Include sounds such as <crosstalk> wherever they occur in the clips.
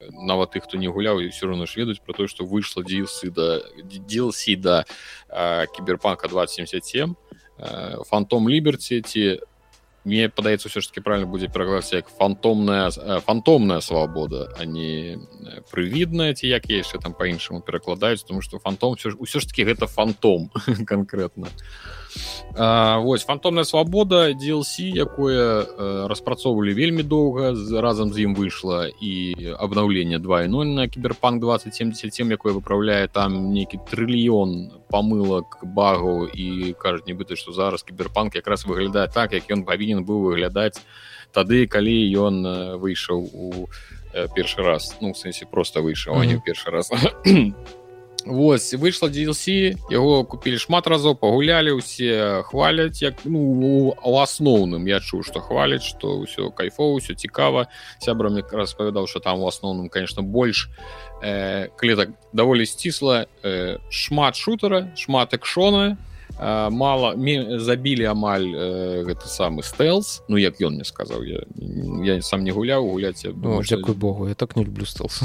нават тых хто не гуляў і все равно ж ведаюць про тое что выйшла DLC да DLC да кіберпанка 2077 фантом ліберці ці мне падаецца ўсё ж таки правильно будзе пераглацца як фантомная фантомная свабода а не прывідная ці як яшчэ там по-іншаму перакладаюць тому что фантом все ж усё ж таки гэта фантом конкретно Вось фантомная свабода DLC якое распрацоўвалі вельмі доўга разам з ім выйшла і абнаўленне 2.0 на кіберпанк 2077 якое выпраўляе там нейкі трыльён памылак багаў і кажуць нібыта што зараз кіберпанк якраз выглядае так як ён павінен быў выглядаць тады калі ён выйшаў у першы раз ну сэнсе просто выйшаў mm -hmm. а не першы раз Вось выйшла DLC яго купілі шмат разоў пагулялі усе хваляць як ну у асноўным я чуў што хваляць што ўсё кайфово ўсё цікава сябра мне распавядаў что там у асноўным конечно больш э, клетак даволі сцісла э, шмат шутера шмат экшона мало забілі амаль э, гэты самы стэлс Ну як ён мне сказаў я, я сам не гуляў гуляць ну, дзякуй что... Богу я так не люблю стэлс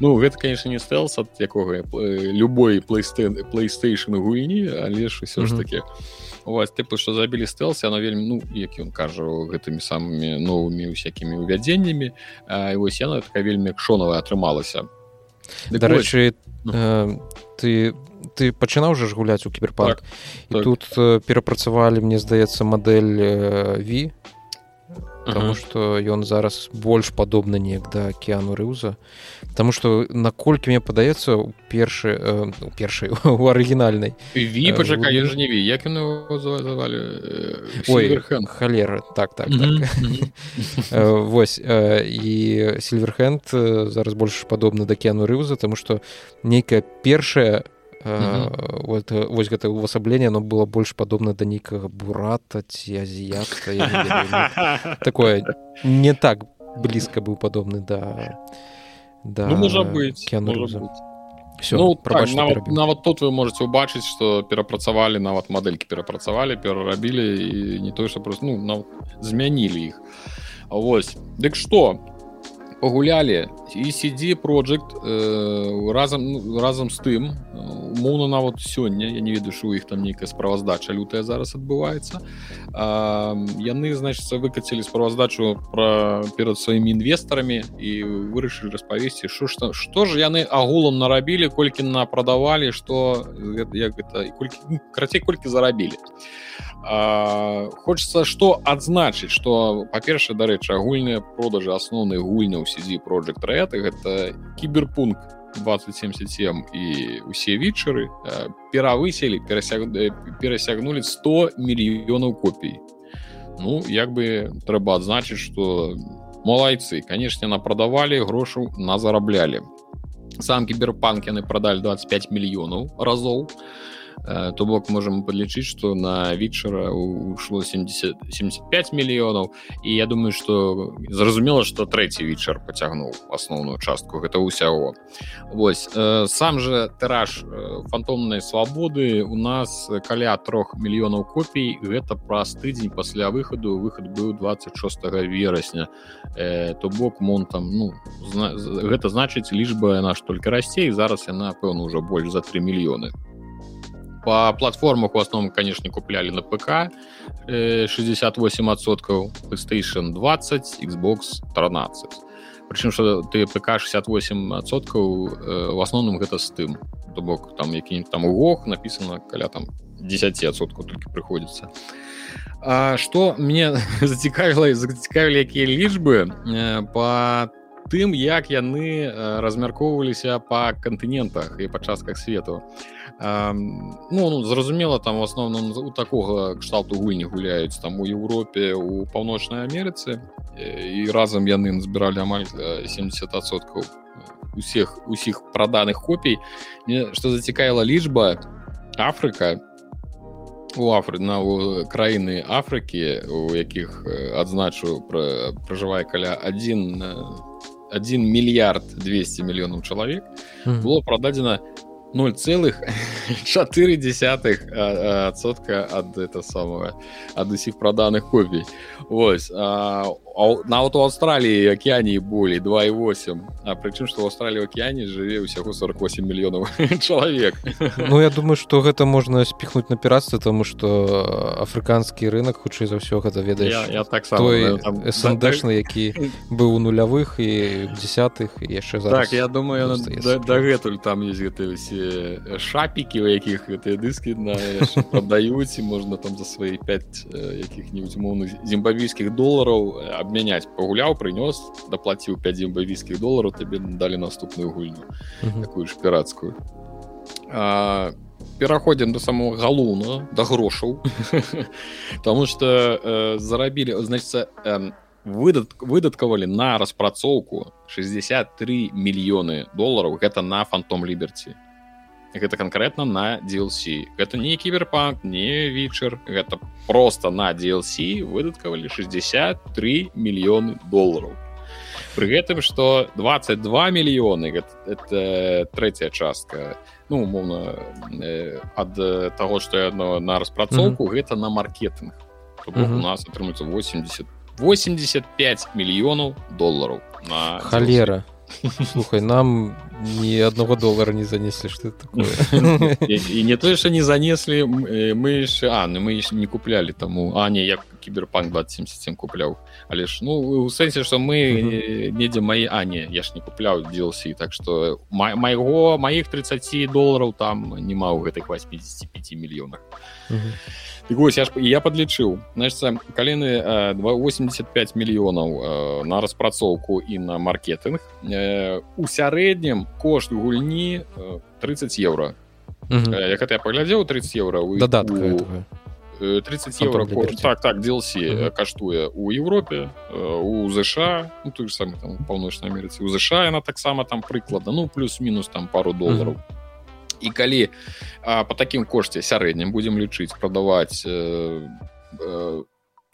Ну гэта конечно не стэлс ад якога э, любой playstation гульні але ж усё ж таки вас тыпу што забілі стэлс она вельмі ну як ён кажу гэтымі самымі новымі усякімі увядзеннямі вось яна такая вельмі кшонавая атрымалася. Дарэчы ты ты пачынаў жа ж гуляць у кіберпанк так, і так. тут э, перапрацавалі мне здаецца мадэль э, ві Таму што ён зараз больш падобны неяк да океану рыўза Таму што наколькі мне падаецца у першы у <laughs> э, першай у арыгінальнай пачака ж не ві як завалі халера так так, так. <laughs> восьось і сильверхенд зараз больш падобны да океану рыўза Таму што нейкая першая вот вось гэта увасабленне оно было больш падобна да нейкага бурата ці азіятка <laughs> такое не так блізка быў падобны да да ну, можа быць Все, ну, так, нават, нават тут вы можете убачыць что перапрацавалі нават мадэлькі перапрацавалі перарабілі і не тое что просто ну, на, змянілі іх Вось дык что пагулялі і сидзі project э, разам ну, разам з тым умоўна нават сёння я не ведаю у іх там нейкая справаздача лютая зараз адбываецца яны значится выкацілі справаздачу про перад сваімі інвестарамі і вырашылі распавесці що што што ж яны агулам нарабілі колькі на прадавалі что як гэта колькі ну, карацей колькі зарабілі хочется что адзначыць что па-першае дарэчы агульныя продажы асноўнай гульня ў сидзі project red гэта кіберпункт 2077 і усе вечары перавыселі перасяг перасягнули 100 мільёнаў копій. Ну як бы трэба адзначыць что малайцы канешне на прадавалі грошу на зараблялі сам кіберпанк яны прадалі 25 мільёнаў разоў. а Э, то бок можем подлічыць что на вечара ушло 70 75 мільёнаў. І я думаю что зразумела что трэці вечар поцягнуў асноўную частку гэта ўсяго. Вось э, сам же тыраж э, фантомнай свабоды у нас каля трох мільёнаў копій. Гэта праз тыдзень пасля выхаду. Выхад быў 26 верасня. То бок монтам ну гэта значыць лічба яна ж только расце і зараз яна пэўна ўжо больш за 3 мільёны по платформах у основном конечно купляли на ПК 68соткаў PlayStation 20 Xbox 13 причым что ты ПК 68соткаў в основном з тым то бок там які-нибудь там угох написано каля там 10соткаў только приходится. Что мне зацікавіла зацікавілі якія лічбы по тым як яны размяркоўваліся по кантынентах і па частках свету. Ну, ну зразумела там в асноўным у такога кшталту гульні гуляюць там у Еўропе у паўночнай Амерыцы і разам яны назбіралі амаль 70соткаў усіх усіх праданых копій. Что зацікавіла лічба Афрыка у Афры на краіны Афрыкі у якіх адзначу пра пражывае каля один 1 мільярд 200 мільёнаў чалавек было прададзена 0,4сотка ад это самого ад усіх праданых копій ось а, нават у аўстраліі акеані болей 2,8 А прычым што ў аўстраліі акеане жыве ўсяго 48 мільёнаў чалавек Ну я думаю што гэта можна спіхнуць на піратстве тому што афрыканскі рынок хутчэй за ўсё гэта ведаеш я, я так сндшны які быў у нулявых і десятых яшчэ за так я думаю дагэтуль там есть гэты усе шапікі у якіх гэтыя дыскі на <laughs> падаюць і можна там за свае 5 якіх-нибудь умоўных зімбавійскіх долараў абмяняць пагуляў прынёс даплаціў 5 зімбавійскіх долараў табе далі наступную гульню такую ж пірацкую пераходзім до самого галоўна да грошаў <laughs> Таму что э, зарабілі значится э, выдат выдаткавалі на распрацоўку 63 мільёны долараў гэта на фантом ліберці гэта конкретно на DLC гэта не кіберпанк не вечар гэта просто на DLC выдаткавалі 63 мільёны долараў пры гэтым что 22 мільёны гэта, это третья частка ну умоўно э, ад того что одно на распрацоўку mm -hmm. гэта на маркетинг mm -hmm. у нас атрымаецца 80 85 мільёнаў долараў на халера DLC. <laughs> слухай нам ни одного доллара не занесли что такое? <laughs> И не то что не занесли мы еще а ну мы еще не купляли тому а не я киберпанк 2077 купляў але ж ну у сэнсе что мы недзе мои а не я ж не купляў DLC так что майго моих 30 долларов там нема у гэтых 85 мільёнах вось я, я подлічыў значит калены 85 мільёнаў на распрацоўку і на маркетинг. У сярэднім кошт гульні 30 евро. Як это я паглядзеў 30 евро дадатка у... 30 евро так так DLC uh -huh. каштуе у Европе у ЗША ну, той же самый там паўночнай Амерыцы у ЗША яна таксама там прыклада ну плюс-мінус там пару долларов. Uh -huh. І калі а, по такім кошце сярэднім будемм лічыць прадаваць э, э,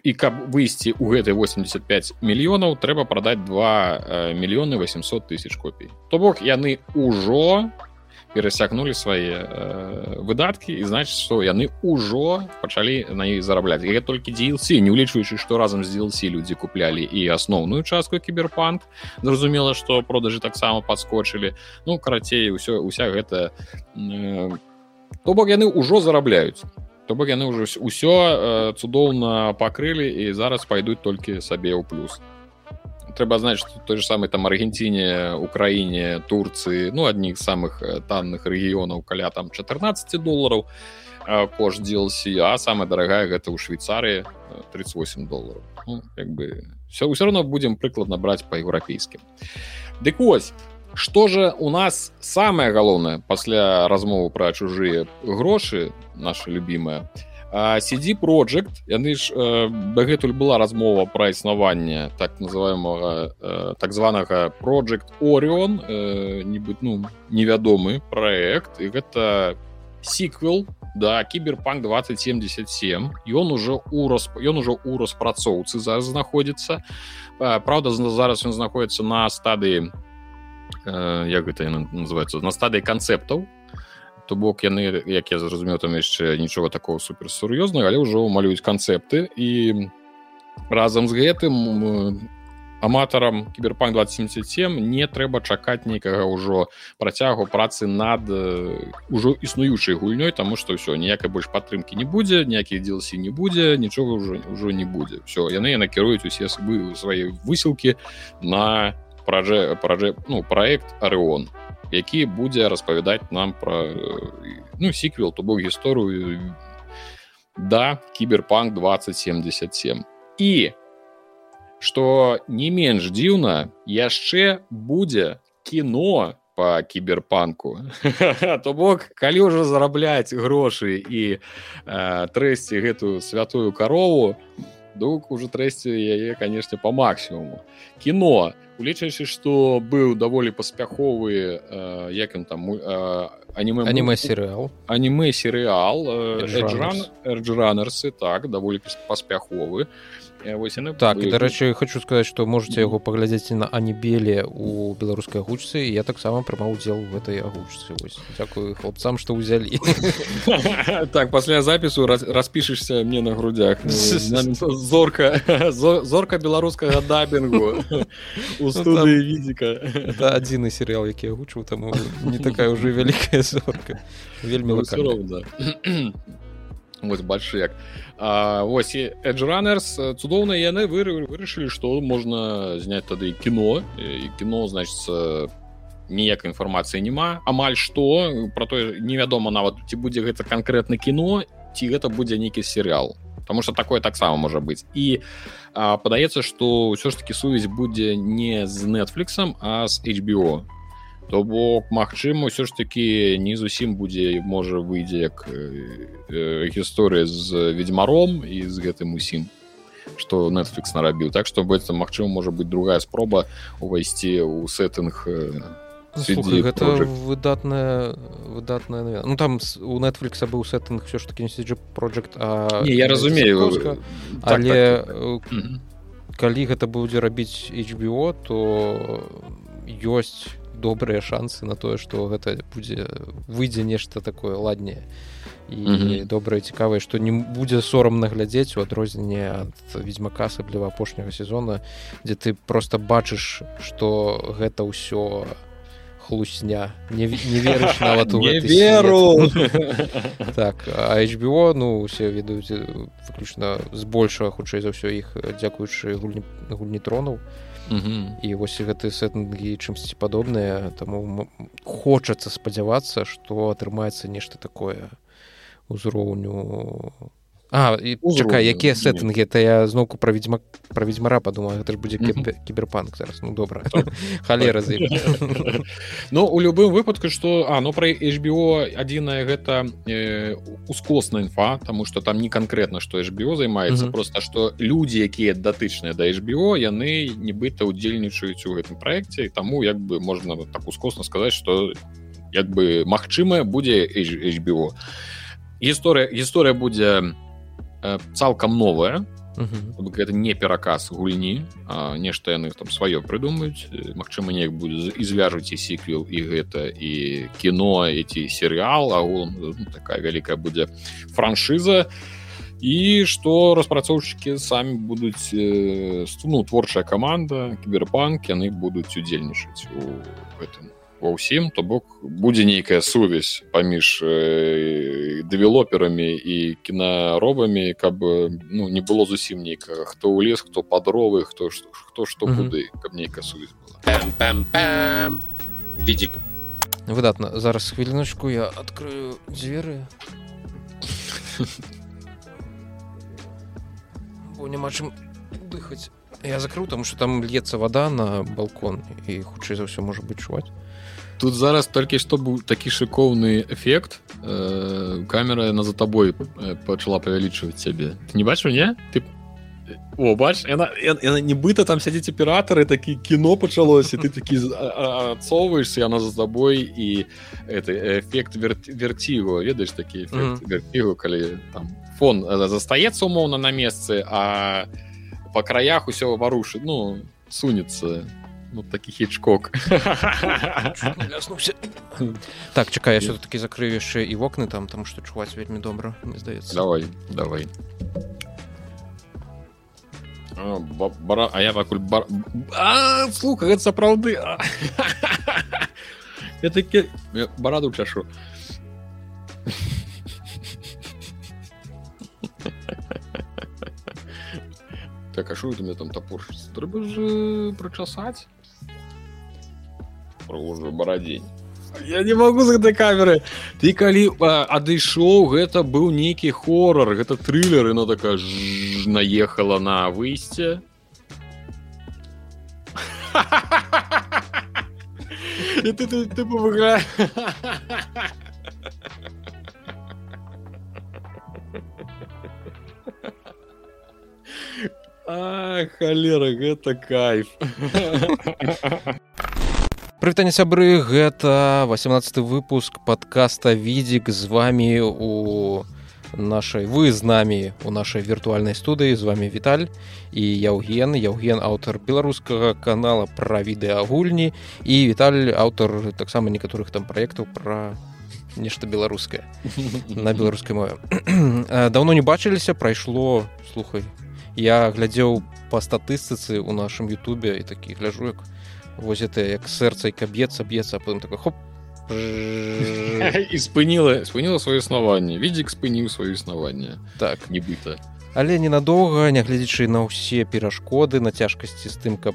і каб выйсці ў гэтай 85 мільёнаў трэба прадаць 2 мільёны 800 тысяч копій. То бок яны ўжо перасякнули свае э, выдаткі і значит что? Яны ўжо пачалі на іх зарабляць я толькі DLC не улічваючы што разам з DLC людзі куплялі і асноўную частку кіберпанк зразумела что продажы таксама подскочылі ну карацей ўсё уся гэта э, то бок яны ўжо зарабляюць то бок яны ўжо ўсё э, цудоўна пакрылі і зараз пайдуць толькі сабе ў плюс трэба знаць что той же самый там аргенціне украіне турцыі ну адніх самых танных рэгіёнаў каля там 14 долларов кошт DLC а самая дарагая гэта ў швейцарыі 38 долларов ну, як бы все ўсё равно будем прыкладна браць по-еўрапейскім дык вось Што же у нас самае галоўнае пасля размовы пра чужыя грошы наша любимая CD project яны ж э, дагэтуль была размова пра існаванне так называемого э, так званага project Orion э, нібыт ну невядомы проект і гэта сиквел да кіберпанк 2077 ён уже у расп... ён уже у распрацоўцы зараз знаходзіцца. Праўда зараз ён знаходіцца на стадыі як гэта называется на стадыі канцэптаў то бок яны як я зразумеў там яшчэ нічога такого суперсур'ёзнага але ўжо малююць канцэпты. І разам з гэтым аматарам кіберпанк 2077 не трэба чакаць нейкага ўжо працягу працы над ужо існуючай гульнёй таму што ўсё ніякай больш падтрымкі не будзе ніякіх дзелсі не будзе нічога ўжо ўжо не будзе. Все яны накіруюць усе свае высілкі на пражэ пражэ ну проект арэон які будзе распавядаць нам про ну сиквел то бок гісторыю да кіберпанк 2077 і что не менш дзіўна яшчэ будзе кіно по кіберпанку. <laughs> То бок калі ўжо зарабляць грошы і э, трэсці гэтую святую карову дук уже трэсці яе канешне по максімуму кіно улічаючы што быў даволі паспяховы э, як ён там э, аніме аніме серыал аніме серыал эрджранерсы так даволі паспяховы вось яны так і дарэчы хочу сказаць што можете яго паглядзець на анібеле у беларускай агучцы я таксама прымаў удзел в этой агучцы. Дзякую хлопцам што ўзялі. <laughs> Так пасля запісу распішешься мне на грудях зорка <laughs> зорка беларускага дабінгу <laughs> у студыі відзіка это адзіны серыял які агучыў таму не такая ўжо вялікая зорка. Вельмі <clears throat> <clears throat> вось больш як ось эджранерс цудоўна яны вырашылі што можна зняць тады кіно і кіно значится ніякай інфармацыі няма амаль што про тое невядома нават ці будзе гэта канкрэтна кіно ці гэта будзе нейкі серыял Таму что такое таксама можа быць і падаецца што ўсё ж таки сувязь будзе не з нетфліксом а з HBO то бок магчыма ўсё ж таки не зусім будзе можа выйдзе як э, гісторыя з ведьмаром і з гэтым усім что netflix нарабіў. Так что быцца магчыма можа быть другая спроба увайсці ў сеттынг Слухай, гэта выдатная выдатная ну там у netflix быў сеттынг все ж таки project а... не, я разумею. так, але так, так, так. калі гэта будзе рабіць HBO то ёсць добрыя шансы на тое што гэта будзе выйдзе нешта такое ладнее. І mm -hmm. добрае цікавае што не будзе сорамна глядзець у адрозненне ад ведьзьмака асабліва апошняга сезона дзе ты просто бачыш што гэта ўсё хлусня. Не, не верыш нават у <laughs> веру! <laughs> Так а HBO ну усе ведаюць выключна збольшага хутчэй за ўсё іх дзякуючы гульні гульні тронаў. і вось гэты сеттынгі чымсьці падобныя таму хочацца спадзявацца што атрымаецца нешта такое узроўню А і чакай якія сеттынгі это я зноўку пра ведьзьма пра ведьзьмара падумаю гэта ж будзе кіберпанк зараз. Ну добра <laughs> халера <laughs> Ну у любым выпадку што а ну пра HBO адзіная гэта э, ускосная інфа тому что там не канкрэтна што HBO займаецца просто што людзі якія датычныя да HBO яны нібыта удзельнічаюць у гэтым праекце таму як бы можна так ускосна сказаць что як бы магчымая будзе HBO гісторыя гісторыя будзе Э, цалкам новая гэта не пераказ гульні нешта яны там сваё прыдумаюць э, Мачыма неяк будзе і звяжуць і сіквел і гэта і кіно эти серыал агулам ну, такая вялікая будзе франшыза. І што распрацоўшчыкі самі будуць э, ну творчая каманда кіберпанк яны будуць удзельнічаць у гэтым ва ўсім то бок будзе нейкая сувязь паміж э, дэвелоперамі і кінаробамі каб ну не было зусім нейкага хто ў лес хто падровы хто хто што куды каб нейкая сувязь была. Відзік выдатна зараз хвіліначку я адкрыю дзверы. Бо няма чым дыхаць. Я закрыў таму что там льецца вода на балкон і хутчэй за ўсё можа быць чуваць тут зараз толькі што быў такі шыкоўны эфект э, камера на за табой э, пачала павялічваць цябе. Ты не бачыў не? Ты о бач яна, яна нібыта там сядзіць аператары такі кіно пачалося ты такі адцоўваешься яна за табой і это эфект вер, верцігу ведаеш такі mm -hmm. калі там фон э, застаецца умоўна на месцы а по краях усё варушыць ну сунецца ну такі хічкок <laughs> так чакай я все-таки закрыю яшчэ і вокны там там что чуваць вельмі добра мне здаецца давай давай бара а я пакуль бар слуха гэта сапраўды <laughs> я такі бараду чашу <laughs> так а что ты мне там топор трэба же прачасаць уже барадзень я не могу з гэтай камеры ты калі адышоў гэта быў нейкі хорор гэта трылер но такая ж наехала на выйсце ты, ты, ты, ты выгра А, халера гэта кайф Прывітанне сябры гэта 18 выпуск подкаста відзік з вами у нашай вы з намі у нашай віртуальнай студыі. З вами Віталь і Яўген. Яўген аўтар беларускага канала пра відэагульні. І Віталь аўтар таксама некаторых там праектаў пра нешта беларускае на беларускай мове. <clears throat> Даўно не бачыліся прайшло слухай я глядзеў па статыстыцы у нашым Ютубе і такі гляжу як воз это як сэрца і каб'ецца б'ецца потым такой хоп. <laughs> І спыніла спыніла сваё існаванне. Відзік спыніў сваё існаванне. Так. Нібыта. Але ненадоўга нягледзячы на ўсе перашкоды на цяжкасці з тым каб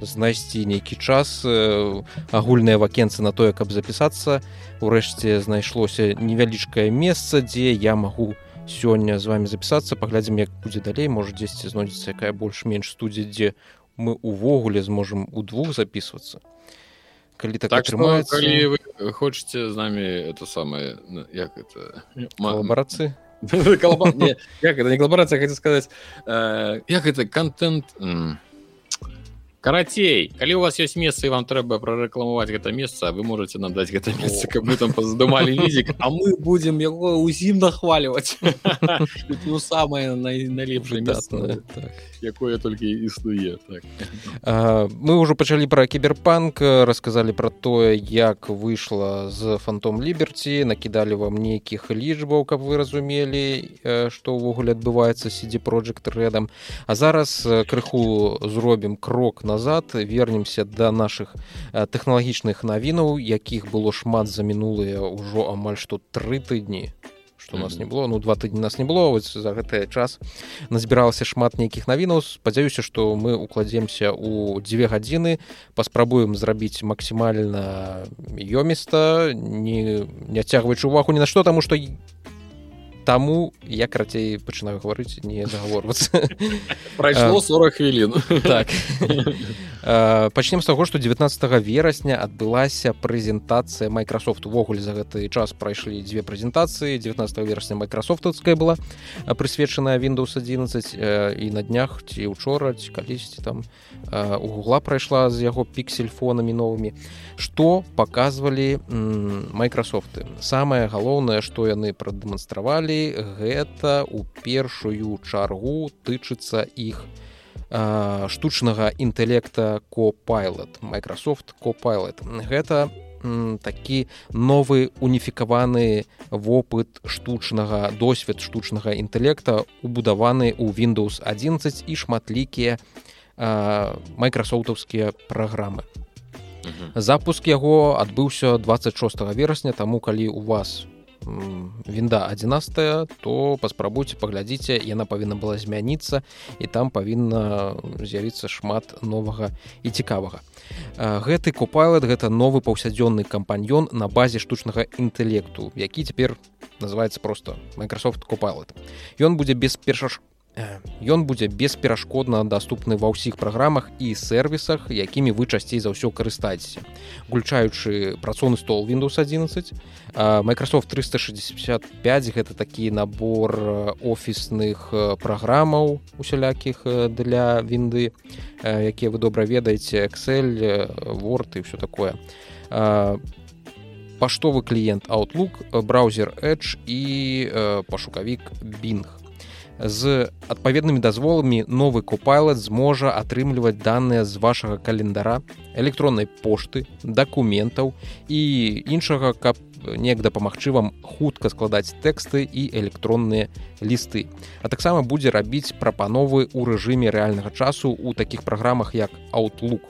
знайсці нейкі час агульныя вакенцы на тое каб запісацца урэшце знайшлося невялічкае месца дзе я магу сёння з вами запісацца паглядзім як будзе далей можа дзесьці знойдзецца якая больш-менш студзе дзе мы увогуле зможам удвух записывацца калі так, так атрымаецца калі вы хочаце з намі это самае як это калабарацыі? <laughs> Як это не калабарацыя хочу сказаць як это контент карацей калі у вас есть месца і вам трэба прарэкламаваць гэта месца вы можете надаць гэта месца каб мы там паздумалі лізік а мы будзем яго ўсім нахваліваць. Ну самое найлепшае так. якое толькі існуе так. мы ўжо пачалі пра кіберпанк расказалі пра тое як выйшла з фантом ліберці накідалі вам нейкіх лічбаў каб вы разумелі што ўвогуле адбываецца сидзе project рэдам а зараз крыху зробім крок на назад. Вернемся до наших тэхналагічных навінаў якіх было шмат за мінулыя ўжо амаль што тры тыдні что у нас не было? Ну два тыдні нас не было вось за гэты час назбіралася шмат нейкіх навінаў спадзяюся что мы укладземся у дзве гадзіны паспрабуем зрабіць максімальна ёміста не не адцягваючы увагу ні на што таму што Таму я карацей пачынаю гаварыць не загаворвацца прайшло 40 хвілін так <laughs> пачнем з таго што 19 верасня адбылася прэзентацыя Microsoft увогуле за гэты час прайшлі дзве прэзентацыі. 19 верасня майкрасофтаўская была прысвечаная Windows 11 і на днях ці учора ці калісьці там у гугла прайшла з яго піксельфонамі новымі што паказвалі Microsoftты самае галоўнае што яны прадэманстравалі гэта у першую чаргу тычыцца іх штучнага інтэлекта копайлот Microsoft копайлот гэта такі новы уніфікаваны вопыт штучнага досвед штучнага інтэлекта убудаваны ў Windows 11 і шматлікія майкрасофтаўскія праграмы. Запуск яго адбыўся 26 верасня таму калі у вас вінда 11 то паспрабуйце паглядзіце яна павінна была змяніцца і там павінна з'явіцца шмат новага і цікавага. Гэты купайлет гэта новы паўсядзённы кампаньён на базе штучнага інтэлекту які цяпер называется просто Microsoft купайлет ён будзе без першашку Ён будзе бесперашкодна даступны ва ўсіх праграмах і сервісах, якімі вы часцей за ўсё карыстаецеся. Гульчаючы працоўны стол Windows 11, Microsoft 365 гэта такі набор офісных праграмаў усялякіх для вінды, якія вы добра ведаеце Excel, Word і ўсё такое. Паштовы кліент Outlook, браузер Edge і пашукавік Bing з адпаведнымі дазволамі новы купайлат зможа атрымліваць даныя з вашага календара электроннай пошты дакументаў і іншага каб неяк дапамагчы вам хутка складаць тэксты і электронныя лісты. А таксама будзе рабіць прапановы ў рэжыме рэальнага часу у такіх праграмах як outlook.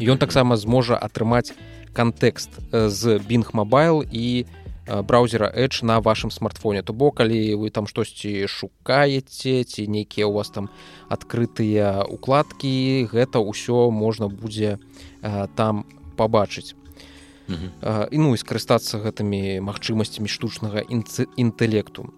Ён таксама зможа атрымаць кантэкст з бинг мобайл і на браузера Edge на вашем смартфоне. То бок калі вы там штосьці шукаеце ці нейкія у вас там адкрытыя укладкі гэта ўсё можна будзе там пабачыць. І ну і скарыстацца гэтымі магчымасцямі штучнага інтэлекту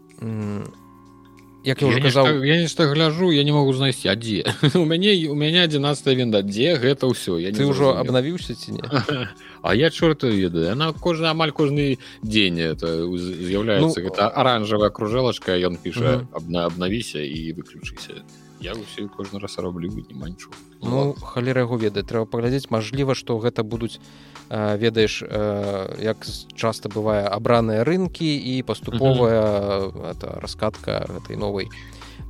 як я уже казаў я нешта гляжу я не могу знайсці а дзе у мяне у мяне 11 вінда дзе гэта ўсё я ты ўжо абнавіўся ці не <laughs> а я чорта ведаю она кожны амаль кожны дзень это з'яўляецца ну, гэта оранжавая кружэлачка ён піша абна абнавіся і выключыся я ўсё кожны раз раблю не манчу. Ну халера яго ведае трэба паглядзець мажліва што гэта будуць ведаеш як часта бывае абраныя рынкі і паступовая это раскатка этой новой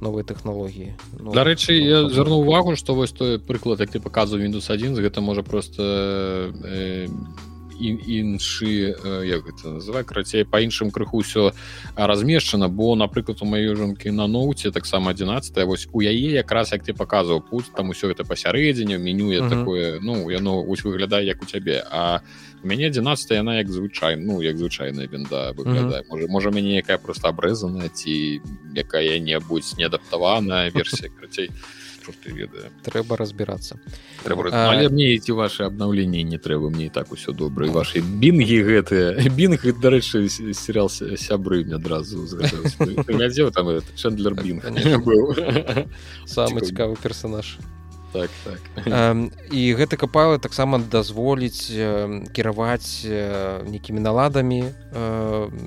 новой тэхналогіі. Ну, дарэчы я зверну увагу што вось той прыклад як ты паказваў Windows 1 гэта можа просто э, іншы як гэта называй карацей па іншым крыху ўсё размешчана бо напрыклад у маёй жонкі на ноуце таксама 11 вось у яе якраз як ты паказваў путь там усё гэта пасярэдзіне менюе uh -huh. такое ну яно вось выглядае як у цябе а у мяне 11 яна як звычай ну як звычайная вінда выглядае uh -huh. можа можа мяне якая просто абрэзаная ці якая-небудзь неадаптаваная версія <laughs> крацей чорты ведае трэба разбірацца трэба а... але мне ці ваши абнаўленні не трэба мне і так усё добра ваши бінгі гэтыя <laughs> бінг дарэчы серыял сябры мне адразу глядзеў там чэндлер бінг быў самы цікавы персонаж. Так, так. і гэты капалы таксама дазволіць кіраваць нейкімі наладамі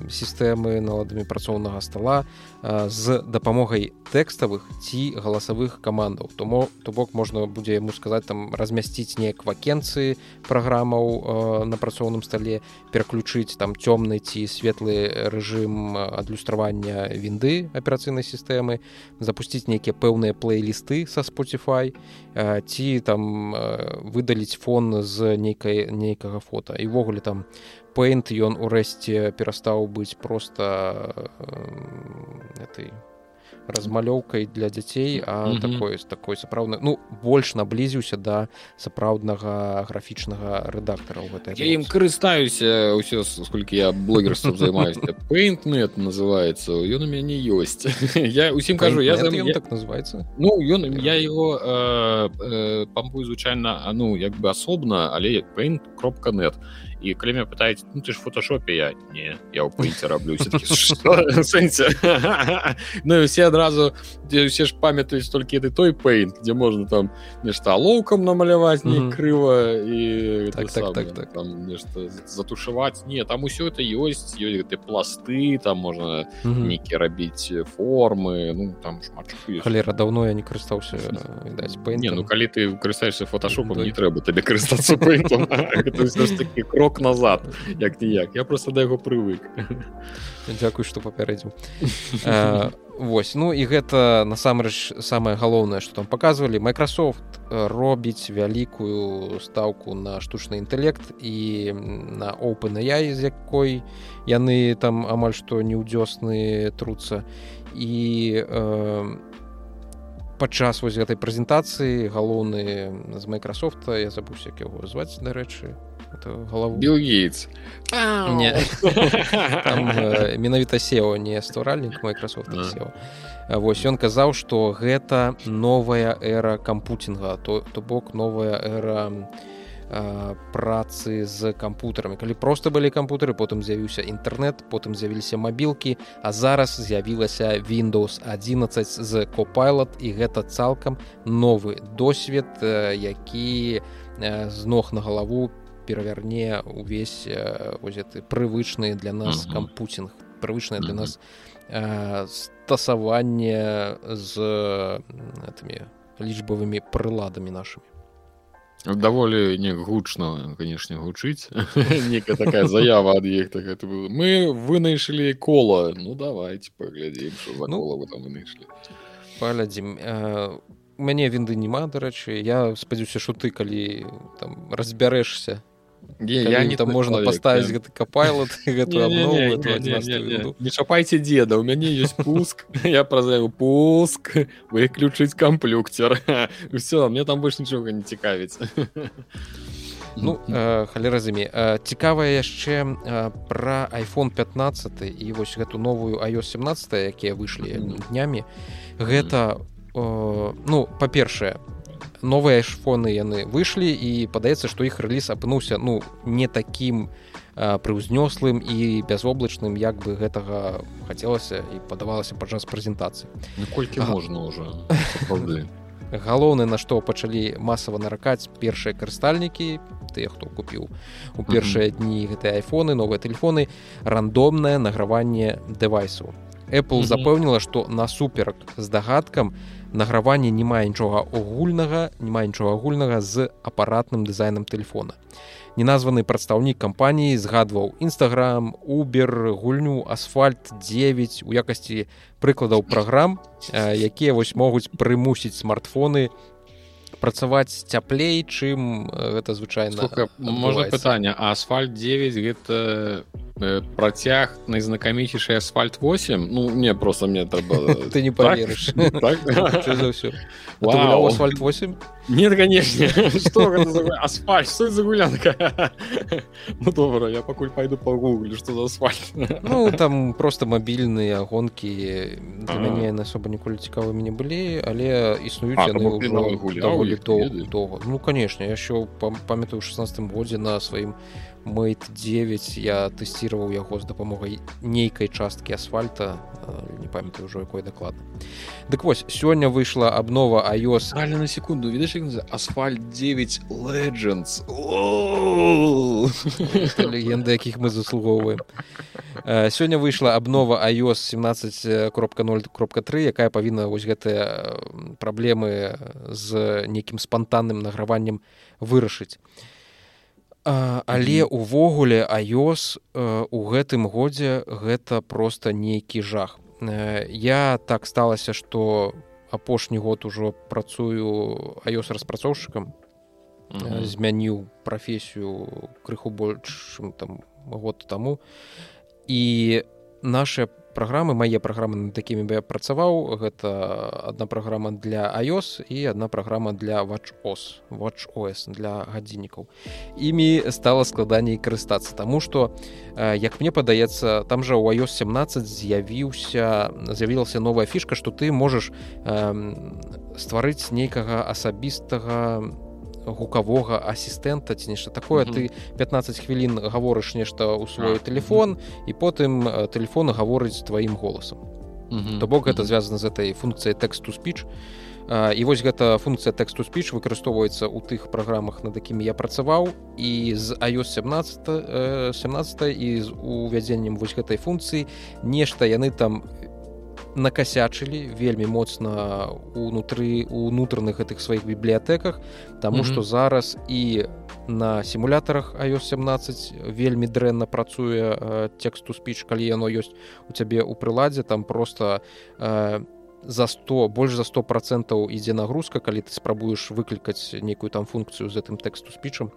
сістэмы наладамі працоўнага стола з дапамогай тэкставых ці галасавых камандаў. Тому то бок можна будзе яму сказаць там размясціць неяк вакенцыі праграмаў на працоўным стале пераключыць там цёмны ці светлы рэжым адлюстравання вінды аперацыйнай сістэмы запусціць нейкія пэўныя плейлісты са spotify ці там выдаліць фон з нейкай нейкага фота. Івогуле там Paint ён урэшце перастаў быць просто этой размалёўкай для дзяцей а mm -hmm. такой такой сапраўднай ну больш наблізіўся да сапраўднага графічнага рэдактара ў гэтай я ім карыстаюся ўсё сколькі я блогерством <laughs> займаюся paintnet называется ён у мяне ёсць <laughs> я усім кажу я зам... я... так называется. Ну ён я его э, э, пампую звычайна ну як бы асобна але paint кропка нет. і і калі меня пытаеце ну ты ж фотошопе я не я ў пыце раблю Ну все адразу все ж памятаюць толькі ты той пейнт дзе можна там нешта лоўкам намаляваць не крыва і так, так, так, так. нешта затушаваць не там усё это ёсць ёсць гэты пласты там можна нейкі рабіць формы ну там халера давно я не карыстаўся <laughs> не ну калі ты карыстаешься фотошопом не трэба табе карыстацца такі крок крок назад як ніяк я просто да яго прывык Дякую што папярэдзіў Вось ну і гэта насамрэч самае галоўнае што там паказвалі. Microsoft робіць вялікую стаўку на штучны інтэлект і на openай з якой яны там амаль што неўдзёсны труцца. І э, падчас вось гэтай прэзентацыі галоўны з Microsoftа я забуўся як яго зваць дарэчы галаву Бгейтс менавіта сео не. <laughs> Стваральнік Microsoft Вось ён казаў што гэта новая эра кампутинга то то бок новая эра працы з кампутарамі калі просто былі кампутары потым з'явіўся інтэрнет потым з'явіліся мабілкі а зараз з'явілася Windows 11 з копайлот і гэта цалкам новы досвед які з ног на галаву перавярне увесь гэты прывычны для нас uh -huh. кампутинг прывычнае для нас э, стасаванне з этими лічбавымі прыладамі нашими. Даволі не гучна канешне гучыць <laughs> некая такая заява ад іх так это было мы вынайшлі кола ну давайте паглядзім ну, там вынайшлі паглядзім у мяне вінды няма дарэчы я спадзяюся що ты калі там разбярэшся Не, я не там можна паставіць гэты капайлот не чапайце деда у мяне ёсць пуск. <laughs> Я празаю пуск! Выключыць камплюкцер <laughs> все мне там больш нічога не цікавіць <laughs> ну халера зімі цікавая яшчэ пра iphone 15 і вось гэту новую iOS 17 якія выйшлі днямі гэта ну па-першае новыя айфоны яны выйшлі і падаецца што іх рэліз апынуўся ну не такім прыўзнёслым і бязвоблачным як бы гэтага хацелася і падавалася падчас прэзентацыі. Колькі можна ўжо <laughs> галоўны на што пачалі масава наракаць першыя карыстальнікі тыя хто купіў у першыя дні гэтыя айфоны новыя тэлефоны рандомнае награванне дэвайсу Apple запэўніла што насуперак здагадкам награванне не мае нічога агульнага не мае нічога агульнага з апаратным дызайнам телефона неназваны прадстаўнік кампаніі згадваў нстаграм убер гульню асфальт 9 у якасці прыкладаў праграм якія вось могуць прымусіць смартфоны працаваць цяплей чым гэта звычайна можна пытанне? Асфальт 9 гэта Э, працяг найзнакамейцейшы асфальт 8 ну не просто мне трэба <laughs> ты не поверыш <laughs> асфальт 8 нет конечно. <laughs> Асфальт. Загулянка <laughs> ну добра я пакуль пойду по гуглю что за асфальт. Ну там просто мабільныя гонкі для мяне на особо ніколі цікавымі не былі але існуюць доўга ну конечно яшчэ памятаю 16 годзе на сваім Mate 9 я тэсціраваў яго з дапамогай нейкай часткі асфальта. Не памятаю ўжо якой дакладна Дык вось сёння выйшла абнова iOS. Але на секунду видишь асфальт 9 legends. Легенды якіх мы заслугоўваем сёння выйшла абнова iOS 17.0.3 якая павінна вось гэтыя праблемы з нейкім спантанным награваннем вырашыць але увогуле iOS у гэтым годзе гэта просто нейкі жах. Я так сталася что апошні год ужо працую iOS распрацоўшчыкам змяніў прафесію крыху больш там год таму. І наша праграмы мае праграмы над такімі бы я працаваў. Гэта одна праграма для iOS і одна праграма для watchOS watchOS для гадзіннікаў. Імі стала складаней карыстацца Таму што як мне падаецца там жа у iOS 17 з'явіўся з'явілася новая фішка што ты можаш стварыць нейкага асабістага на гукавога асістэнта ці нешта такое mm -hmm. ты 15 хвілін гаворыш нешта ў свой ah. телефон і потым телефон гаворыць тваім голасам mm -hmm. то бок гэта звязана з этой функцыяй тэксту спіч і вось гэта функцыя тэксту спіч выкарыстоўваецца ў тых праграмах над якімі я працаваў і з iOS 17 17 і з увядзеннем вось гэтай функцыі нешта яны там накасячылі вельмі моцна унутры унутраных гэтых сваіх бібліятэках Таму што mm -hmm. зараз і на сімулятарах iOS 17 вельмі дрэнна працуе э, тексту спіч калі яно ёсць у цябе ў прыладзе там просто э, за 100 больш за 100 процентаў ідзе нагрузка калі ты спрабуеш выклікаць нейкую там функцыю з гэтым тэксту спічам то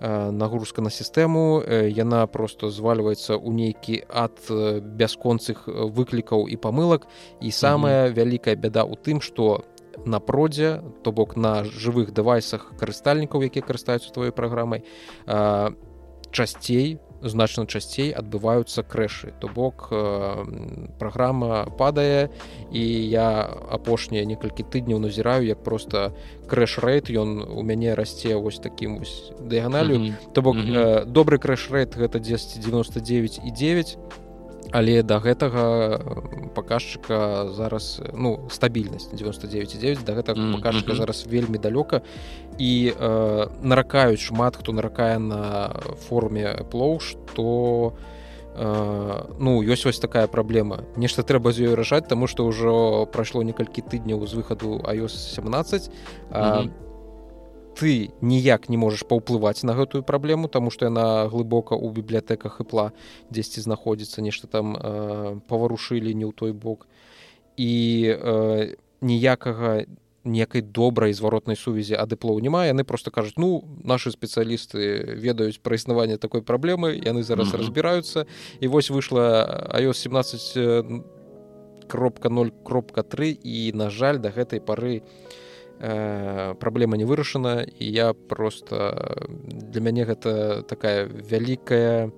нагрузка на сістэму э, яна просто звальваецца ў нейкі ад э, бясконцых выклікаў і памылак і самая вялікая бяда ў тым што на продзе то бок на жывых дэвайсах карыстальнікаў якія карыстаюцца тваёй праграмай часцей значна часцей адбываюцца крэшы. То бок э, праграма падае і я апошнія некалькі тыдняў назіраю як просто крэш-рэйт ён у мяне расце вось такім вось дыяганалю mm -hmm. то бок э, добры крэш-рэйт гэта 1099 і 9 але да гэтага паказчыка зараз ну стабільнасць 99,9 да гэтага mm -hmm. паказчыка зараз вельмі далёка. І э, наракаюць шмат хто наракае на форме плоў што э, ну ёсць вось такая праблема. Нешта трэба з ёй рашаць таму што ўжо прайшло некалькі тыдняў з выхаду iOS 17 а, mm -hmm ты ніяк не можаш паўплываць на гэтую праблему тому что яна глыбока ў бібліятэках іпла дзесьці знаходзіцца нешта там э, паварушылі не ў той бок. І э, ніякага некай добрай зваротнай сувязі ад іплоў няма яны просто кажуць ну наши спецыялісты ведаюць пра існаванне такой праблемы яны зараз mm -hmm. разбіраюцца і вось выйшла iOS 17 кропка 0 кропка 3 і на жаль да гэтай пары не Э, праблема не вырашана і я просто для мяне гэта такая вялікая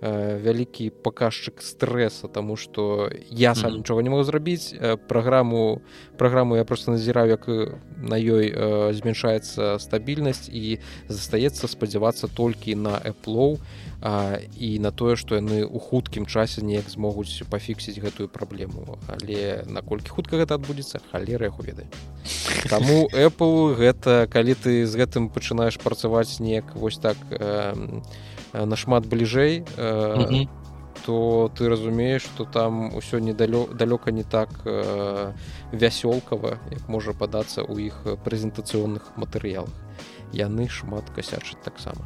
э, вялікі паказчык стрэса тому что я сам нічога не могу зрабіць э, праграму праграму я просто назіраю як на ёй змяншаецца стабільнасць і застаецца спадзявацца толькі на эплоу а, і на тое што яны ў хуткім часе неяк змогуць пафіксіць гэтую праблему. Але наколькі хутка гэта адбудзецца халера яго ведае. Таму Apple гэта калі ты з гэтым пачынаеш працаваць неяк вось так э, нашмат бліжэй э, то ты разумееш что там усё недалё далёка не так э, вясёлкава як можа падацца ў іх прэзентацыённых матэрыялах. Яны шмат касячаць таксама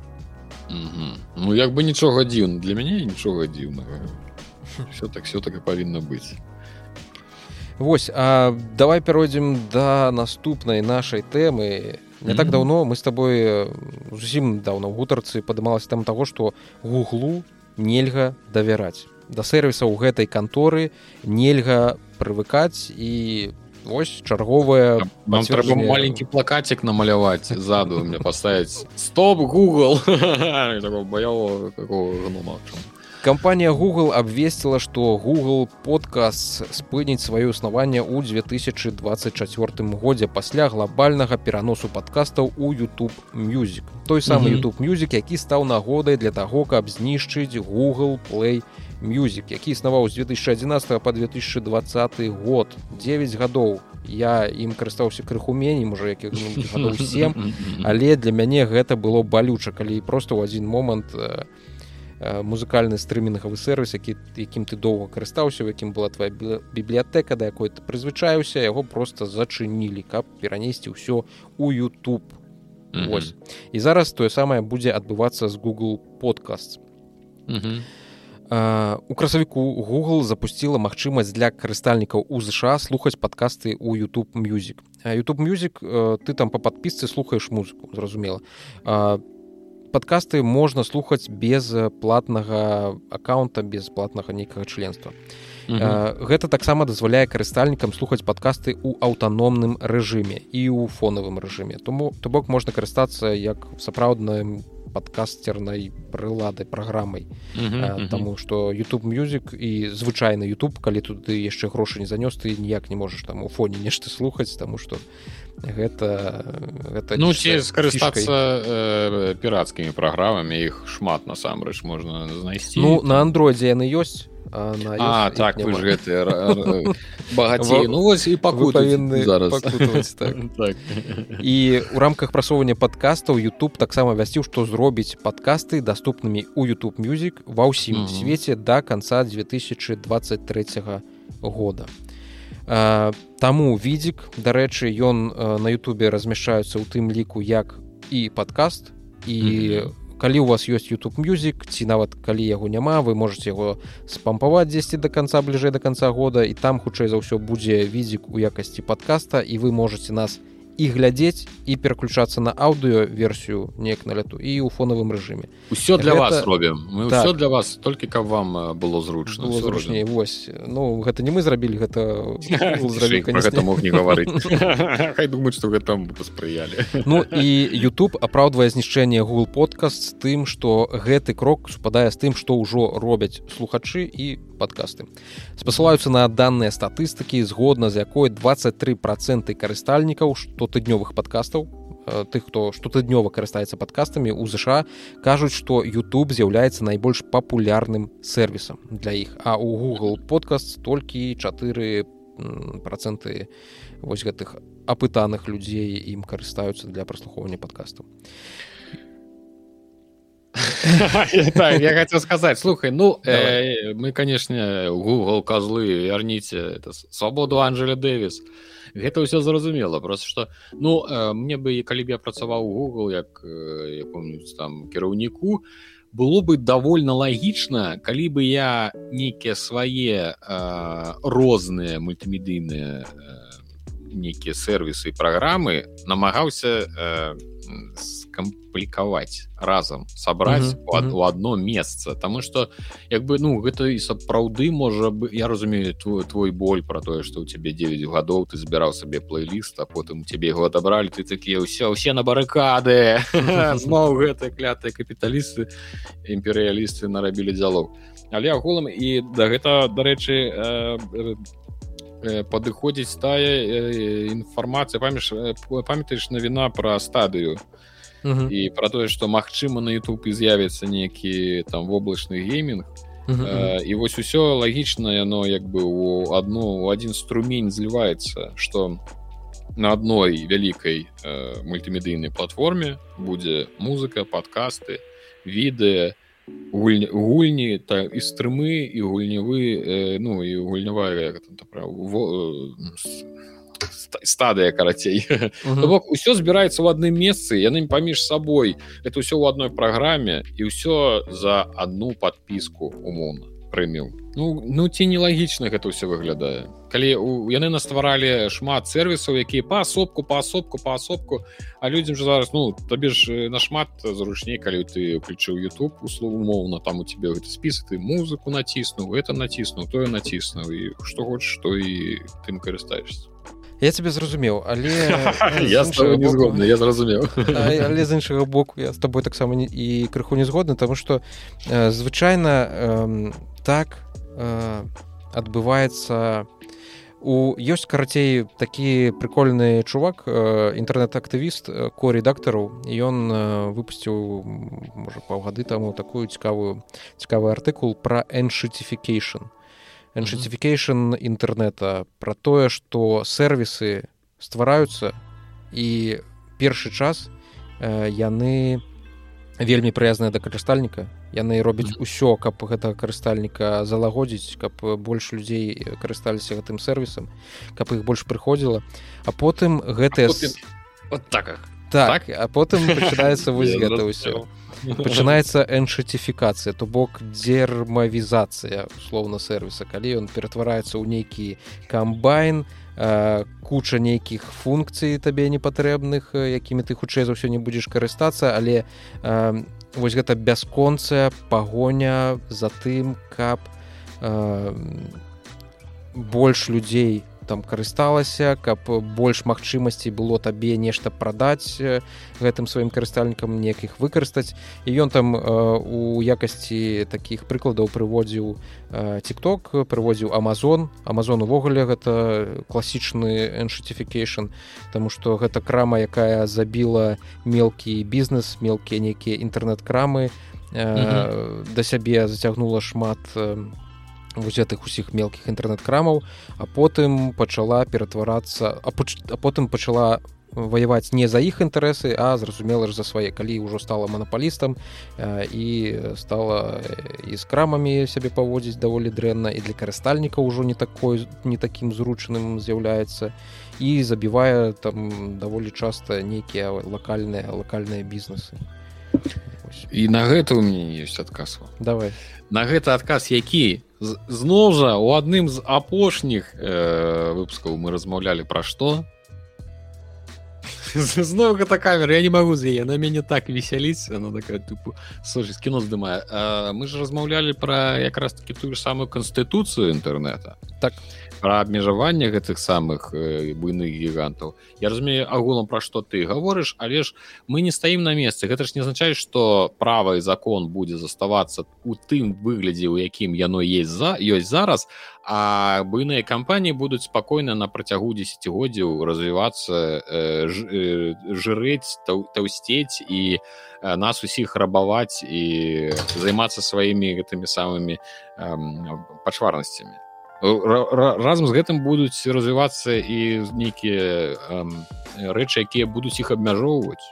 ну як бы нічога дзіўна. Для мяне нічога дзіўнага. Все так все так і павінна быць. Вось а давай пяройдзем да наступнай нашай тэмы. Не так давно мы с тобой зусім даўно ў гутарцы падымалася там таго што гуглу нельга давяраць. Да сервіса ў гэтай канторы нельга прывыкаць і вось чарговая трэба маленькі плакацік намаляваць заду мне паставіць стоп google <laughs> баявого какого гнома Кампанія Google абвесціла, што Google подкаст спыніць сваё існаванне ў 2024 годзе пасля глобальнага пераносу падкастаў у YouTube Music. Той самы mm -hmm. YouTube Music, які стаў нагодай для таго, каб знішчыць Google Play Music, які існаваў з 2011 по 2020 год 9 гадоў. Я ім карыстаўся крыху меней можа якіх 7 <laughs> але для мяне гэта было балюча калі просто ў адзін момант э, Э, музыкальны стрымінгавы сервіс які якім ты доўга карыстаўся у якім была твоя бібліятэка да якой ты прызвычаюся яго просто зачынілі каб перанесці ўсё у YouTube mm -hmm. Вось. і зараз тое самае будзе адбывацца з Google подкаст mm -hmm. У красавіку Google запусціла магчымасць для карыстальнікаў у ЗША слухаць падкасты ў YouTube Music. YouTube Music ты там по падпісцы слухаеш музыку зразумела. Падкасты можна слухаць без платнага аккаунта без платнага нейкага членства. Mm -hmm. гэта таксама дазваляе карыстальнікам слухаць падкасты ў аўтаномным рэжыме і ў фонавым рэжыме. Тому то бок можна карыстацца як сапраўдным падкастернай прылады праграмай mm -hmm. Таму што YouTube мюзік і звычайны YouTube калі туды яшчэ грошы не занёс ты ніяк не можаш там у фоне нешта слухаць таму што гэта гэта ну ці скарыстацца э, пірацкімі праграмамі іх шмат насамрэч можна знайсці. Ну на андроідзе яны ёсць А, а так вы ж гэты <laughs> багацей ну вось і паку павінны зараз. так. <laughs> так. і у рамках прасоўвання подкастаў YouTube таксама вясціў што зробіць падкасты доступнымі у YouTube Music ва ўсім свеце да конца 2023 года Таму відзік дарэчы ён на Ютубе размяшчаюцца ў тым ліку як і падкаст і калі у вас ёсць YouTube Music ці нават калі яго няма вы можете яго спампаваць 10 до конца бліжэй до конца года і там хутчэй за ўсё будзе відзік у якасці подкаста і вы можете нас не і глядзець і пераключацца на аўдыо версію неяк на лету і ў фонавым рэжыме ўсё для гэта... вас робім мы так. для вас толькі каб вам было зручна было зручней вось. Ну гэта не мы зрабілі гэта гэта мог не гаварыць <laughs> хай думаюць што гэта паспрыялі ну і YouTube апраўдвае знішчэнне google подкаст з тым што гэты крок супадае з тым што ўжо робяць слухачы і падкасты спасылаюцца на даныя статыстыкі згодна з якой 23 проценты карыстальнікаў штотыднёвых падкастаў э, тых хто штотыднёва карыстаецца падкастамі у ЗША кажуць што YouTube з'яўляецца найбольш папулярным сервісам для іх а у Google подкаст толькі 4 проценты вось гэтых апытаных людзей ім карыстаюцца для праслухоўвання падкастаў <laughs> так, я хотел сказать, слухай, ну, э, мы, конечно, Google, козлы, верните это, свободу Анджеле Дэвис. Гэта ўсё зразумела просто что ну э, мне бы калі б я працаваў Google як э, якому-нибудь там кіраўніку было бы довольно лагічна калі бы я нейкія свае э, розныя мультымедыйныя э, нейкія сервісы і праграмы намагаўся э, скамплікаваць разам сабраць mm -hmm. у одно месца Таму что як бы ну гэта і сапраўды можа бы я разумею твой твой боль про тое что у тебе 9 гадоў ты збіраў сабе плейліст а потым тебе его адабралі ты такія ўсё усе на барыкады <laughs> зноў гэта клятыя капіталісты імперыялісты нарабілі дзялоў але агулам і да гэта дарэчы э, э, падыходзіць тая інфармацыя. Паміш памятаеш навіна пра стадыю -huh. і пра тое што магчыма на YouTube і з'явіцца нейкі там воблачны геймінг uh -huh. э, і вось усё лагічна яно як бы у одну у один струмень зліваецца что на адной вялікай э, мультымедыйнай платформе будзе музыка подкасты відэа гульні гульні та і стрымы і гульнявы э, ну і гульнявая стадыя карацей <laughs> бок усё збіраецца ў адным месцы яны паміж сабой это ўсё ў адной праграме і ўсё за одну подпіску умоўна прэміум ну ну ці нелагічна гэта ўсё выглядае калі у, яны настваралі шмат сервісаў якія паасобку паасобку паасобку а людзям же зараз ну табе ж нашмат зручней калі ты уключыў YouTube услугу умоўна там у тебе гэты спіс ты музыку націснуў это націснуў тое націснуў і што хочаш што і тым карыстаешься я тебе зразумеў але <laughs> я не згодны я зразумеў. Але з іншага боку я з тобой таксама і крыху не згодны тому что звычайна так адбываецца. У ёсць карацей такі прикольны чувак інтэрнэт-актывіст ко редактару ён выпусціў можа паўгады таму такую цікавую цікавы артыкул про эншытифікейшн эншытифікейшн інтэрнэта пра тое што сервісы ствараюцца і першы час э, яны вельмі прыязныя да карыстальніка. Яны робяць усё каб гэтага карыстальніка залагодзіць каб больш людзей карысталіся гэтым сервісам каб іх больш прыходзіла. А потым гэтыя вот так так а потым <laughs> пачынаецца вось гэта ўсё пачынаецца эншытифікацыя то бок дзермавізацыя условно сервіса калі ён ператвараецца ў нейкі камбайн куча нейкіх функцый табе непатрэбных якімі ты хутчэй за ўсё не будзеш карыстацца але вось гэта бясконцая пагоня за тым каб больш людзей там карысталася каб больш магчымасцей было табе нешта прадаць гэтым сваім карыстальнікам неякіх выкарыстаць. І ён там у якасці такіх прыкладаў прыводзіў тикток прыводзіў Амазон Амазон увогуле гэта класічны эншытифікейшн Таму што гэта крама якая забіла мелкі бізнес мелкія нейкія інтэрнэт-крамы. Да сябе зацягнула шмат у вось гэтых усіх мелкіх інтэрнэт-крамаў а потым пачала ператварацца а, поч... а потым пачала ваяваць не за іх інтарэсы а зразумела ж за свае. Калі ўжо стала манапалістам і стала і з крамамі сябе паводзіць даволі дрэнна і для карыстальніка ўжо не такой не такім зручным з'яўляецца і забівае там даволі часта нейкія лакальныя лакальныя бізнесы. І на гэта у мяне ёсць адказ. Давай. На гэта адказ які зноў жа у адным з апошніх э, выпускаў мы размаўлялі пра што? Зноў гэта камера я не магу з яе на мяне так весяліць она такая тыпу слушай кіно здымае. Мы ж размаўлялі пра якраз таки тую самую канстытуцыю інтэрнэта. Так пра абмежаванне гэтых самых э, буйных гігантаў. Я разумею агулам пра што ты гаворыш але ж мы не стаім на месцы. Гэта ж не азначае што права і закон будзе заставацца у тым выглядзе у якім яно есть за ёсць зараз а буйныя кампаніі будуць спакойна на працягу десятгоддзяў развівацца э, ж, э, жырэць таў, таўсцець і нас усіх рабаваць і займацца сваімі гэтымі самымі пачварнасцямі разам з гэтым будуць развівацца і нейкія рэчы якія будуць іх абмяжоўваць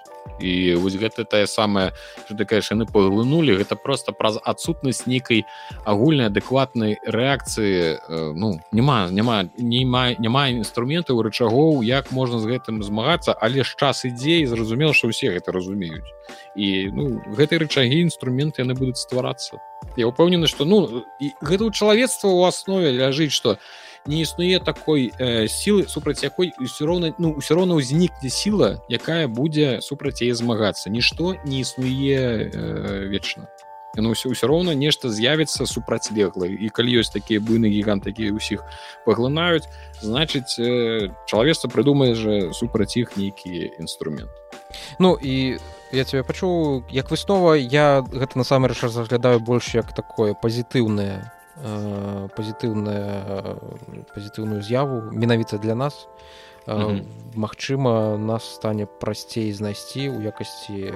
і вось гэта тая самая что такая яны паглынули гэта просто праз адсутнасць нейкай агульнай адэкватнай рэакцыі ну няма няма нема няма інструментаў рычагоў як можна з гэтым змагацца але ж час ідзе і зразумела што ўсе гэта разумеюць. І ну гэтай рычагі інструменты яны будуць стварацца. Я упэўнены что ну гэта ў чалавецтва ў аснове ляжыць что не існуе такой э, сілы супраць якой ўсё роўна ну ўсё роўна ўзнікне сіла якая будзе супраць яе змагацца нішто не існуе э, вечна ну ўсё ўсё роўна нешта з'явіцца супрацьлеглай і калі ёсць такія буйны гігант якія ўсіх паглынаюць значыць э, чалавецтва прыдумае же супраць іх нейкі інструмент ну і я тебе пачуў як выснова я гэта насамрэч разглядаю больш як такое пазітыўнае пазітыўная пазітыўную з'яву менавіта для нас. Mm -hmm. Магчыма нас стане прасцей знайсці ў якасці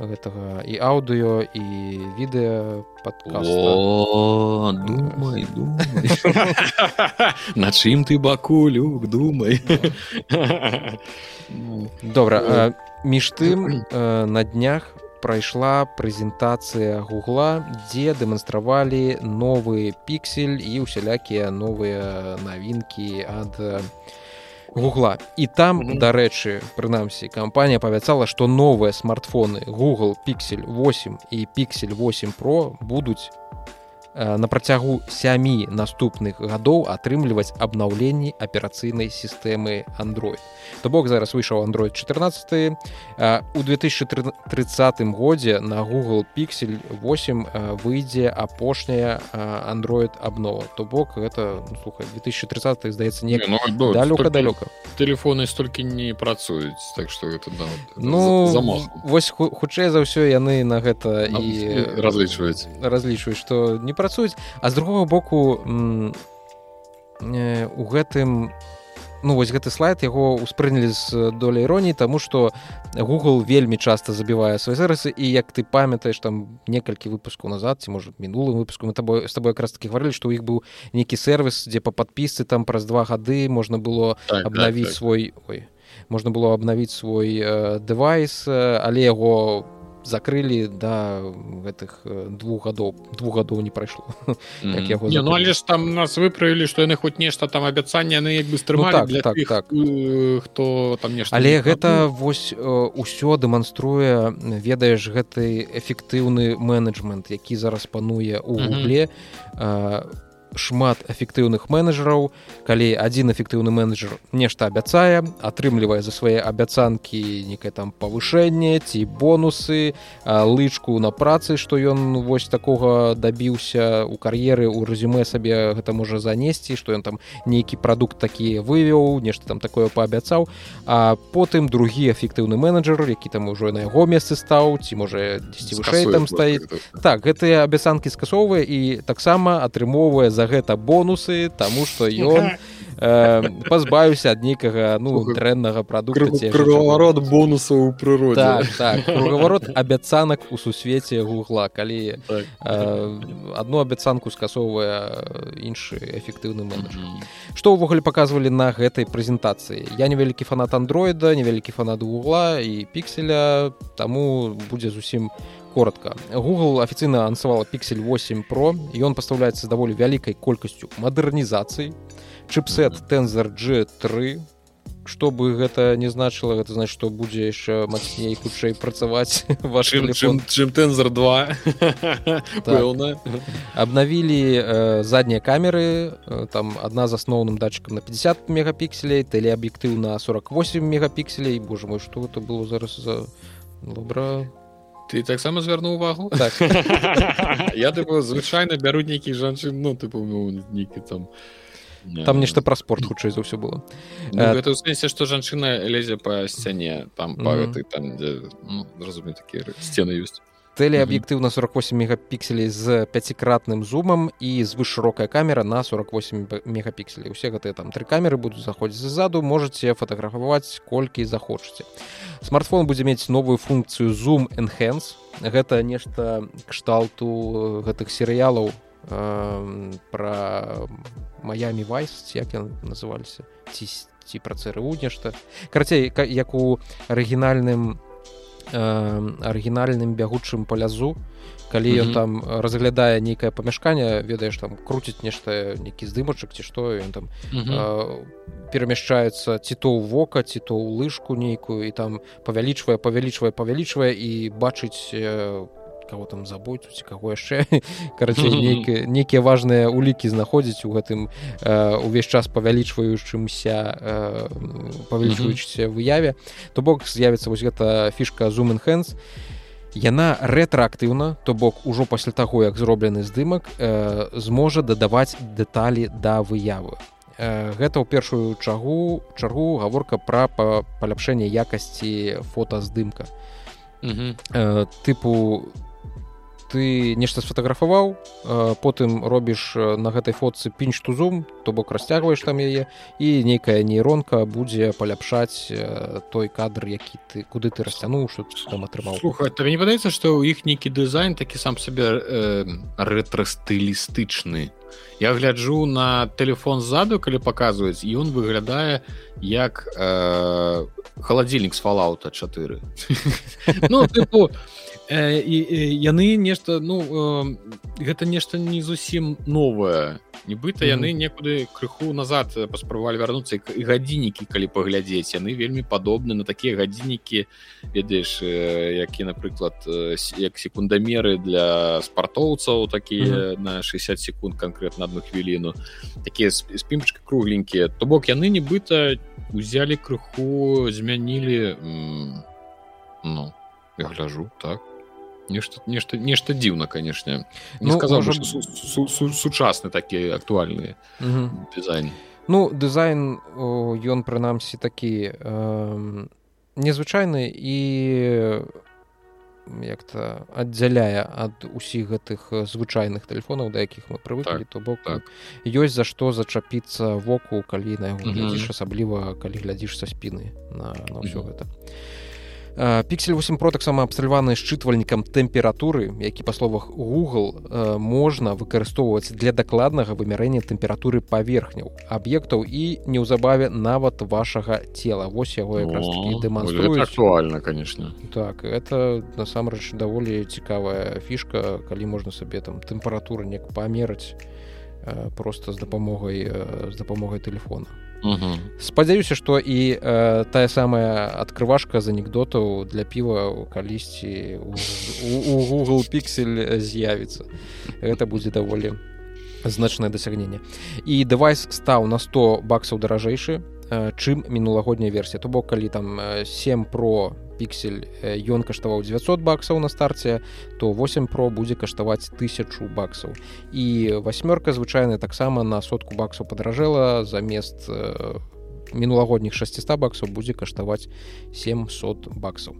гэтага і аўдыо і відэа падказ думай, думай. <laughs> на чым ты бакулю думай? Добра між тым на днях прайшла прэзентацыя гугла дзе дэманстравалі новы піксель і усялякія новыя навінкі ад гугла і там mm -hmm. дарэчы прынамсі кампанія павяцала што новыя смартфоны google піксель 8 і піксель 8 про будуць Э, на працягу сямі наступных гадоў атрымліваць абнаўленні аперацыйнай сістэмы Android. То бок зараз выйшаў Android 14 у 2030 годзе на Google Pixel 8 выйдзе апошняя Android абнова. То бок гэта ну, слухай 2030 здаецца не ну, далёка далёка. Телефоны столькі не працуюць так што гэта да, ну, вось хутчэй за ўсё яны на гэта і разлічваюць разлічваюць што не пра працуюць а з другого боку у гэтым ну вось гэты слайд яго успрынялі з доля іроніі тому что google вельмі часто забівае свае сервисы і як ты памятаеш там некалькі выпускаў назад ці можа мінулым выпуску мы тобой с тобой якраз таки гаварылі што ў іх быў нейкі сервис дзе па падпісцы там праз два гады можна было так, абнавіць так, так. свой ой можна было абнавіць свой э, дэвайс але яго закрылі да гэтых э, двух гадоў двух гадоў не прайшло mm. яго не, ну, але ж там нас выправілі што яны хоць нешта там абяцанне яны як бы стрымалі ну, так, так, тых, так. Э, хто там нешта але гэта вось ўсё э, дэманструе ведаеш гэты эфектыўны менеджмент які зараз пануе ў гугле mm -hmm шмат эфектыўных менеджераў калі адзін эфектыўны менеджер нешта абяцае атрымлівае за свае абяцанкі некае там павышэнне ці бонусы лычку на працы што ён вось такога дабіўся у кар'еры у рэзюме сабе гэта можа занесці што ён там нейкі прадукт такі вывеў нешта там такое паабяцаў. А потым другі эфектыўны менеджер які там ужо на яго месцы стаў ці можа вышэй там стаіць. так гэтыя абяцанкі скасоўвае і таксама атрымоўвае за гэта бонусы тому что ён э, пазбавіўся ад нейкага ну дрэннага прадукта круговорот бонусаў у прыродзе. Так, так, круговорот абяцанак у сусвеце гугла калі так. э, одну абяцанку скасоўвае іншы эфектыўны менеджер. Што ўвогуле паказвалі на гэтай прэзентацыі? Я невялікі фанат андроіда невялікі фанат гугла і пікселя таму будзе зусім у коротко. Google афіцыйна ансавала пиксель 8 про ён пастаўляецца даволі вялікай колькасцю мадэрнізацыі чыпсет тензор g3 чтобы гэта не значыла гэта значит что будзе яшчэ мацней хутчэй працаваць <laughs> ваш чым тензор 2 так. обнавілі э, заднія камеры э, там одна з асноўным датчыкам на 50 мегапікселей тэлеаб'ектыў на 48 мегапікселей Боже мой что это было зараз за добра ты таксама звярнуў увагу? Так. <laughs> я тыпу звычайна бяру нейкіх жанчын ну тыпу ну, нейкі там там нешта пра спорт хутчэй за ўсё было. Ну, гэта сэнсе што жанчына лезе па сцяне там па гэтай там дзе ну, разумею такія сцены ёсць тэлеаб'ектыў на 48 мегапікселей з пяцікратным зумам і звышшырокая камера на 48 мегапікселей усе гэтыя там тры камеры будуць заходзіць ззаду можете фатаграфаваць колькі захочаце смартфон будзе мець новую функцыю zoom enhance. Гэта нешта кшталту гэтых серыялаў э, пра маямі вайс як яны называліся ці ці пра цру нешта карацей як у арыгінальным арыгінальным бягучым палязу калі ён mm -hmm. там разглядае нейкае памяшканне ведаеш там круціць нешта нейкі здымачак ці што ён там mm -hmm. э, перамяшчаецца ці то ў вока ці то ў лыжку нейкую і там павялічвае павялічвае павялічвае і бачыць э, кого там забойцу ці каго яшчэ. <laughs> Карацей нейкія нейкія важныя улікі знаходзіць у гэтым э, увесь час павялічваючымся э, павялічваючыся выяве. То бок з'явіцца вось гэта фішка zoom enhance яна рэтраактыўна то бок ужо пасля таго як зроблены здымак э, зможа дадаваць дэталі да выявы. Гэта ў першую чагу чаргу гаворка пра паляпшэнне якасці фотаздымка. Тыпу ты нешта сфотаграфаваў потым робіш на гэтай фотцы пінч ту зум то бок расцягваеш там яе і нейкая нейронка будзе паляпшаць той кадр які ты куды ты расцянуў что там атрымаў. Тебе не падаецца што ў іх нейкі дызайн такі сам сабе э, рэтрастылістычны? Я гляджу на телефон ззаду калі паказваюць ён выглядае як э, халадзільнік з фалаута 4 <laughs> ну тыпу, э, і, і яны нешта ну э, гэта нешта не зусім новае. Нібыта mm -hmm. яны некуды крыху назад паспрабавалі вярнуцца і гадзіннікі калі паглядзець. Яны вельмі падобны на такія гадзіннікі ведаеш які напрыклад як секундамеры для спартоўцаў такія mm -hmm. на 60 секунд канкрэтна одну хвіліну. Такія спімчка кругленькія. То бок яны нібыта узялі крыху змянілі ну гляжу так нешта нешта нешта дзіўна канешне не ну, сказал можа... су, су, су, сучасны такі актуальны дызайн ну дызайн ён прынамсі такі э, незвычайны і як-то аддзяляе ад усіх гэтых звычайных тэлефонаў да якіх мы прывыклі так, то бок так. ёсць за што зачапіцца воку калі на яго глядзіш асабліва калі глядзіш са спіны на, на ўсё гэта. а піксель 8 про таксама абсталяваны счытвальнікам тэмпературы які па словах google можна выкарыстоўваць для дакладнага вымярэння тэмпературы паверхняў аб'ектаў і неўзабаве нават вашага цела вось яго якраз дэманструе актуальна конечно. Так это насамрэч даволі цікавая фішка калі можна сабе там тэмпературы неяк памераць просто з дапамогай з дапамогай телефона спадзяюся што і э, тая самая адкрывашка з анекдотаў для піва калісьці у, у google піксель з'явіцца гэта будзе даволі значнае дасягненне і дэвайс стаў на 100 баксаў даражэйшы чым мінулагодняя версія то бок калі там 7 про піксель ён каштаваў 900 баксаў на старце то 8 про будзе каштаваць тысячу баксаў. І восьмёрка звычайная таксама на сотку баксаў падражэла замест мінулагодніх 600 баксаў будзе каштаваць 700 баксаў.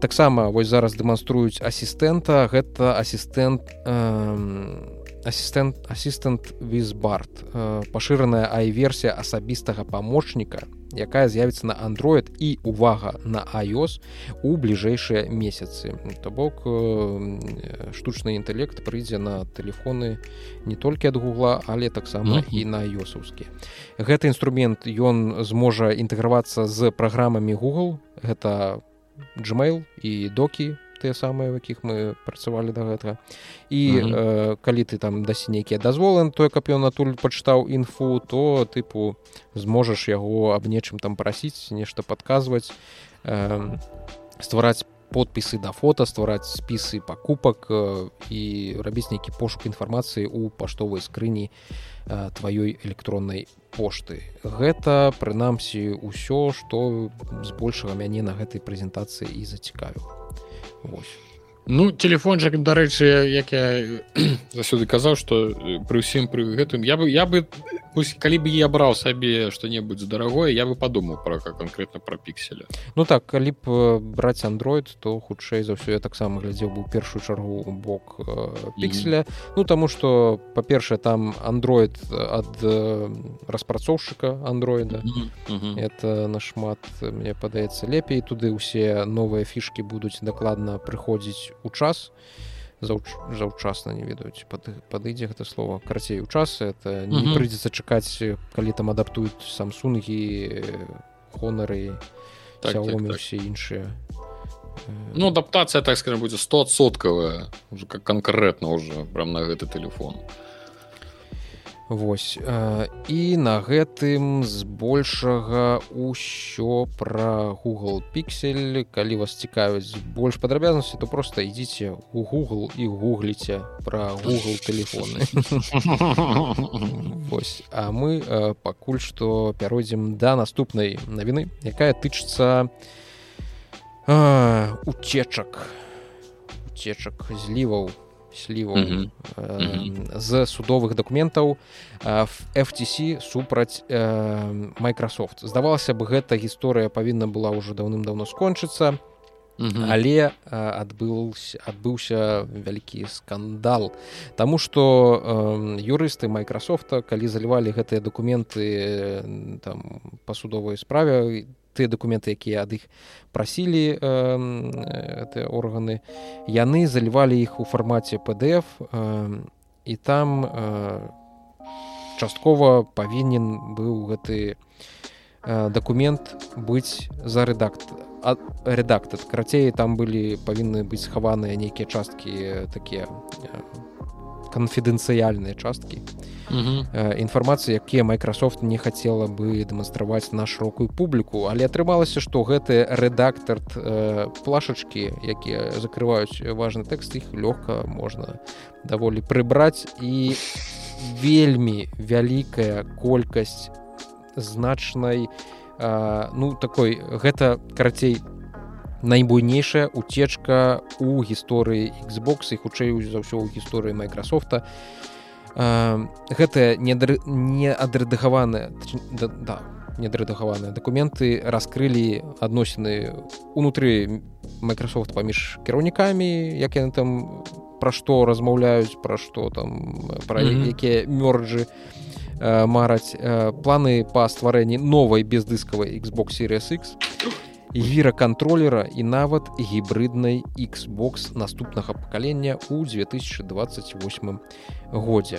Таксама вось зараз дэманструюць асістэнта гэта асістэнт э, асістэнт асістэнт візбард пашыраная ай-версія асабістага памочніка якая з'явіцца на android і увага на iOS у бліжэйшыя месяцы. То бок штучны інтэлект прыйдзе на телефоны не толькі ад гугла але таксама і на iOсаўскі гэты інструмент ён зможа інтэгравацца з праграмамі google. Гэта gmail і докі тыя самыя якіх мы працавалі да гэтага і -huh. э, калі ты там дасі нейкія дазволы то каб ён адтуль пачытаў інфу то тыпу зможаш яго аб нечым там прасіць нешта падказваць э, ствараць подпісы да фото ствараць спісы пакупак э, і рабіць нейкі пошук інфармацыі ў паштовай скрыні э, тваёй электроннай пошты. Гэта прынамсі ўсё што збольшага мяне на гэтай прэзентацыі і зацікавіла Вось. Ну телефон жа дарэчы як я заўсёды казаў что пры ўсім пры гэтым я бы я бы пусть калі бы я браў сабе что-небудзь дарагое я бы подумаў про конкретно про пікселя Ну так калі б браць android то хутчэй за ўсё я таксама глядзеў бы першую чаргу бок пікселя mm -hmm. Ну таму что па-першае там android ад распрацоўшчыка андроида mm -hmm. это нашмат мне падаецца лепей. Туды ўсе новыя фішки будуць дакладна прыходзіць у час заўчасна не ведаюць падыдзе гэта слова. Карацей у час это не прыйдзецца чакаць калі там адаптуюць самсунгі хонары так, так, так. все іншыя. Ну адаптацыя так скажем будзе 100соткавая уже как канкрэтна уже прям на гэты телефон. то Вось і на гэтым збольшага ўсё пра Google піксель калі вас цікавяць больш падрабязнасці то просто ідзіце у Google і гугліце пра Google телефоны. <laughs> Вось а мы пакуль што пяройдзем да наступнай навіны якая тычыцца уцечак уцечак зліваў сліву mm -hmm. э, з судовых дакументаў э, FTC супраць э, Microsoft здавалася бы гэта гісторыя павінна была ўжо даўным-даўно скончыцца mm -hmm. але адбыўся адбыўся вялікі скандал Таму што э, юрысты Майкрасофта калі залівалі гэтыя дакументы э, там па судовай справе тыя дакументы якія ад іх прасілі э, органы яны залівалі іх у фармаце pdf э, і там э, часткова павінен быў гэты э, дакумент быць за рэдакт редактор карацей там былі павінны быць схаваныя нейкія часткі такія канфідэнцыяльныя часткі інфармацыі якія Microsoft не хацела бы дэманстраваць на шырокую публіку але атрымалася што гэты рэдактар плашачкі якія закрываюць важны тэкст іх лёгка можна даволі прыбраць. І вельмі вялікая колькасць значнай ну такой гэта карацей найбуйнейшая утечка у гісторыі Xbox і хутчэй за ўсё ў гісторыі Майкрасофта гэтая не адрэдагаваная да, да, недрэдагаваныя дакументы раскрылі адносіны унутры Microsoft паміж кіраўнікамі як яны там пра што размаўляюць пра што там пра mm -hmm. якія мёрджы мараць планы па стварэнні новай бездыскавай Xbox Series X гіракантролера і нават гібриднай Xbox наступнага пакалення ў 2028 годзе.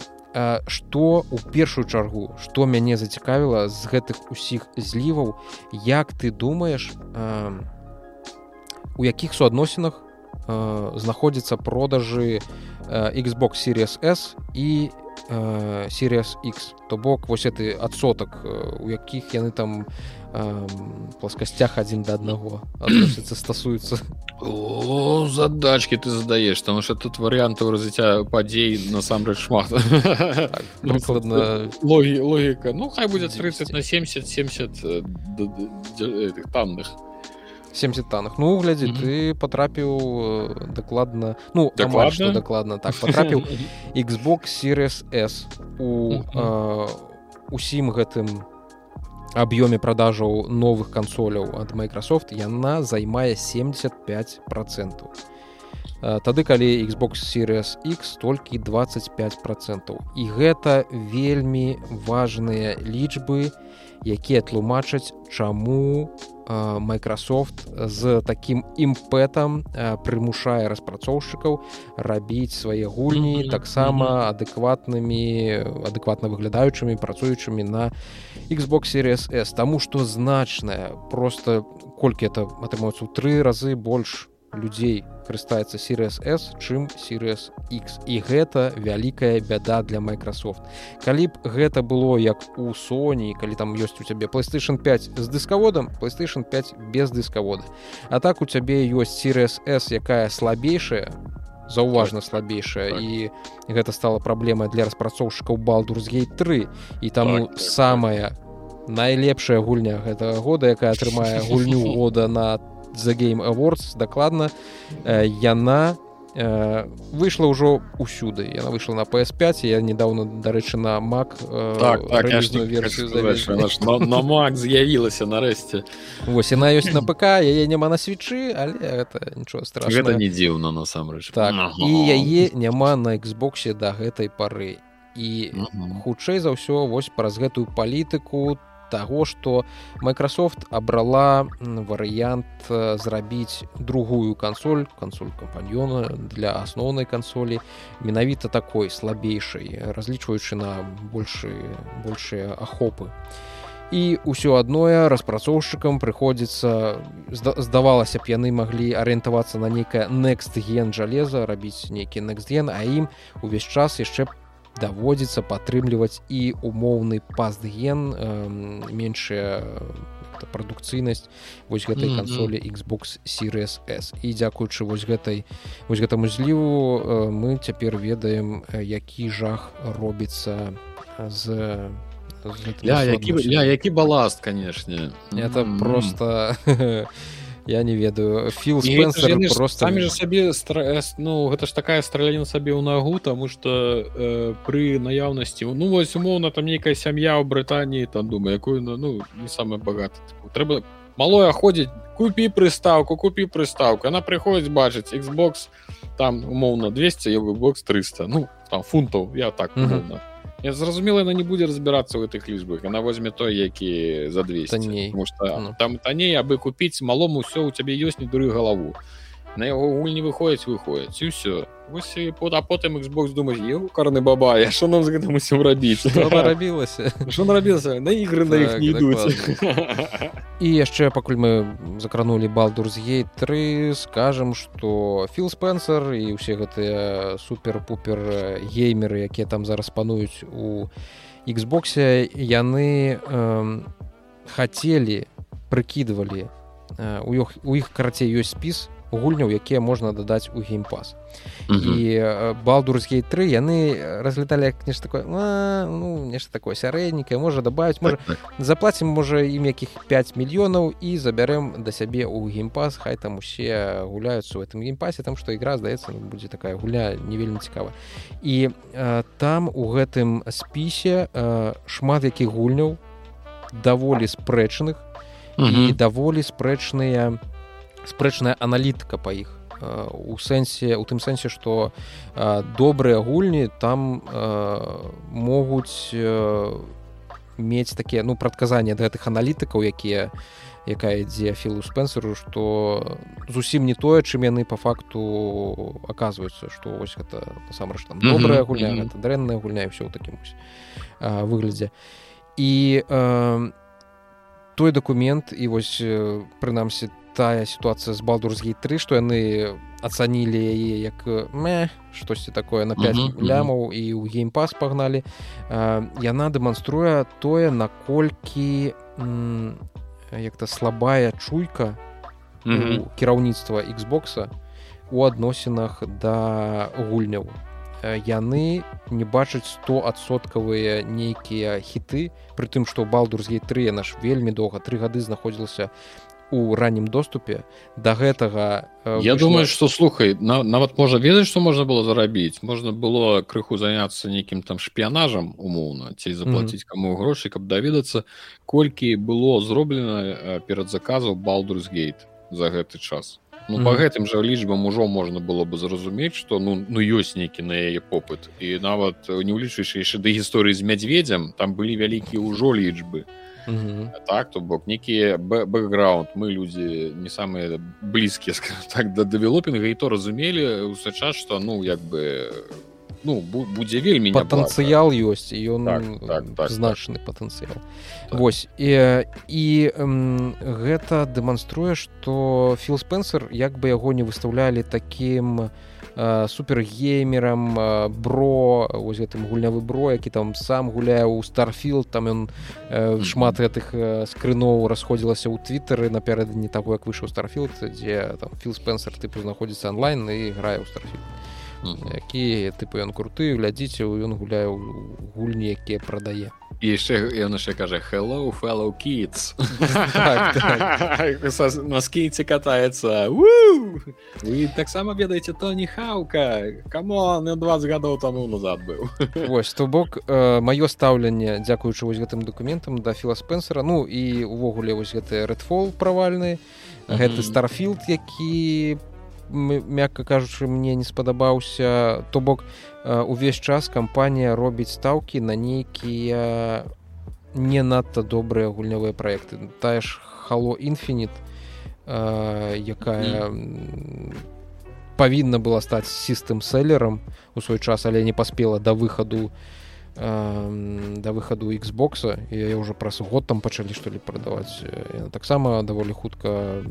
Што у першую чаргу, што мяне зацікавіла з гэтых усіх зліваў, як ты думаеш, у якіх суадносінах знаходзіцца продажы Xbox Series S і Series X, то бок вось гэты адсотак, у якіх яны там плоскасцях адзін да аднаго адносіцца стасуецца о задачки ты задаеш там что тут варыянтаў развіцця падзей насамрэч шмат. Так, <laughs> прыкладна логі логіка ну хай будзе 30 на 70 70 танных. 70 танах ну глядзі mm -hmm. ты потрапіў дакладна ну дакладна дакладна так <laughs> потрапіў Xbox Series S у mm -hmm. усім гэтым аб'ёме продажаў новых кансоляў ад Microsoft яна займае 75 процентов. Тады калі Xbox Series X толькі 25 процентов. І гэта вельмі важныя лічбы якія тлумачаць чаму Microsoft з таким імпэтам прымушае распрацоўшчыкаў рабіць свае гульні таксама адэкватнымі адэкватна выглядаючымі працуючымі на Xbox Series S. Таму што значная просто колькі это атрымаецца ў тры разы больш людзей карыстаецца Series S чым Series X. І гэта вялікая бяда для Microsoft. Калі б гэта было як у Sony калі там ёсць у цябе PlayStation 5 з дыскаводам PlayStation 5 без дыскавода. А так у цябе ёсць Series S якая слабейшая заўважна слабейшая так. і гэта стала праблемай для распрацоўшчыкаў балдурсгей 3 і таму так, так, самая найлепшая гульня гэтага года якая атрымае <laughs> гульню года на The Game Awards дакладна яна э, выйшла ўжо ўсюды яна выйшла на PS5 я недавно дарэчы на Mac э, так, так, версію на Mac з'явілася нарэшце Вось яна ёсць на ПК яе няма на свечы але это нічого страшно гэта не дзіўна насамрэч так і яе няма на Xбосе да гэтай пары і хутчэй за ўсё вось праз гэтую палітыку таго что Microsoft абрала варыянт э, зрабіць другую кансоль кансоль кампаньёна для асноўнай кансолі менавіта такой слабейшай разлічваючы на большы большыя ахопы. І ўсё адное распрацоўшчыкам прыходзіцца здавалася б яны маглі арыентавацца на нейкае next ген жалеза рабіць нейкі next ген а ім увесь час яшчэ даводзіцца падтрымліваць і умоўны пастген меншая прадукцыйнасць вось гэтай mm -hmm. кансолі Xbox Series S і дзякуючы вось гэтай вось гэтаму зліву мы цяпер ведаем які жах робіцца з ля, які, ля, які баласт канешне это mm -hmm. просто <laughs> я не ведаю. Філ просто самі же сабе стресс ну гэта ж такая страляніна сабе ў нагу тому что э, пры наяўнасці ну вось умоўна там нейкая сям'я ў Брытаніі там думаю якую ну, ну не самая багата трэба малое ходзіць купі прыстаўку купі прыстаўку она прыходзіць бачыць Xbox там умоўна 200 бокс 300 ну там фунтаў я так умоўна. Mm -hmm Я зразумела яна не будзе разбірацца ў гэтых лічбах яна возьме той які за 200 что ну. там танней абы купіць малому ўсё у цябе ёсць не дуры галаву на яго гульні выходзяць выходзяць і ўсё вось под а потым Xbox думаць еў карны баба я що нам з гэтым усім рабіць рабілася що нарабілася на ігры на іх не ідуць і яшчэ пакуль мы закранули балдур з гей 3 скажем что філ спенсер і ўсе гэтыя супер-пупер геймеры якія там зараз пануюць у Xбосе яны э, хацелі прыкідывалі у іх у іх карацей ёсць спіс гульняў якія можна дадаць у геймпас і балдурсгей 3 яны разлеталі як нешта такое а, ну нешта такое сярэднікае можа дабавіць можа так, так. заплацім можа ім якіх 5 мільёнаў і забярэм да сябе ў геймпас хай там усе гуляюцца у этом геймпасе там што ігра здаецца будзе такая гуля не вельмі цікава і а, там у гэтым спісе а, шмат якіх гульняў даволі спрэчных і даволі спрэчныя спрэчная аналітыка па іх у сэнсе у тым сэнсе што добрыя гульні там могуць мець такія ну прадказанні ад гэтых аналітыкаў якія якая ідзе філу спенсеру што зусім не тое чым яны по факту аказваюцца што вось гэта насамрэч там добрая гульня mm -hmm. дрэнная гульня і все ў такім выглядзе і э, той дакумент і вось прынамсі тая сітуацыя з балдурсгей 3 што яны ацанілі яе як мэ штосьці такое на 5 uh -huh, лямаў uh -huh. і ў геймпас пагналі яна дэманструе тое наколькі як-то слабая чуйка uh -huh. кіраўніцтва Xбоса у адносінах да гульняў яны не бачаць 100соткавыя нейкія хіты притым што балдурсгей 3 наш вельмі доўга тры гады знаходзілася у раннім доступе до гэтага э, я вышло... думаю что слухай на, нават можа ведаць что можна было зарабіць? Можна было крыху заняться нейкім там шпіянажам умоўна ці заплатіць mm -hmm. кому грошы каб даведацца колькі было зроблена перад заказу балдурсгейт за гэты час. Ну mm -hmm. по гэтым жа лічбам ужо можна было бы зразумець что ну ну ёсць нейкі на яе попыт. І нават не ўлічваючы яшчэ да гісторыі з мядзведзям там былі вялікія ўжо лічбы. то Угу. так то бок некі бэкграунд мы людзі не самыя блізкія <laughs> так да дэвелопінга і то разумелі ўсё час што ну як бы ну будзе вельмі патэнцыял ёсць і ён так, так, так, значны так. патэнцыял так. восьось і, і эм, гэта дэманструе што філ спенсер як бы яго не выстаўлялі такім у супергеймерам бро вось гэтым гульнявы бро які там сам гуляе ў старфіл там ён шмат гэтых скрыноў расходзілася ў твиттары напярэдадні таго як выйшаў старфілд дзе там філ спенсер тыпу знаходзіцца онлайн і грае ў старфіл які тыпу ён круты глядзіце ён гуляе гульні якія прадае і яшчэ ён яшчэ кажа hello fellow kids <laughs> так, так. на скейце катаецца вы таксама ведаеце тоні хаўка камон 20 гадоў таму назад быў вось то бок. Э, маё стаўленне дзякуючы вось гэтым дакументам да філа спенсера. Ну і увогуле вось гэты рэдфол правальны гэты старфілд які мякка кажучы мне не спадабаўся. То бок увесь час кампанія робіць стаўкі на нейкія не надта добрыя гульнявыя праекты тая ж хало інфінит якая mm. павінна была стаць сістэм селлерам у свой час але не паспела да выхаду да выхаду Xбокса я ўжо праз год там пачалі што ли прадаваць таксама даволі хутка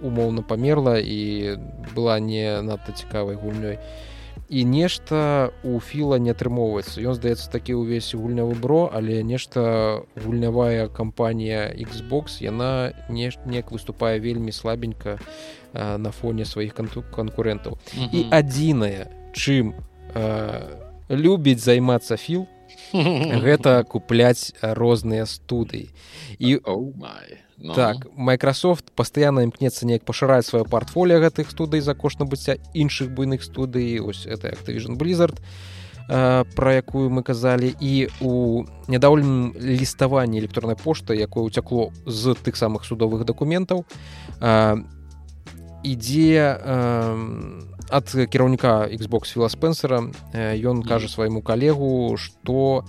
умоўна памерла і была не надта цікавай гульнёй. і і нешта у філа не атрымоўваецца. Ён здаецца такі ўвесь гульнявы бро але нешта гульнявая кампанія Xbox яна не неяк выступае вельмі слабенька а, на фоне сваіх канкурентаў mm -hmm. і адзінае чым а, любіць займацца філ <laughs> гэта купляць розныя студыі. І oh Ну. Так Microsoft пастаянна імкнецца неяк пашыраць сваё партфоліо гэтых студый за кошт набыцця іншых буйных студый. Ось это Activision Blizzard про якую мы казалі. І у нядаўленым ліставанні электроннай пошты якое ўцякло з тых самых судовых дакументаў ідзе ад кіраўніка Xbox філа спенсера ён кажа свайму калегу што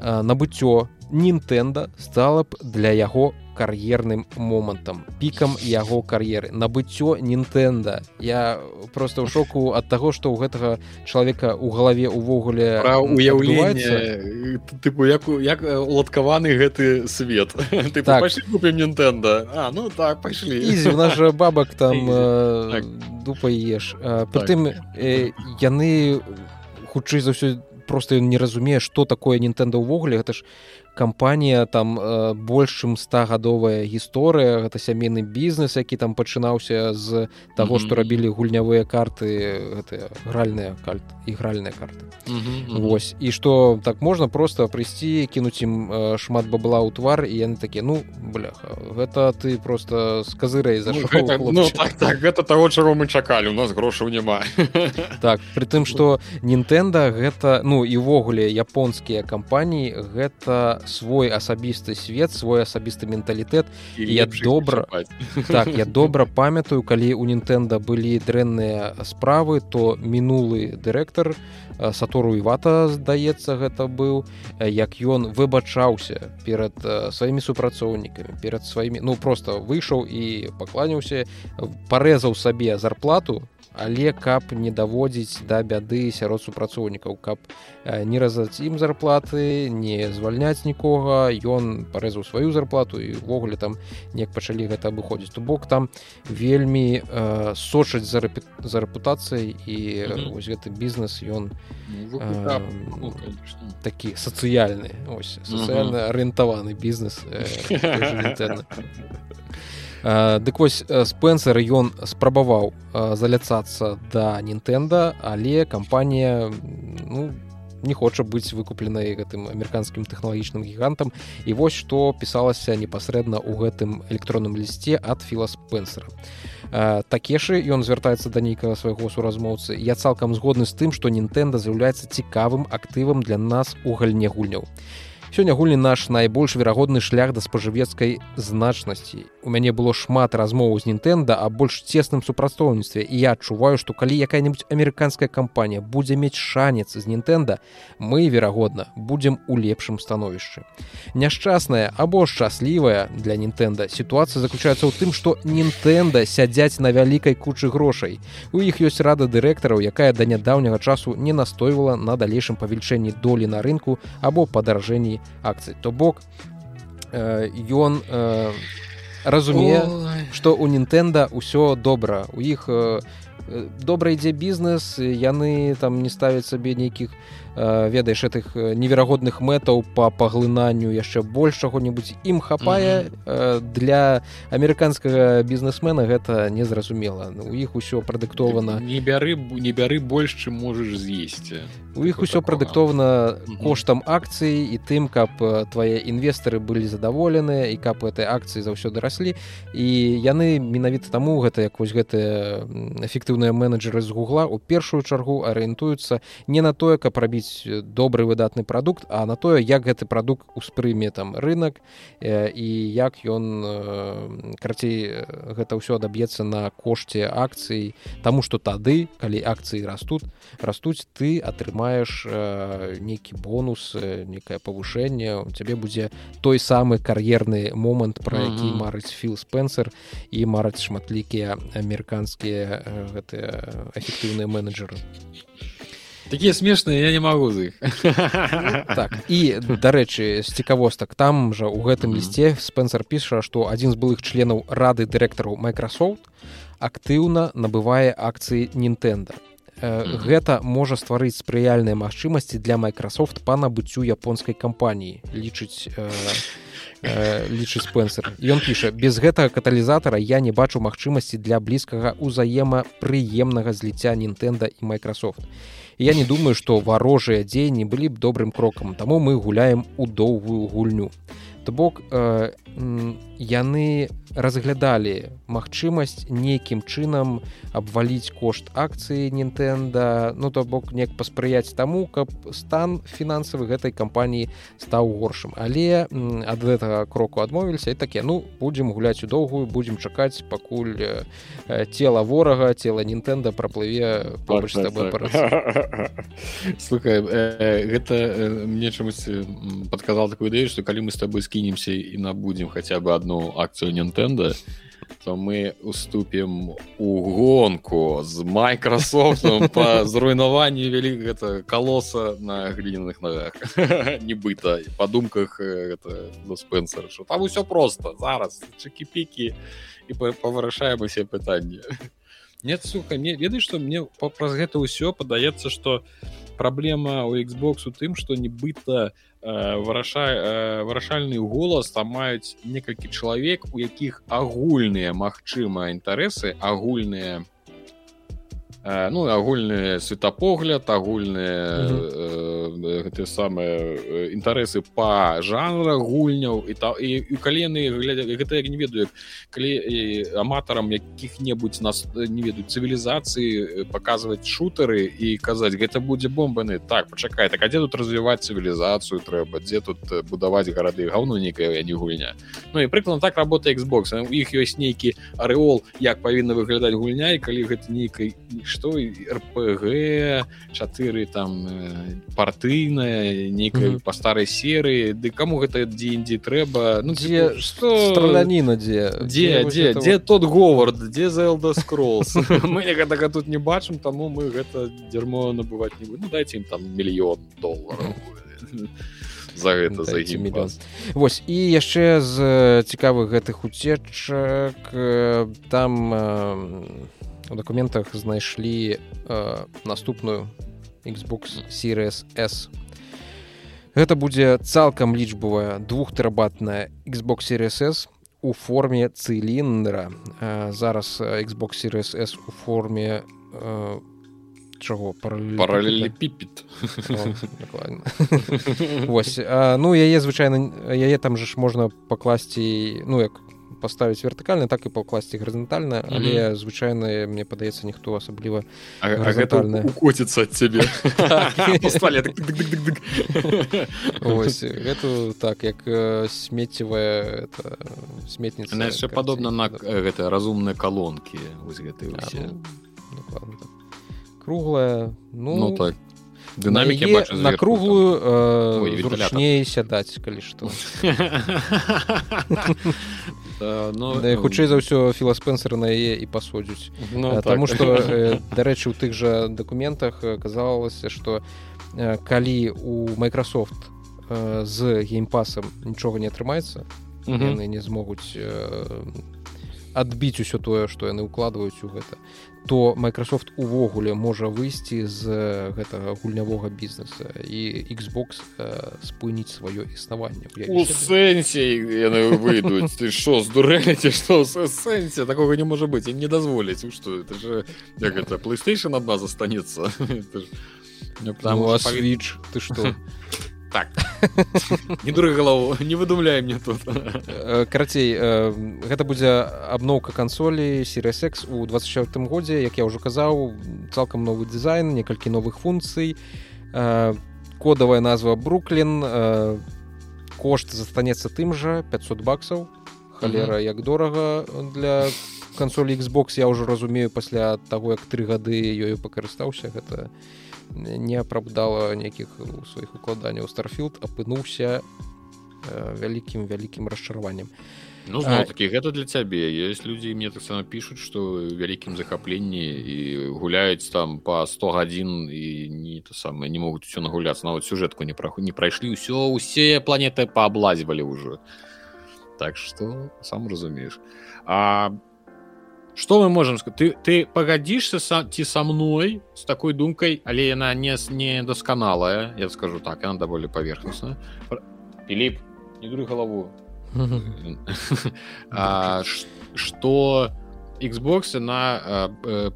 набыццё Нінтэнда стала б для яго кар'ерным момантам пікам яго кар'еры. Набыццё Нінтэнда я просто ў шоку ад таго што ў гэтага чалавека ў галаве увогуле уяўленне тыпу як як уладкаваны гэты свет. <laughs> Так. купім Нінтэнда ну так пайшлі наш бабак там так. дупа еш. Прытым яны хутчэй за ўсё просто не разумее што такое Нінтэнда ўвогуле. Гэта ж кампанія там э, больш чым стагадовая гісторыя. Гэта сямейны бізнес які там пачынаўся з таго што рабілі гульнявыя карты гэтыя гральныя кальт ігральныя карты. Вось. І што так можна просто прыйсці кінуць ім э, шмат бабла ў твар і яны такі ну бляха гэта ты просто з казырай за ну, гэта, ну, так, так, гэта таго чаго мы чакалі у нас грошаў няма. <laughs> Так притым што Нінтэнда гэта ну і ўвогуле японскія кампаніі гэта свой асабісты свет свой асабісты менталітэт і я добра <laughs> так я добра памятаю калі у нінтэнда былі дрэнныя справы то мінулы дырэктар сатору івата здаецца гэта быў як ён выбачаўся перад сваімі супрацоўнікамі перад сваімі ну просто выйшаў і пакланяўся парэзаў сабе зарплату але каб не даводзіць да бяды сярод супрацоўнікаў каб не разаць ім зарплаты не звальняць нікога ён парэзаў сваю зарплату і ўвогуле там неяк пачалі гэта абыходзіць. То бок там вельмі э, сочаць за рэпі... за рэпутацыяй і mm -hmm. вось гэты бізнес ён э, такі сацыяльны ось сацыяльна арыентаваны бізнес э, <laughs> Дык вось спенсер ён спрабаваў заляцацца да Нінтэнда, але кампанія ну, не хоча быць выкупленай гэтым амерыканскім тэхналагічным гігантам. І вось што пісалася непасрэдна ў гэтым электронным лісце ад філа спенсера. Такешы ён звяртаецца да нейкага свайго суразмоўцы. Я цалкам згодны з тым, што Нінтэнда з'яўляецца цікавым актывам для нас у гальне гульняў. Сёння гульні наш найбольш верагодны шлях да спажывецкай значнасці. У мяне было шмат размоваў з Нінтэнда а больш цесным супрацоўніцтве і я адчуваю, што калі якая-нибудь амерыканская кампанія будзе мець шанец з Нінтэнда, мы верагодна будзем у лепшым становішчы. Няшчасная або шчаслівая для Нінтэнда сітуацыя заключаецца ў тым, што Нінтэнда сядзяць на вялікай кучы грошай. У іх ёсць рада дырэктараў, якая да нядаўняга часу не настойвала на далейшым павелічэнні долі на рынку або падаражэнні акцый то бок ён э, э, разумее что у Нінтэнда ўсё добра. У іх э, добра ідзе бізнес яны там не ставяць сабе нейкіх ведаеш этих неверагодных мэтаў по паглынанню яшчэ больш чаго-нибудь ім хапае mm -hmm. для амерыканскага бізнесмена гэта незразумела. У іх усё прадыктована. Не бяры не бяры больш чым можаш з'есці. У іх усё прадыктована коштам акцыі і тым каб твае інвестары былі задаволеныя і каб этой акцыі заўсёды раслі. І яны менавіта таму гэта як вось гэтыя эфектыўныя менеджеры з гугла у першую чаргу арыентуюцца не на тое каб рабіць добры выдатны прадукт а на тое як гэты прадукт успрыме там рынок і як ён карацей гэта ўсё адаб'ецца на кошце акцый таму што тады калі акцыі растут растуць ты атрымаеш э, нейкі бонус э, некае павышэнне у цябе будзе той самы кар'ерны момант пра які mm -hmm. марыць філ спенсер і мараць шматлікія амерыканскія э, гэтыя эфектыўныя менеджеры такія смешныя я не магу з іх так і дарэчы з цікавостак там жа у гэтым лісце спенсер піша што адзін з былых членаў рады дырэктараў Microsoft актыўна набывае акцыі Нінтэнда гэта можа стварыць спрыяльныя магчымасці для Microsoft па набыццю японскай кампаніі лічыць лічыць спенсер. Ён піша без гэтага каталізатара я не бачу магчымасці для блізкага ўзаемапрыемнага зліцця Нінтэнда і Microsoft я не думаю што варожыя дзеянні былі б добрым крокам таму мы гуляем у доўгую гульню. То бок э, яны разглядалі магчымасць нейкім чынам абваліць кошт акцыі Нтэнда ну то бок неяк паспрыяць таму каб стан фінансавы гэтай кампаніі стаў горшым. Але ад гэтага кроку адмовіліся і таке ну будзем гуляць у доўгую будзем чакаць пакуль цела ворага цела Нтэнда праплыве побач з табой <laughs> слухай э, гэта э, мне чамусь подказал такую ідэю што калі мы с тобой скінемся і набудзем хаця бы одну акцыю Nintendo то мы уступім у гонку з майкрасофтом по зруйнаванні вялі гэта калоса на гліняных ногах. <laughs> Нібыта па думках до спенсера що там усё просто. Зараз чакі-пікі і павырашаем усе пытанні нет сука не ведаеш што мне праз гэта ўсё падаецца што праблема у Xbox у тым што нібыта выраша вырашальны голас там маюць некалькі чалавек у якіх агульныя магчыма інтарэсы агульныя Э, ну агульны светапогляд агульныя гэты самыя інтарэсы па жанра гульняў і та і, і калі яны глядя гэта як не ведаю калі аматарам якіх-небудзь нас не ведаюць цывілізацыі паказваць шутары і казаць гэта будзе бомбаны так пачакай так а дзе тут развіваць цывілізацыю трэба? Дзе тут будаваць гарады? Гаўну нейкая не гульня. Ну і прыклад так работа Xbox. У іх ёсць нейкі арэол як павінна выглядаць гульня і калі гэта нейкай што рпг 4 там э, партыйная нейкая mm -hmm. па старай серыі ды каму гэта дзе-індзі трэба ну дзе что страляніна дзе дзе дзе дзе тот говард? Дзе за элда скролс мы гэтага тут не бачым таму мы гэта дзярмо набываць не буду ну, дайте ім там мільён долларов. <laughs> За гэта за мільён Вось і яшчэ з цікавых гэтых уцечак там у дакументах знайшлі э, наступную Xbox Series S. Гэта будзе цалкам лічбавая двухтэрабатная Xbox Series S у форме цыліндра. Э, зараз Xbox Series S у форме э, чаго паралелепіпіт Вось ну яе звычайна яе там же ж можна пакласці ну як паставіць вертыкальна так і пакласці гарызантальна але mm -hmm. звычайна мне падаецца ніхто асабліва коціцца ад цябе гэту так як смецевая сметніца яшчэ падобна на гэта разумныя калонкі вось гэты ну, так. круглая ну, ну так. Дынамікі на круглую э, зручней сядаць калі што ну, хутчэй за ўсё філа спенсера на яе і пасудзіць ну, Таму так. што дарэчы у тых жа дакументах казалася што калі у Microsoft з геймпасам нічога не атрымаецца яны не змогуць адбіць усё тое што яны ўкладваюць у гэта то Microsoft увогуле можа выйсці з гэтага гульнявога бізнеса і Xbox э, спыніць сваё існаванне у сэнсе яны выйдуць. Ты що здурэце што? Сэнсе такого не можа быць. І не дазволіць. Что это же як это PlayStation адна застанецца. <laughs> Потому свіч ты что <laughs> так. Не дуры галаву не выдумляй мне тут. Э, карацей э, гэта будзе абноўка кансолі серыясекс у 24 годзе. Як я ўжо казаў цалкам новы дызайн некалькі новых функцый. Э, кодавая назва бруклін. Кошт застанецца тым жа 500 баксаў. Халера як дорага для кансолі Xbox я ўжо разумею пасля таго як тры гады ёю пакарыстаўся гэта не не апраўдала нейкіх сваіх укладанняў старфілд апынуўся вялікім вялікім расчараваннем. Ну, такі гэта для цябе. Есть людзі мне таксама пішуць што вялікім захапленні і гуляюць там по 100 гадзін і не то самае не могуць усё нагуляцца нават сюжэтку не праху не прайшлі ўсё усе планеты пааблазівалі ўжо. Так что сам разумееш. А что мы можем сказать? Ты ты погодишься ці со мной с такой думкой але яна не не досканалая я скажу так она даволі поверхностная. Филипп не друг голову. <laughs> Что xbox на э,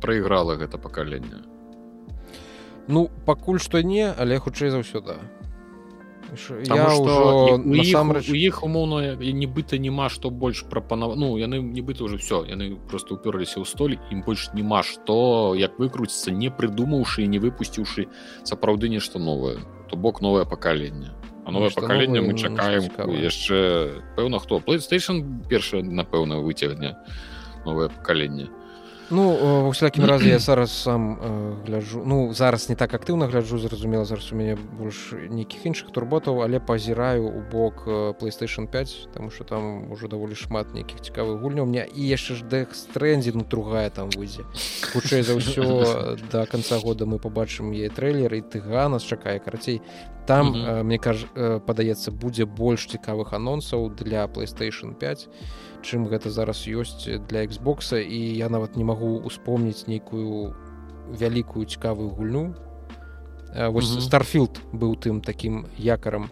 проиграла гэта пакаленне ну пакуль что не але хутчэй за ўсё да у іх умоўна нібыта няма што больш прапанаваць ну яны нібыта уже все яны просто уперліся ў столь ім больш няма што як выкруціцца не прыдумаўшы не выпусціўшы сапраўды нешта новае то бок новае пакаленне а новае пакаленне мы чакаем яшчэ пэўна хто playstation першае напэўна выцягне новае пакаленне Ну ва всякім разе я зараз сам э, гляджу ну зараз не так актыўна гляджу зразумела зараз у мяне больш нейкіх іншых турботаў але пазіраю у бок playstation 5 тому что там уже даволі шмат нейкіх цікавых гульняў. Мне і яшчэ ж дэкстрэнзі ну другая там выйдзе хутчэй за ўсё <laughs> до конца года мы побачым е трэйлер і тыга нас чакае. Карацей там mm -hmm. э, мне кажа э, падаецца будзе больш цікавых анонсаў для playstation 5 і чым гэта зараз ёсць для Xбокса і я нават не магу успомніць нейкую вялікую цікавую гульню вось mm -hmm. старфілд быў тым такім якарам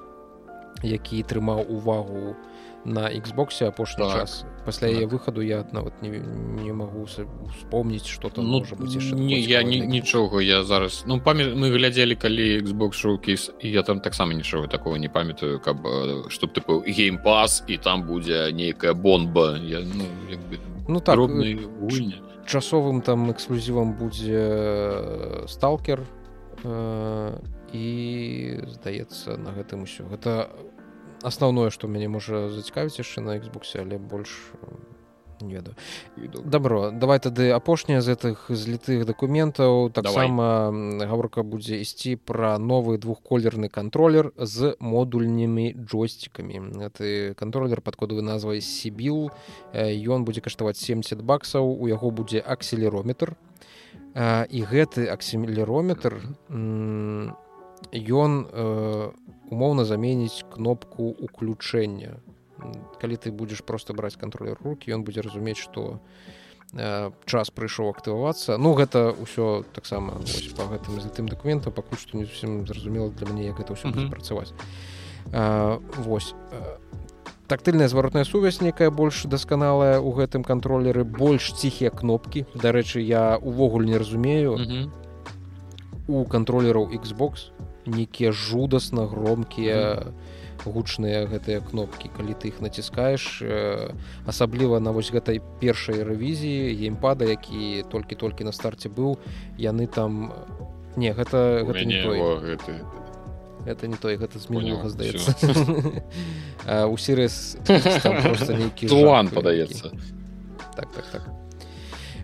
які трымаў увагу на Xбосе апошні так. час. Пасля так. яе выхаду я нават не, не магу вспомніць что там ну, можа быць яшчэ не я ні, нічога я зараз ну памят мы глядзелі калі Xbox шоукейс і я там таксама нічога такого не памятаю каб чтоб тыпу геймпас і там будзе нейкая бомба. Я ну, бы, ну так часовым там эксклюзівам будзе сталкер э, і здаецца на гэтым усё гэта асноўное што мяне можа зацікавіць яшчэ на Xбосе але больш не ведаю. Добро давай тады апошняя з гэтых злітых дакументаў. Таксама гаворка будзе ісці пра новы двухколерны контроллер з модульнымі джойстикамі ты контроллер под кодавай назвай сібіл. Ён будзе каштаваць 70 баксаў у яго будзе акселерометр. І гэты акселерометр ён у умоўна заменіць кнопку уключэння калі ты будзеш просто браць контроллер руки ён будзе разумець что э, час прыйшоў актывавацца ну гэта ўсё таксама по гэтым затым документам пакуль што не зусім зразумела для мяне як гэта ўсё mm -hmm. працаваць восьось тактыльная зваротная сувязь некая больш дасканалая у гэтым контроллеры больш ціхія кнопки. Дарэчы я увогуле не разумею. Mm -hmm. у контроллераў Xbox нейкія жудасна громкія гучныя гэтыя кнопкі. Калі ты іх націскаеш э, асабліва на вось гэтай першай рэвізіі геймпада які толькі-толькі на старце быў яны там не гэта гэта не той. гэта... гэта не той гэта зменга здаецца. <laughs> У <laughs> сірыс нейкі падаецца так так так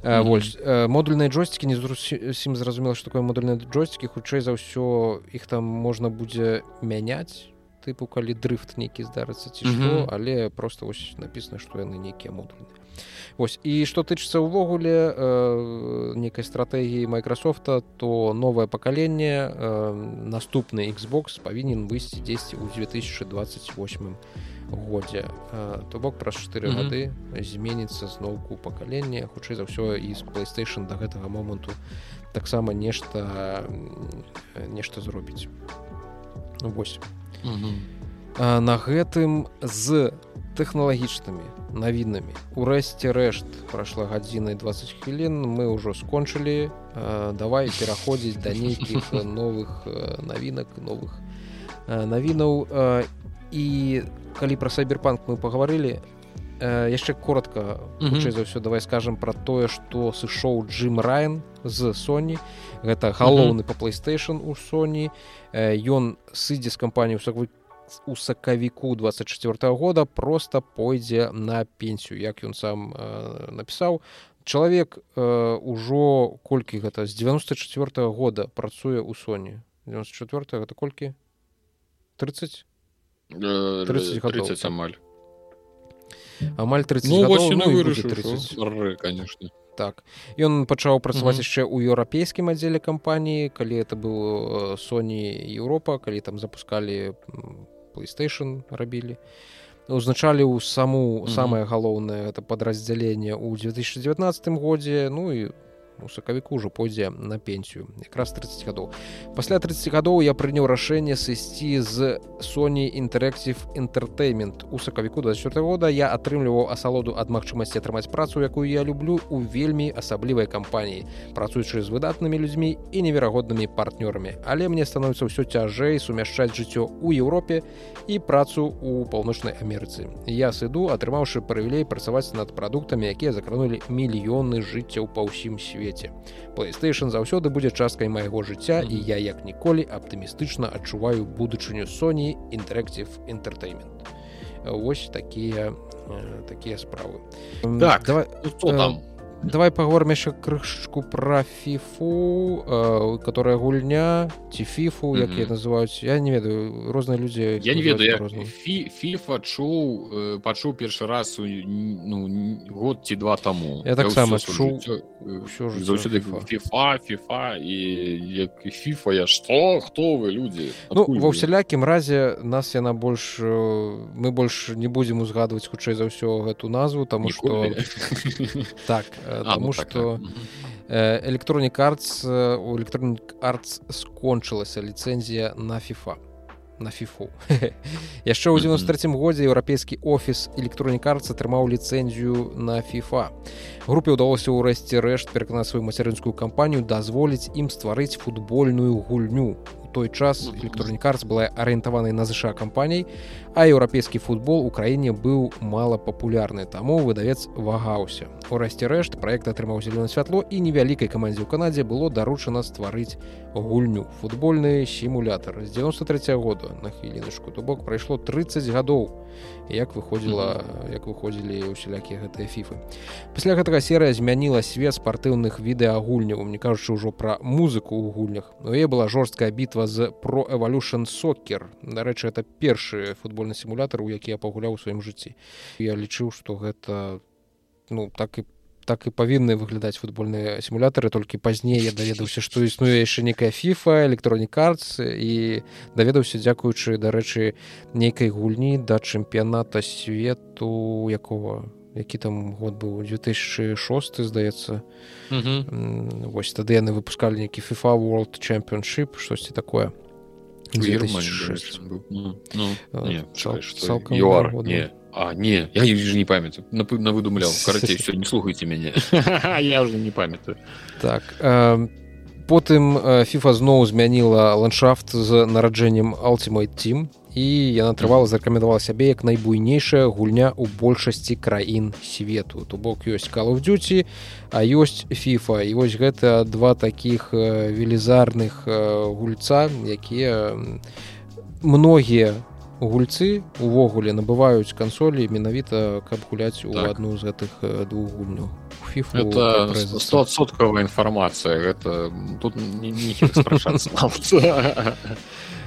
вось модульныя джойстикі не зусім зразумела што такое модульныя джойстикі хутчэй за ўсё іх там можна будзе мяняць тыпу калі дрыфт нейкі здарыцца ці што але просто вось написано што яны нейкія модульныя Вось і што тычыцца ўвогуле э, нейкай стратэгіі майкрасофта то новае пакаленне э, наступны Xbox павінен выйсці дзесьці ў 2028 годзе то бок праз 4 гады зменіцца зноўку пакалення хутчэй за ўсё і з playstation до гэтага моманту таксама нешта нешта зробіць. Вось. На гэтым з тэхналагічнымі навінамі. Урэшце рэшт прайшла гадзіна 20 хвілін мы ўжо скончылі. Давай пераходзіць да нейкіх <laughs> новых навінак новых навінаў. І калі пра сайберпанк мы пагаварылі э, яшчэ коротко хутчэй за ўсё давай скажем про тое что сышоў Джим Райан з Sony. Гэта галоўны по playstation у Sony. Ён сыдзе з кампанію у сакавіку 24 -го года просто пойдзе на пенсію як ён сам э, напісаў чалавек э, ужо колькі гэта з 94 -го года працуе у Sony. 94 гэта колькі? 30 30, 30 амаль. Амаль 30 ну, гадоў, ну, вырашыў, 30. Р, конечно. Так. Ён пачаў працаваць яшчэ ў еўрапейскім аддзеле кампаніі калі это быў Sony Еўропа калі там запускалі playstation рабілі узначалі ў саму самае галоўнае это падраздзяленне ў 2019 годзе ну і у сакавіку ўжо пойдзе на пенсію якраз 30 гадоў пасля 30 гадоў я прыняў рашэнне сысці з Sony Interactive Entertainment. У сакавіку 24 года я атрымліваў асалоду ад магчымасці атрымаць працу якую я люблю у вельмі асаблівай кампаніі працуючы з выдатнымі людзьмі і неверагоднымі партнёрамі але мне становіцца ўсё цяжэй сумяшчаць жыццё ў Еўропе і працу у паўночнай Амерыцы я сыду атрымаўшы прывілей працаваць над прадуктамі якія закранулі мільёны жыццяў па ўсім свеце PlayStation заўсёды будзе часткай майго жыцця і я як ніколі аптымістычна адчуваю будучыню Sony Interactive Entertainment. Вось такія такія справы. Так, давай ну, там давай паговорым яшчэ крышку пра фіфу э, которая гульня ці фіфу як mm -hmm. я называюць я не ведаю розныя людзі я не ведаю фіфа чуў э, пачуў першы раз у ну, год ці два таму я таксама чуў заўсёды фіфа фіфа і як фіфа я што хто вы людзі ну ва ўсялякім разе нас яна больш мы больш не будзем узгадваць хутчэй за ўсё гэту назву таму што <laughs> так тому что электронік артс у электронік артс скончылася ліцэнзія на фіфа на фіфу яшчэ ў 93 годзе еўрапейскі офіс электронік артс атрымаў ліцэнзію на фіфа групе ўдалося ўрэшце рэшт пераканаць сваю мацярынскую кампанію дазволіць ім стварыць футбольную гульню той час электронік артс была арыентаванай на ЗША кампаній а еўрапейскі футбол у краіне быў мала папулярны таму выдавец вагаўся у расце рэшт проект атрымаў зялёна святло і невялікай камандзе ў канадзе было даручана стварыць гульню. Футбольны сімулятор з 93 -го года. На хвілінушку то бок прайшло 30 гадоў як выходзіла як выходзілі усялякія гэтыя фіфы. Пасля гэтага серыя змяніла свет спартыўных відэагульняў. Мне кажучы ўжо пра музыку ў гульнях. Но е была жорсткая бітва з про эволюшн сокер дарэчы это першы футбольны сімулятор у які я пагуляў у сваім жыцці. Я лічыў што гэта ну так і так і павінны выглядаць футбольныя сімулятары толькі пазней я даведаўся што існуе яшчэ некая фіфа электронік карц і даведаўся дзякуючы дарэчы нейкай гульні да чэмпіяната свету якого які там год быў 2006 здаецца. Восьось тады яны выпускалі нейкі фіфа world championship штосьці такое. Ну, ну, не, А, не, я же не памятаю. На, на выдумлял. Короче, все, не слухайте меня. <laughs> я уже не памятаю. Так. Э, потым FIFA зноў змяніла ландшафт з нараджэннем Ultimate Team і яна трывала зарэкамендавала сябе як найбуйнейшая гульня ў большасці краін свету то бок ёсць call of duty а ёсць фіфа і вось гэта два таких велізарных гульца якія многія гульцы увогуле набываюць кансолі менавіта каб гуляць у так. адну з гэтых двух гульняў соткавая інфармацыя гэта тут не, не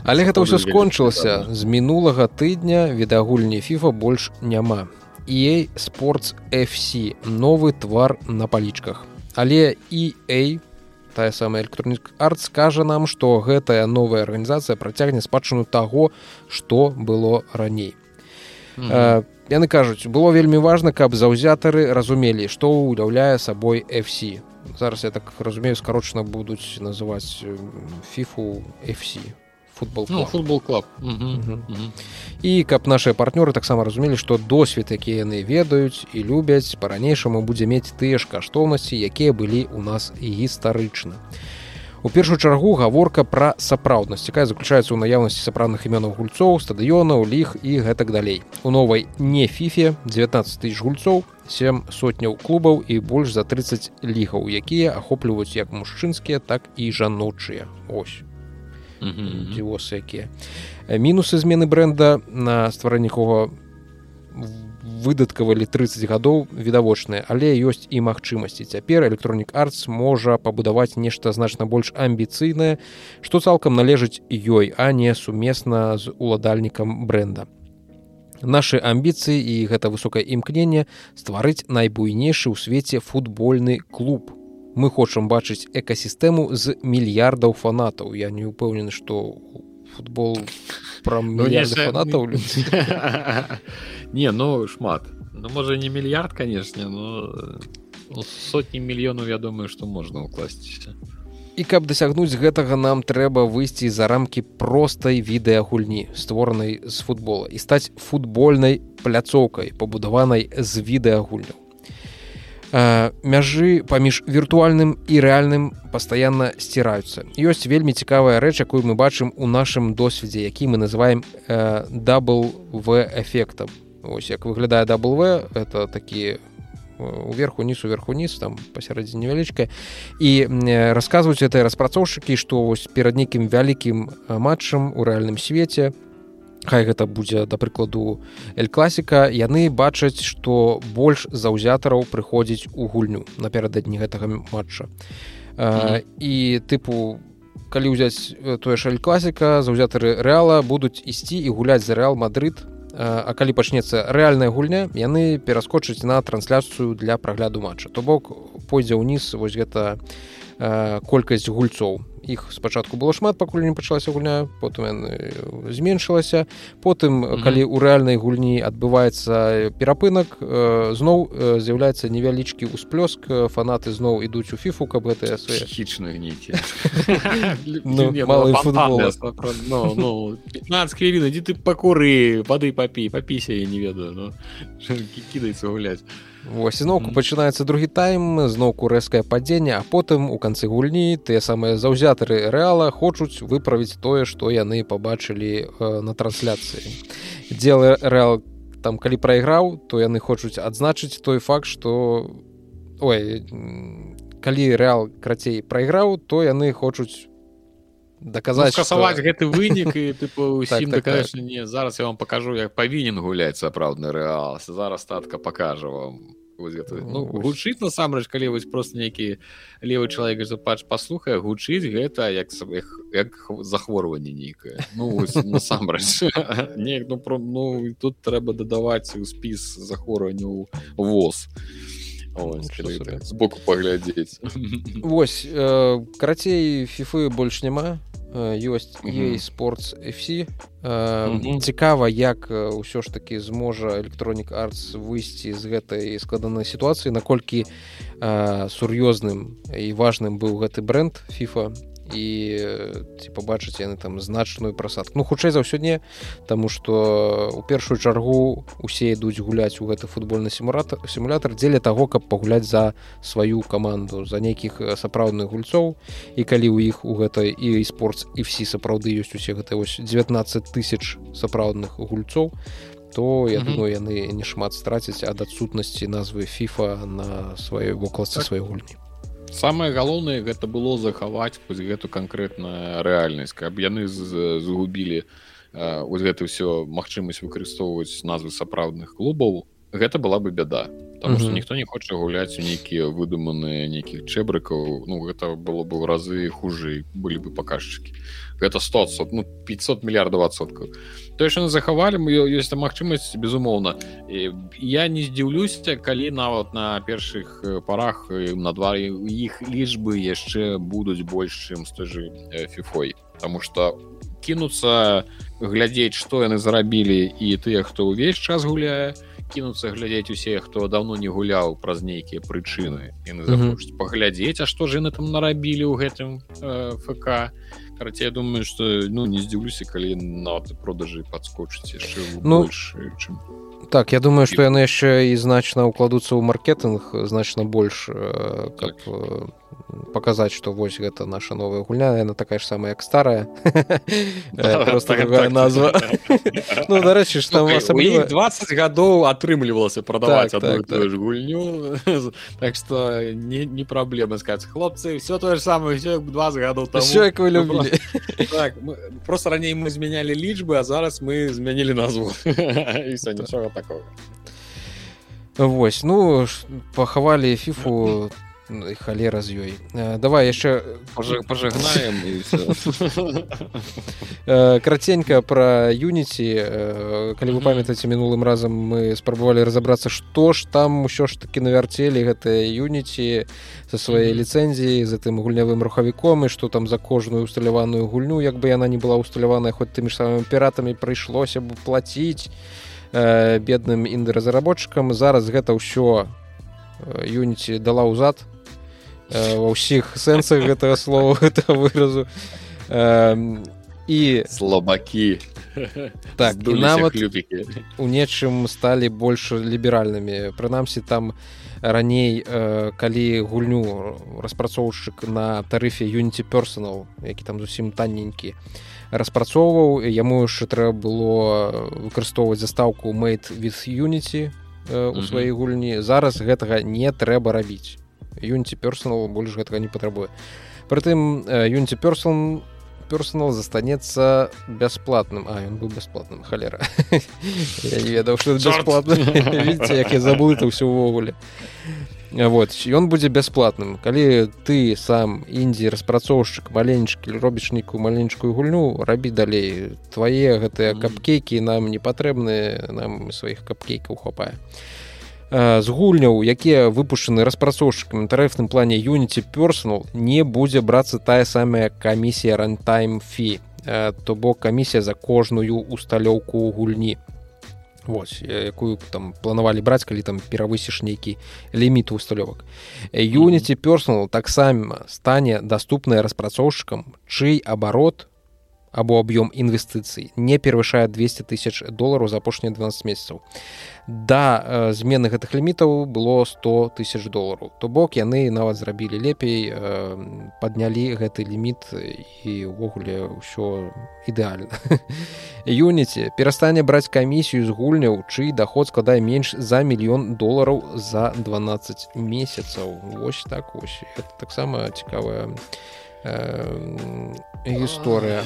Але гэта ўсё скончылася з мінулага тыдня відагульні фіфа больш няма. EA спортс FC новы твар на палічках. Але EA тая самая электронік арт скажа нам, што гэтая новая арганізацыя працягне спадчыну таго, што было раней. Mm -hmm. Яны кажуць, было вельмі важна, каб заўзятары разумелі, што ўяўляе сабой FC. Зараз я так разумею, скарочна будуць называць фіфу FC футбол ну, футбол клуб і каб наши партнёры таксама разумелі што досвед які яны ведаюць і любяць па-ранейшаму будзе мець тыя ж каштоўнасці якія былі у нас гістарычна. У першую чаргу гаворка пра сапраўднасць якая заключаецца ў наяўнасці сапраўдных імёнаў гульцоў стадыёнаў ліх і гэтак далей. У новай не фіфе 19 тысяч гульцоў 7 сотняў клубаў і больш за 30 лігаў якія ахопліваюць як мужчынскія так і жаночыя. Ось дзівосы якія мінусы змены бренда на стварэнні кого выдаткавалі 30 гадоў відавочныя але ёсць і магчымасці цяпер электронік артс можа пабудаваць нешта значна больш амбіцыйнае што цалкам належыць ёй а не сумесна з уладальнікам бренда. Нашы амбіцыі і гэта высокае імкненне стварыць найбуйнейшы ў свеце футбольны клуб мы хочам бачыць экасістэму з мільярдаў фанатаў. Я не ўпэўнены што футбол пра ну, фанатаў <laughs> не ну шмат. Ну можа не мільярд канешне но ну, сотні мільёнаў я думаю што можна ўкласціся. І каб дасягнуць гэтага нам трэба выйсці за рамкі простай відэагульні створанай з футбола і стаць футбольнай пляцоўкай пабудаванай з відэагульняў мяжы паміж віртуальным і рэальным пастаянна сціраюцца. Ёсць вельмі цікавая рэч якую мы бачым у нашым досведзе які мы называем дабл в эфектам. Ось як выглядае дабл в это такі уверху ніз уверху ніз там пасярэдзіне невялічка і расказваюць этой распрацоўшчыкі што вось перад нейкім вялікім матчам у рэальным свеце хай гэта будзе да прыкладу эль класіка. Яны бачаць што больш заўзятараў прыходзіць у гульню напярэдадні гэтага матча. Mm -hmm. і тыпу калі ўзяць тое ж эль класіка заўзятары рэала будуць ісці і гуляць за рэал мадрыд. А калі пачнецца рэальная гульня яны пераскочаць на трансляцыю для прагляду матча. То бок пойдзе ўніз вось гэта колькасць гульцоў іх спачатку было шмат пакуль не пачалася гульня потым яны зменшылася. Потым mm -hmm. калі ў рэальнай гульні адбываецца перапынак зноў з'яўляецца невялічкі ўсплёск фанаты зноў ідуць у фіфу каб гэтыя свае хічныя нейкі. Хвіліны дзе ты пакуры вады папі папіся я не ведаю <laughs> кідаецца гуляць Вось зноўку пачынаецца другі тайм зноўку рэзкае падзенне а потым у канцы гульні тыя самыя заўзятары рэала хочуць выправіць тое што яны пабачылі э, на трансляцыі. Делы рэал там калі прайграў то яны хочуць адзначыць той факт что ой калі рэал крацей прайграў то яны хочуць даказаць ну, скасаваць што... гэты вынік і тыпу <laughs> усім так, так, так. не зараз я вам покажу як павінен гуляць сапраўдны рэал. Зараз татка покажа вам ну, гучыць насамрэч калі вось просто нейкі левы чалавек запач паслухае гучыць гэта як як, як захворванне нейкае. Ну <laughs> насамрэч. <laughs> Не ну, про, ну тут трэба дадаваць у спіс захворванняў воз збоку паглядзець восьось э, карацей фіфы больш няма ёсць ей спортс FC цікава як ўсё ж таки зможа электронік артс выйсці з гэтай складанай сітуацыі наколькі сур'ёзным і важным быў гэты бренд FIFA і ці побачыць яны там значную прасадку ну хутчэй за ўсё не тому что у першую чаргу усе ідуць гуляць у гэты футбольны сімулятор сімулятор дзеля таго каб пагуляць за сваю каманду за нейкіх сапраўдных гульцоў і калі ў іх у гэтай і спортс і всі сапраўды ёсць усе гэта вось 19 тысяч сапраўдных гульцоў то я mm -hmm. думаю яны не шмат страцяць ад адсутнасці назвы фіфа на сваёй вокладцы так. сваёй гульні самое галоўнае гэта было захаваць хоць гэту канкрэтна рэальнасць каб яны загубілі вось гэта ўсё магчымасць выкарыстоўваць назвы сапраўдных клубаў гэта была бы бяда. Потому что ніхто не хоча гуляць у нейкія выдуманыя нейкіх чэбрыкаў ну гэта было бы ў разы хужэй былі бы паказчыкі гэта 100 ну 500 мільярдаў адсоткаў тое що захавалі мы ёсць там магчымасць безумоўна я не здзіўлюся калі нават на першых парах на двары іх лічбы яшчэ будуць больш чым стажы фіфой потому что кінуцца глядзець што яны зарабілі і тыя хто ўвесь час гуляе кінуцца глядзець усе хто даўно не гуляў праз нейкія прычыны яны захочуць паглядзець А што ж яны там нарабілі ў гэтым э, ФК карацей я думаю что ну не здзіўлюся калі нават продажы падскочыць яшчэ ну больш, чым так я думаю что яны яшчэ і значна укладуцца ў маркетинг значна больш э, как так. Э, показаць что вось гэта наша новая гульня яна такая ж самая як старая. <laughs> Просто назва. <laughs> Ну дарэчы ж там 20 гадоў атрымлівалася прадаваць так, так, гульню. <laughs> Так что не не праблема сказать. Хлопцы все тое ж самое все 20 гадоў все як вы любілі просто раней мы змянялі лічбы а зараз мы змянілі назву. Нічога такого. Вось ну пахавалі фіфу Ну, халера з ёй. Давай яшчэ пажагнаем <laughs> караценька пра юніці калі вы памятаеце мінулым разам мы спрабавалі разаобрацца што ж там усё ж таки навярцелі гэтыя юніці за сваёй ліцэнзіі за тым гульнявым рухавіком і што там за кожную усталяваную гульню як бы яна не была усталяваная хоць тымі ж самымі піратамі прыйшлося б плаціць бедным інды разработчыкам зараз гэта ўсё юніці дала ўзад ва ўсіх сэнсах гэтага слова <laughs> гэтага выразу. І слабакі так нават у нечым сталі больш ліберальнымі прынамсі там раней калі гульню распрацоўшчык на тарыфе юніці персонал які там зусім танненькі распрацоўваў яму яшчэ трэба было выкарыстоўваць застаўку made with unity у сваёй гульні. Зараз гэтага не трэба рабіць юніці персонал больш гэтага не патрабуе прытым юніці персон персонал застанецца бясплатным а ён быў бясплатным халера <laughs> я не ведаў что бясплатна як <laughs> я забыл это ўсё ўвогуле вот ён будзе бясплатным калі ты сам індзі распрацоўшчык маленечкі робіш нейкую маленечкую гульню рабі далей. Твае гэтыя капкейкі нам не патрэбны нам сваіх капкейкаў хапае з гульняў якія выпушчаны распрацоўшчыкам інтарэфным плане юніці персонал не будзе брацца тая самая камісія рантайм фі то бок камісія за кожную усталёўку гульні. Вось, якую там планавалі браць калі там перавысіш нейкі ліміт усталёвак. Юніці персонал таксама стане даступная распрацоўшчыкам чый абарот або аб'ём інвестыцый не перавышае 200 тысяч долараў за апошнія 12 месяцаў. Да э, змены гэтых лімітаў было 100 тысяч долараў. То бок яны нават зрабілі лепей э, паднялі гэты ліміт і ўвогуле ўсё ідэальна. <laughs> Юніці перастане браць камісію з гульняў чый доход складае менш за мільён долараў за 12 месяцаў. Ось так ось таксама цікавая э, гісторыя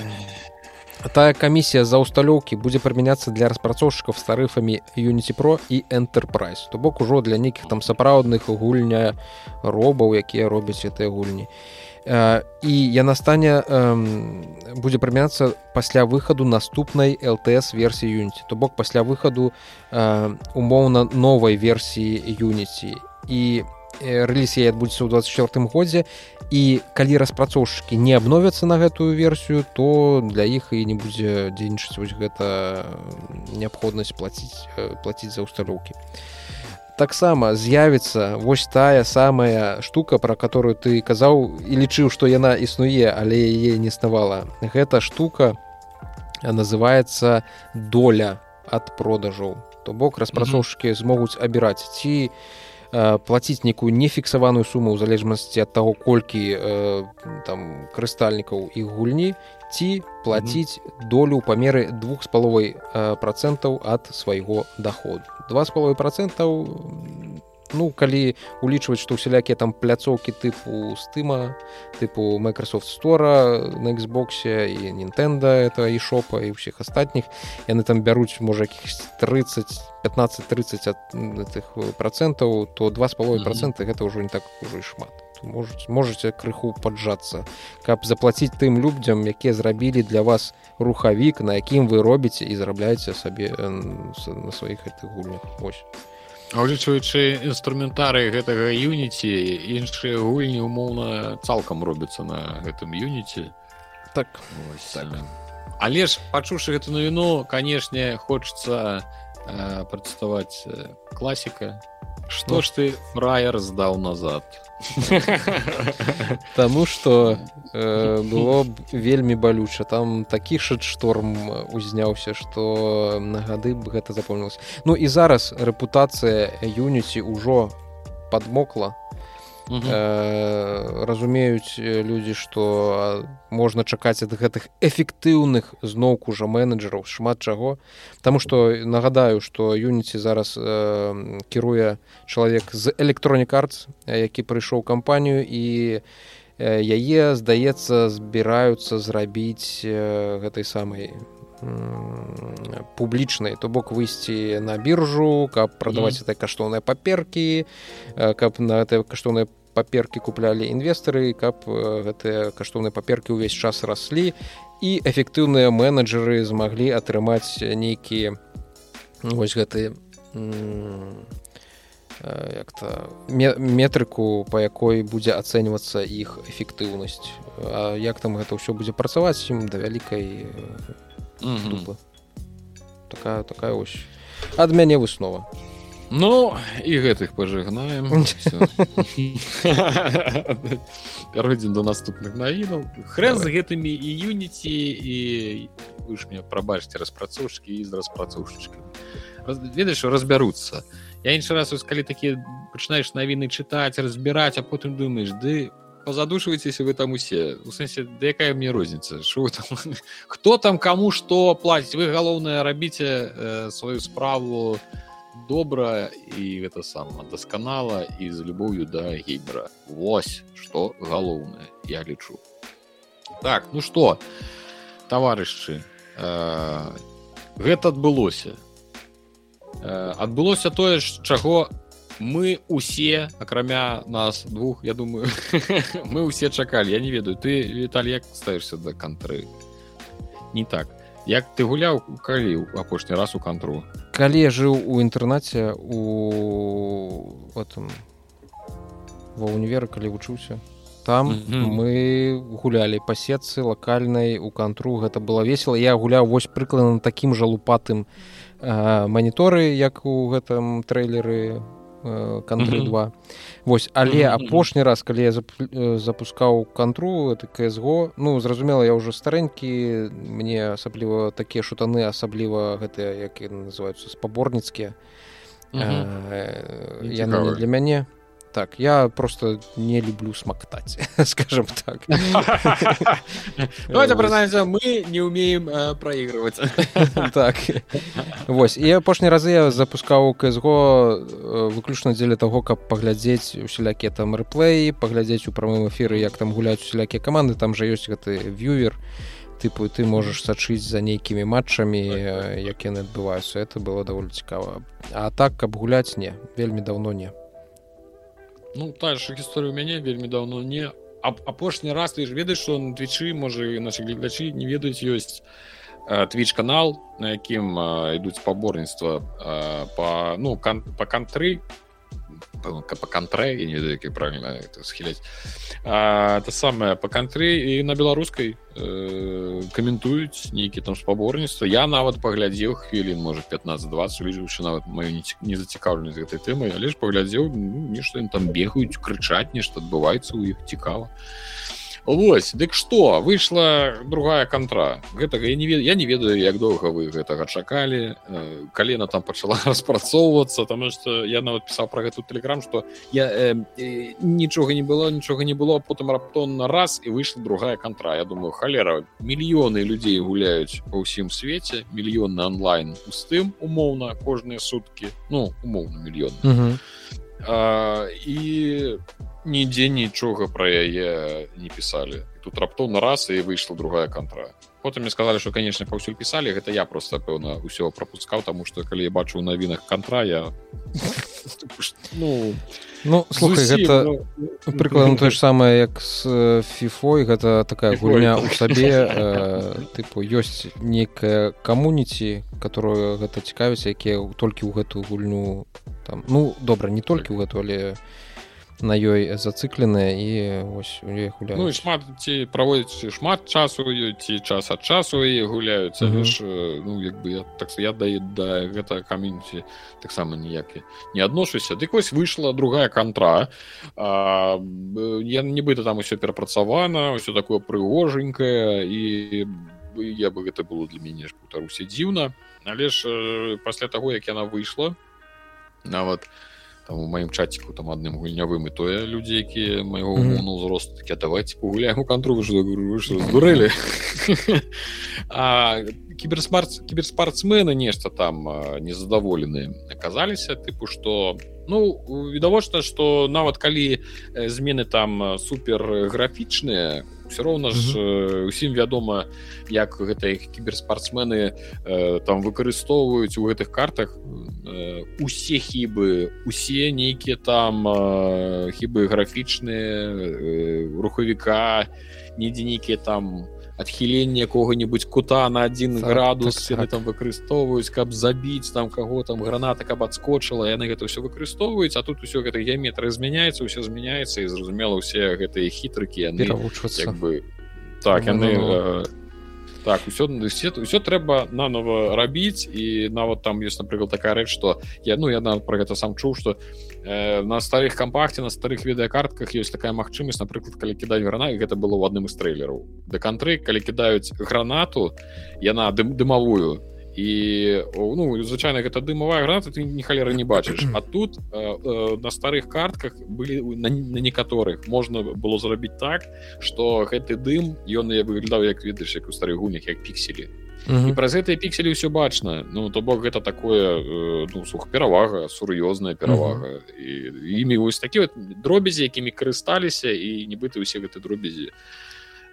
тая камісія за ўсталёўкі будзе прымяняцца для распрацоўшчыкаў з тарыфамі Unity Pro і Enterprise. То бок ужо для нейкіх там сапраўдных гульня робаў якія робяць гэтыя гульні. І яна стане будзе прымяцца пасля выхаду наступнай LTS версіі Unity. То бок пасля выхаду умоўна новай версіі Unity. І рэліз яе адбудзецца ў 24 годзе і калі распрацоўшчыкі не абновяцца на гэтую версію то для іх і не будзе дзейнічаць вось гэта неабходнасць плаціць плаціць за ўсталёўкі таксама з'явіцца вось тая самая штука про которую ты казаў і лічыў што яна існуе але яе не існавала гэта штука называется доля ад продажаў то бок распрацоўшчыкі mm -hmm. змогуць абіраць ці не Э, плаціць некую нефіксаваную суму ў залежнасці ад таго колькі э, там крыстальнікаў іх гульні ці плаціць долю ў памеры двух з паловай э, процентаў ад свайго доходу два з паловай процентаў ну калі улічваць што ўсялякія там пляцоўкі тыпу стыма тыпу Microsoft store на Xбосе і Nintendo это і шопа і ўсіх астатніх яны там бяруць можа якіх 30 15-30 ад гэтых процентаў то два з паловай процента гэта ўжо не так ужо і шмат. Можете можете крыху паджацца каб заплаціць тым людзям якія зрабілі для вас рухавік на якім вы робіце і зарабляеце сабе на сваіх гэтых гульнях. Ось улічваючы інструментары гэтага юніці іншыя гульні умоўна цалкам робяцца на гэтым юніці. Так, так. але ж пачуўшы гэту навіну канешне хочется э, працаваць класіка ну, ж ты фраер здаў назад? <laughs> Таму што э, было б вельмі балюча. Там такі шэт-шторм узняўся што на гады б гэта запомнілася. Ну і зараз рэпутацыя юніці ўжо падмокла э, разумеюць людзі што можна чакаць ад гэтых эфектыўных зноўку жа менеджераў шмат чаго. Таму што нагадаю што юніці зараз э, кіруе чалавек з электронік арц які прыйшоў кампанію і яе здаецца збіраюцца зрабіць э, гэтай самай публічнай то бок выйсці на біржу каб прадаваць mm этой каштоўныя паперкі каб на этой каштоўныя паперкі куплялі інвестары каб гэтыя каштоўныя паперкі ўвесь час раслі і эфектыўныя менеджеры змаглі атрымаць нейкія вось гэты як-то метрыку па якой будзе ацэньвацца іх эфектыўнасць як там гэта ўсё будзе працаваць ім да вялікай mm -hmm. такая такая ось. Ад мяне выснова Ну і гэтых пажыгнаем. <laughs> Пяройдзем до наступных навінаў. Хрэн з гэтымі і юніці і вы ж мне прабачце распрацоўшчыкі і з распрацоўшчыкамі. Ведаеш разбяруцца. Я іншы раз калі такі пачынаеш навіны чытаць разбіраць а потым думаеш ды позадушваецеся вы там усе. У сэнсе да якая мне розніца там... <laughs> хто там кому што плаціць вы галоўнае рабіце э, сваю справу добра і гэта сама дасканала і з любоўю да геймера. Вось што галоўнае я лічу так ну что таварышчы э, гэта адбылося. Э, адбылося тое ж чаго мы усе акрамя нас двух я думаю <laughs> мы усе чакалі. Я не ведаю ты Віталь як ставішся да кантры не так. Як ты гуляў калі апошні раз у кантру? Калі я жыў у інтэрнаце у этом ва універы калі вучыўся там mm -hmm. мы гулялі па сетцы лакальнай у кантру. Гэта было весело я гуляў вось прыкладна такім жа лупатым маніторы як у гэтым трэйлеры кантры 2 восьось але апошні раз калі я запускаў кантру это ксго ну зразумела я ўжо старэнькі мне асабліва такія шутаны асабліва гэтыя як называются спаборніцкія. Яны для мяне. то так я просто не люблю смактаць <laughs> скажем так. <laughs> Давайте признаемся мы не умеем э, проигрывать. <laughs> Так. Восьось і апошні разы я запускаў э, выключна дзеля того каб паглядзець усялякія там рэплеі паглядзець у прамым эфіры як там гуляць усялякія каманды. Там жа ёсць гэты вьювер тыпу ты можаш сачыць за нейкімі матчамі як яны адбываюцца. Это было даволі цікава. А так каб гуляць не. Вельмі даўно не Ну та ж гісторыя у мяне вельмі давно не апошні раз ты ж ведаеш што на твічы можа нашы гледачы не ведаюць ёсць твіч канал на якім ідуць спаборніцтва па ну кан, па кантры по кантрэ і не ведаю які правильно схіляць это самае по кантры і на беларускай э, каментуюць нейкі там спаборніцтва я нават паглядзеў хвілін можа 15-20 лічыўшы нават маю не зацікаўлены з гэтай тэмай але ж паглядзеў ну, нешта там бегаюць крычаць нешта адбываецца ў іх цікава а Вось дык што выйшла другая кантра. Гэтага я не ведаю я не ведаю як доўга вы гэтага чакалі. Э, калена там пачала <laughs> распрацоўвацца там что я нават пісаў про гэту тэлеграм что я э, э, нічога не было нічога не было потым раптонна раз і выйшла другая кантра. Я думаю халера мільёны людзей гуляюць па ўсім свеце мільённы онлайн пустым умоўна кожныя суткі. Ну умоўна мільён і нідзе нічога пра яе не пісалі. Тут раптоўна раз і выйшла другая кантра. Потым мне сказали что конечно паўсюль пісалі гэта я просто пэўна ўсё пропускаў тому что калі я бачу у навінах кантра я <laughs> ну ну слухай гэта ну, прыкладна тое ж самае як з фіфой гэта такая гульня ў сабе тыпу ёсць некая камуніці которую гэта цікавіць якія толькі ў гэтую гульню там ну добра не толькі ў гэту але у на ёй зацыкленыя і ось у ёй гуляюць. Ну, шмат ці праводзіць шмат часу ці час ад часу і гуляюцца mm -hmm. ж ну як бы я так я даю да гэта камінці таксама ніякі не адношуся. Дык вось выйшла другая кантра. А, я нібыта там усё перапрацавана ўсё такое прыгоженькае і я бы гэта было для мяне ж паўтаруся дзіўна. Але ж пасля таго як яна выйшла нават я там <laughs> у маім чаціку там адным гульнявым і тое людзі якія майго mm -hmm. ўзросту такі давайте пагуляем у кантру здурэлі кіберсмарт кіберспартсмены нешта там незадаволены аказаліся тыпу што ну відавочна што нават калі змены там супер графічныя все роўна ж усім вядома як гэта іх кіберспартсмены э, там выкарыстоўваюць у гэтых картах э, усе хібы усе нейкія там э, хібы графічныя э, рухавіка недзе нейкія там адхіленне якога-нибудь кута на один так, градус так, так. там выкарыстоўваюць каб забіць там каго там граната каб адскочыла яны гэта все выкарыстоўваюць а тут усё гэта геометры змяняецца ўсё змяняецца і зразумела усе гэтыя хітрыкі яны бы так яны так усё все ўсё трэба нанова рабіць і нават там ёсць напрыклад такая рэч что я ну я на про гэта сам чуў что э, на старых кампахте на старых відэакартках ёсць такая магчымасць напрыклад калі кідаць грана і гэта было ў адным з трэйлераў да кантры калі кідаюць гранату яна дым дымавую і ну звычайна гэта дымавая граната ты ні халеры не бачыш а тут э, э, на старых картках былі на, на некаторых можна было зрабіць так что гэты дым ён я выглядаў як ведаеш як у старых гунях як пікселі і праз гэтыя пікселі ўсё бачна ну то бок гэта такое э, ну, сух перавага сур'ёзная перавага і імі вось такі вот дробязі якімі карысталіся і нібыта усе гэты дробязі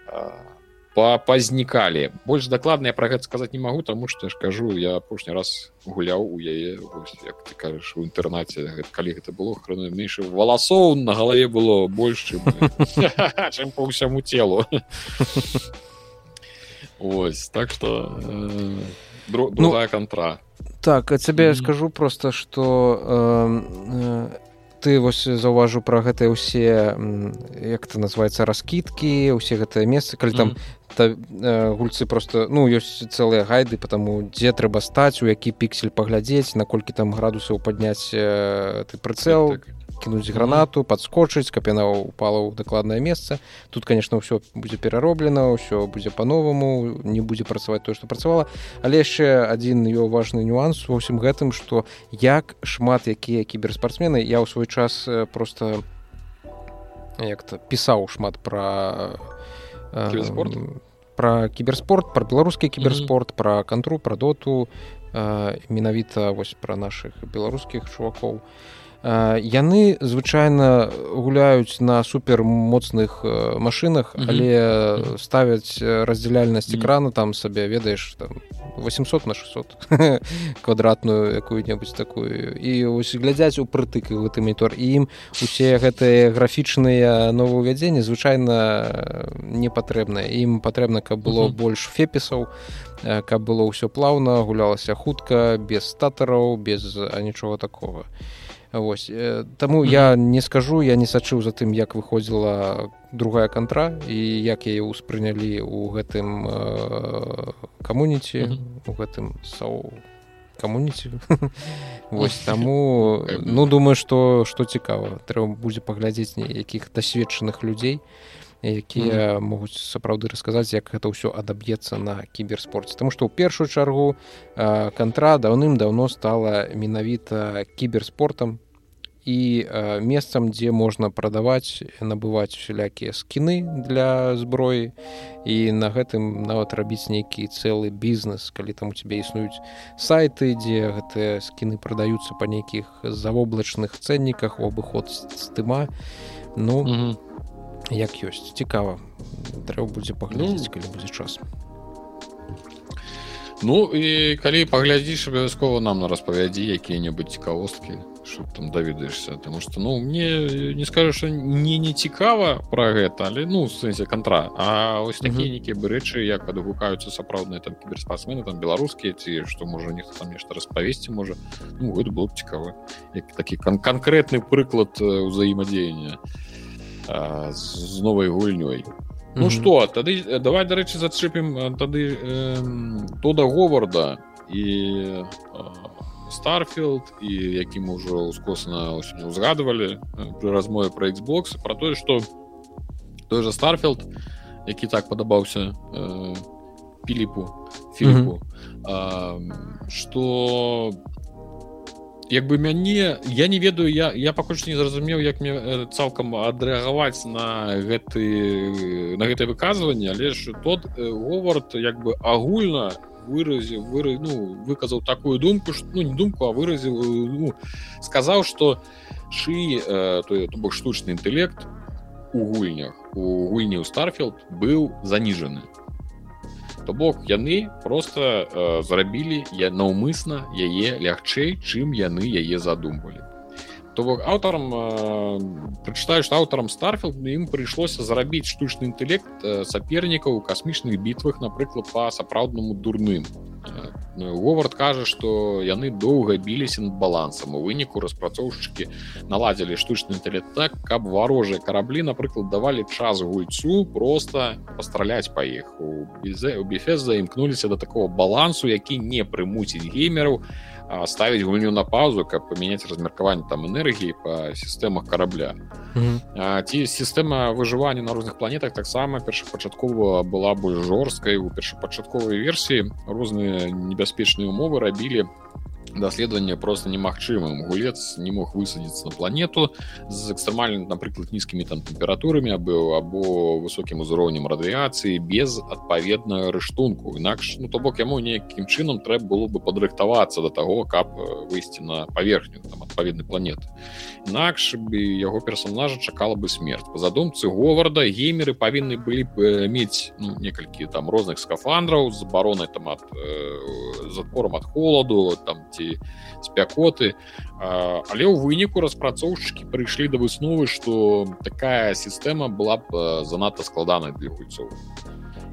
а пазнікалі. Больш дакладна я пра гэта сказаць не магу таму што я ж кажу я апошні раз гуляў у яе як ты кажаш у інтэрнаце калі гэта было храна менш валасоў на галаве было больш чым, <laughs> чым по ўсяму телу ось так что э, другая ну, кантра так цябе mm -hmm. скажу просто что э, э, ты вось заўважу пра гэтыя ўсе як это называется раскідкі усе гэтыя месцы калі там та, э, гульцы просто ну ёсць цэлыя гайды потому дзе трэба стаць у які піксель паглядзець наколькі там градусаў падняць э, ты прыцэл так, так. кінуць гранату подскочыць каб яна упала ў дакладнае месца. Тут конечно ўсё будзе перароблена ўсё будзе по-новаму не будзе працаваць то что працавала. Але яшчэ один ее важный нюанс ва ўсім гэтым что як шмат якія кіберспартсмены я ў свой час э, просто як-то пісаў шмат про Кіберспорт? про кіберспорт про беларускі кіберспорт mm -hmm. про кантру про доту менавіта вось про наших беларускіх чувакоў яны звычайна гуляюць на супер моцных машынах але ставяць раздзяляльнасць экрана там сабе ведаеш там 800 на 600 <laughs> квадратную якую-небудзь такую. І ось глядзяць у прытык гэты монітор і ім усе гэтыя графічныя новаўвядзенні звычайна не патрэбныя ім патрэбна каб было больш фепісаў каб было ўсё плаўна гулялася хутка без статараў без нічога такого і Вось. Таму я не скажу, я не сачыў за тым, як выходзіла другая кантра і як яе ўспрынялі ў гэтым камуніці у гэтым сау камуніці. <laughs> Вось таму ну думаю, што што цікава. Трэба будзе паглядзець якіх дасведчаных людзей якія могуць сапраўды расказаць як гэта ўсё адаб'ецца на кіберспорце. Таму што ў першую чаргу кантра даўным-даўно стала менавіта кіберспортам і месцам дзе можна прадаваць набываць усялякія скіны для зброі. І на гэтым нават рабіць нейкі цэлы бізнес калі там у цябе існуюць сайты дзе гэтыя скіны прадаюцца па нейкіх завоблачных цэнніках у абыход з тыма ну mm -hmm як ёсць. Цікава. Трэба будзе паглядзець ну, калі будзе час. Ну і калі паглядзіш абавязкова нам на распавядзі якія-небудзь цікавосткі что там даведаешься потому что ну мне не скажу что не не цікава про гэта але ну сэнсе кантра. А ось такія нейкія бы рэчы як адгукаюцца сапраўдныя там кіберспасмены там беларускія ці што можа нехто там нешта распавесці можа ну, гэта было б цікава. Як такі кан канкрэтны прыклад ўзаемадзеяння а з новай гульнёй Ну mm -hmm. что тады э, давай дарэчы зачэпім э, тады э, тода говарда і старфілд і якім ужо ускосна узгадывалі пры размове про Xbox про тое что той же старфілд які так падабаўся э, піліпу фільму mm -hmm. что як бы мяне я не ведаю я я пакуль не зразумеў як мне э, цалкам адрэагаваць на гэты на гэтае выказванне але ж тот э, говард як бы агульна выразіў выры ну выказаў такую думку что ну не думку а выразіў ну, сказаў что э, то то бок штучны інтэлект у гульнях у гульні ў старфілд быў заніжаны то бок яны просто э, зрабілі я наўмысна яе лягчэй чым яны яе задумвалі то бок аўтарам э, прачытаеш аўтарам старфілд ім прыйшлося зарабіць штучны інтэлект э, сапернікаў у касмічных бітвах напрыклад па сапраўднаму дурным. Говард кажа што яны доўга біліся над балансам у выніку распрацоўшчыкі наладзілі штучны інтэлект так каб варожыя караблі напрыклад давалі час гульцу просто пастраляць па іх у біфеза імкнуліся да такого балансу які не прымуціць геймераў ставіць гульню на паузу каб памяняць размеркаванне там энергіі па сістэмах карабля mm -hmm. ці сістэма выжывання на розных планетах таксама першапачаткова была больш жорсткай у першапачатковай версіі розныя небяспечныя умовы рабілі даследаванне просто немагчымым гулец не мог высадзіцца на планету з экстрэмальным напрыклад нізкімі там тэмпературамі быў або высокім узроўнем радыяцыі без адпаведнага рыштунку інакш ну то бок яму нейкім чынам трэба было бы падрыхтавацца до таго каб выйсці на паверхню там адпаведны планеты. Інакш бы яго персонажа чакала бы смерть по задумцы говарда геймеры павінны былі б мець ну, некалькі там розных скафандраў з абаронай там ад э, з адпором ад холаду там ці ці спякоты але ў выніку распрацоўшчыкі прыйшлі да высновы што такая сістэма была б занадта складаная для гульцоў.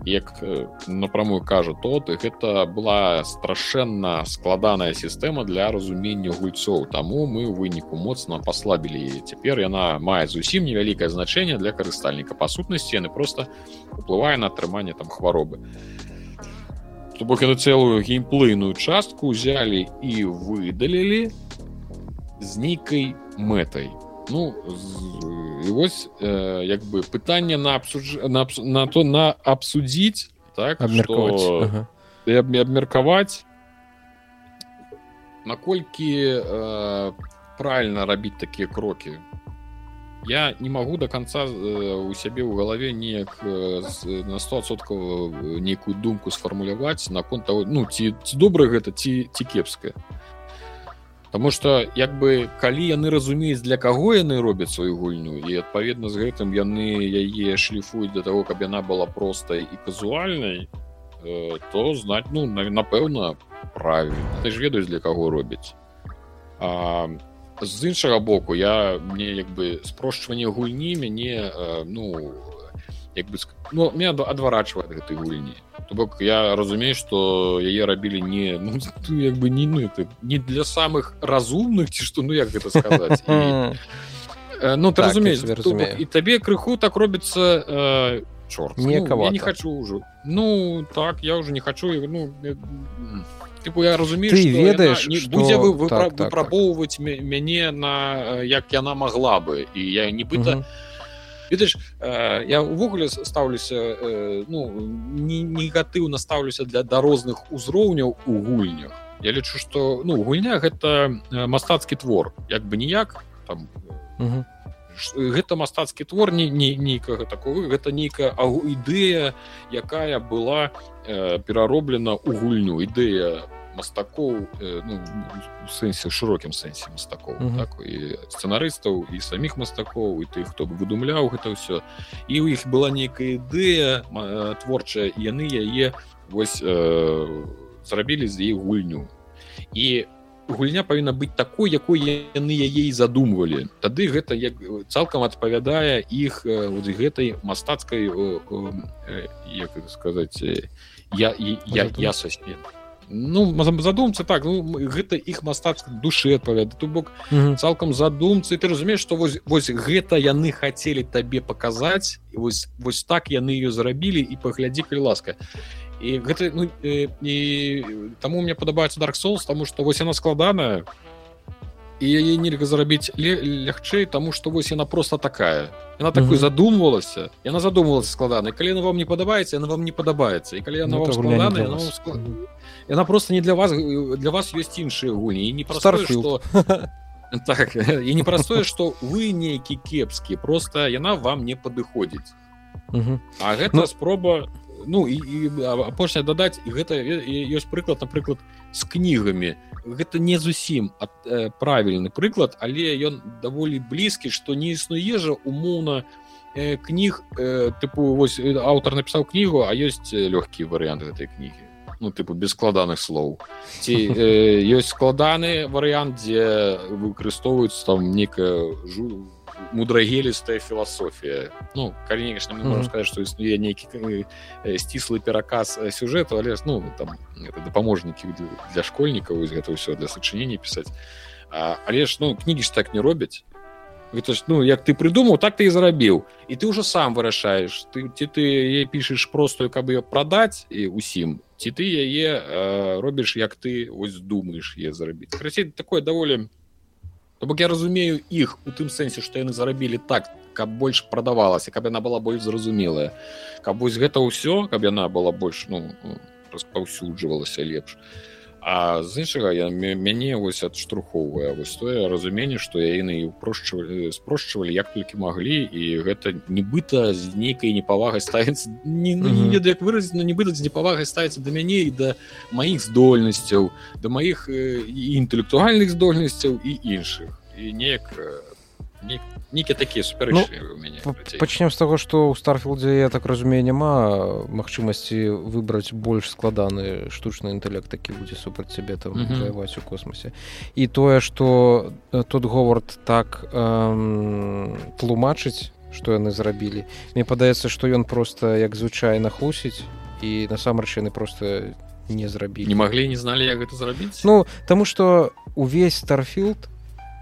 Як напрамую кажа тот гэта была страшэнна складаная сістэма для разумення гульцоў. Таму мы ў выніку моцна паслабілі цяпер яна мае зусім невялікае значэнне для карыстальніка. Па сутнасці яны просто уплывае на атрыманне там хваробы. а то бок яны цэлую геймплейную частку узялі і выдалілі з нейкай мэтай ну з, вось э, як бы пытанне на абсудж... на, на то на абсудзіць так абмеркаваць ага. абмеркаваць наколькі э, правильно рабіць такія крокі я не могу до конца э, у сябе ў галаве неяк э, на 100соткаў э, нейкую думку сфармуляваць наконт того ну ці, ці добра гэта ці ці кепская Таму что як бы калі яны разумеюць для каго яны робяць сваю гульню і адпаведна з гэтым яны яе шліфуюць для того каб яна была простай і казуальнай то знаць ну напэўна правильно ты ж ведаюць для каго робяць. А з іншага боку я мне як бы спрошчванне гульні мяне ну як бы ну, меня адварачвае гэтай гульні. То бок я разумею что яе рабілі не <laughs> ну, як бы не ну это не для самых разумных ці што ну як гэта сказаць. <laughs> І, ну ты так, разумееш і табе крыху так робіцца э, чорт ну, я не хочу ўжо. Ну так я уже не хочу ну тыпу я разумею ты ведаеш что... будзе вы выпрабоўваць так, так. мяне на як яна могла бы і я нібыта ведаеш я увогуле стаўлюся ну негатыўна стаўлюся для да розных узроўняў у гульнях. Я лічу что ну гульня гэта мастацкі твор. Як бы ніяк там гэта мастацкі твор не нейкага такого гэта нейкая ідэя якая была э, перароблена ў гульню. Ідэя мастакоў э, ну, у сэнсе шырокім сэнсе мастакоў mm -hmm. так, і сцэнарыстаў і саміх мастакоў і тых хто бы выдумляў гэта ўсё. І ў іх была нейкая ідэя творчая яны яе вось э, зрабілі з іх гульню. І гульня павінна быць такой якой яны яе і задумвалі. Тады гэта як цалкам адпавядае іх э, вот гэтай мастацкай як сказаць я я я свету ну задумцы так ну, гэта іх мастацк душы адпавяда то бок цалкам задумцы ты разумееш што вось вось гэта яны хацелі табе паказаць вось вось так яны ее зрабілі і паглядзі калі ласка і гэта ну, і, і таму мне падабаецца dark souls тому что вось яна складаная і яе нельга зарабіць лягчэй тому что вось яна просто такая. Яна такой задумвалася яна задумвалася складана калі на вам не падабаецца яна вам не падабаецца і калі яна ну, вам складана яна просто не для вас для вас ёсць іншыя гуні не про что <laughs> так і непростое что вы нейкі кепскі просто яна вам не падыходзіць а гэта ну, спроба ну і, і апошняя дадаць гэта ёсць прыклад напрыклад з кнігамі. Гэта не зусім ад, э, правільны прыклад але ён даволі блізкі што не існуе жа умоўна э, кніг э, тыпу вось аўтар напісаў кнігу а ёсць лёгкія варыянты гэтай кнігі. Ну тыпу без складаных слоў. Ці э, ёсць складаны варыянт дзе выкарыстоўваюць там некая жу мудрагелістая філасофія ну конечно мы можем сказать что існуе нейкі сціслы пераказ сюжэту але ну там дапаможнікі для школьнікаў гэта ўсё для сачынення пісаць але ж ну кнігі ж так не робяць гэта ж ну як ты прыдумаў так ты і зарабіў і ты ўжо сам вырашаеш ты ці ты е пішаш простую каб ее прадаць і усім ці ты яе робіш як ты ось думаешь е зарабіць красей такое даволі То бок я разумею іх у тым сэнсе што яны зарабілі так каб больш прадавалася каб яна была больш зразумелая. Каб вось гэта ўсё каб яна была больш ну распаўсюджвалася лепш а з іншага я мяне вось адштурхоўвае вось тое разуменне што яны упрошчвалі спрошчвалі як толькі маглі і гэта нібыта з нейкай непавагай ставіцца не, ну, не ведаю як выразіць но нібыта з непавагай ставіцца да мяне і да маіх здольнасцяў да маіх інтэлектуальных здольнасцяў і іншых. І неяк нейкі такія супер ну, пачнем з таго што ў старфілдзе я так разумею няма магчымасці выбраць больш складаны штучны інтэлект такі будзе супраць цябе там воеваць у космосе. І тое што тут говард так эм, тлумачыць што яны зрабілі мне падаецца што ён просто як звычайна хлусіць і насамрэч яны просто не зрабілі не маглі не зналі як гэта зрабіць ну таму што увесь старфілд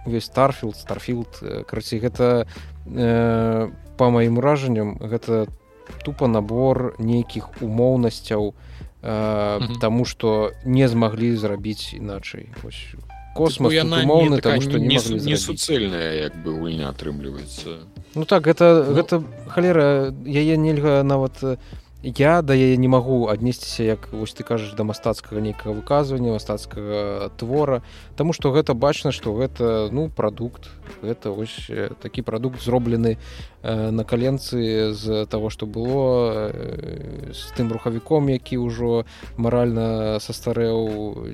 увесь старфілд старфілд карацей гэта э, по маім уражанням гэта тупо набор нейкіх умоўнасцяў э, таму что не змаглі зрабіць іначай. Космос умоўны таму что не, не, не суцэльная як бы гульня атрымліваецца. Ну так гэта ну... гэта халера яе нельга нават я да яе не магу аднесціся як вось ты кажаш да мастацкага нейкага выказвання мастацкага твора Таму што гэта бачна што гэта ну прадукт гэта вось такі прадукт зроблены э, на каленцы з таго што было э, з тым рухавіком які ўжо маральна састарэў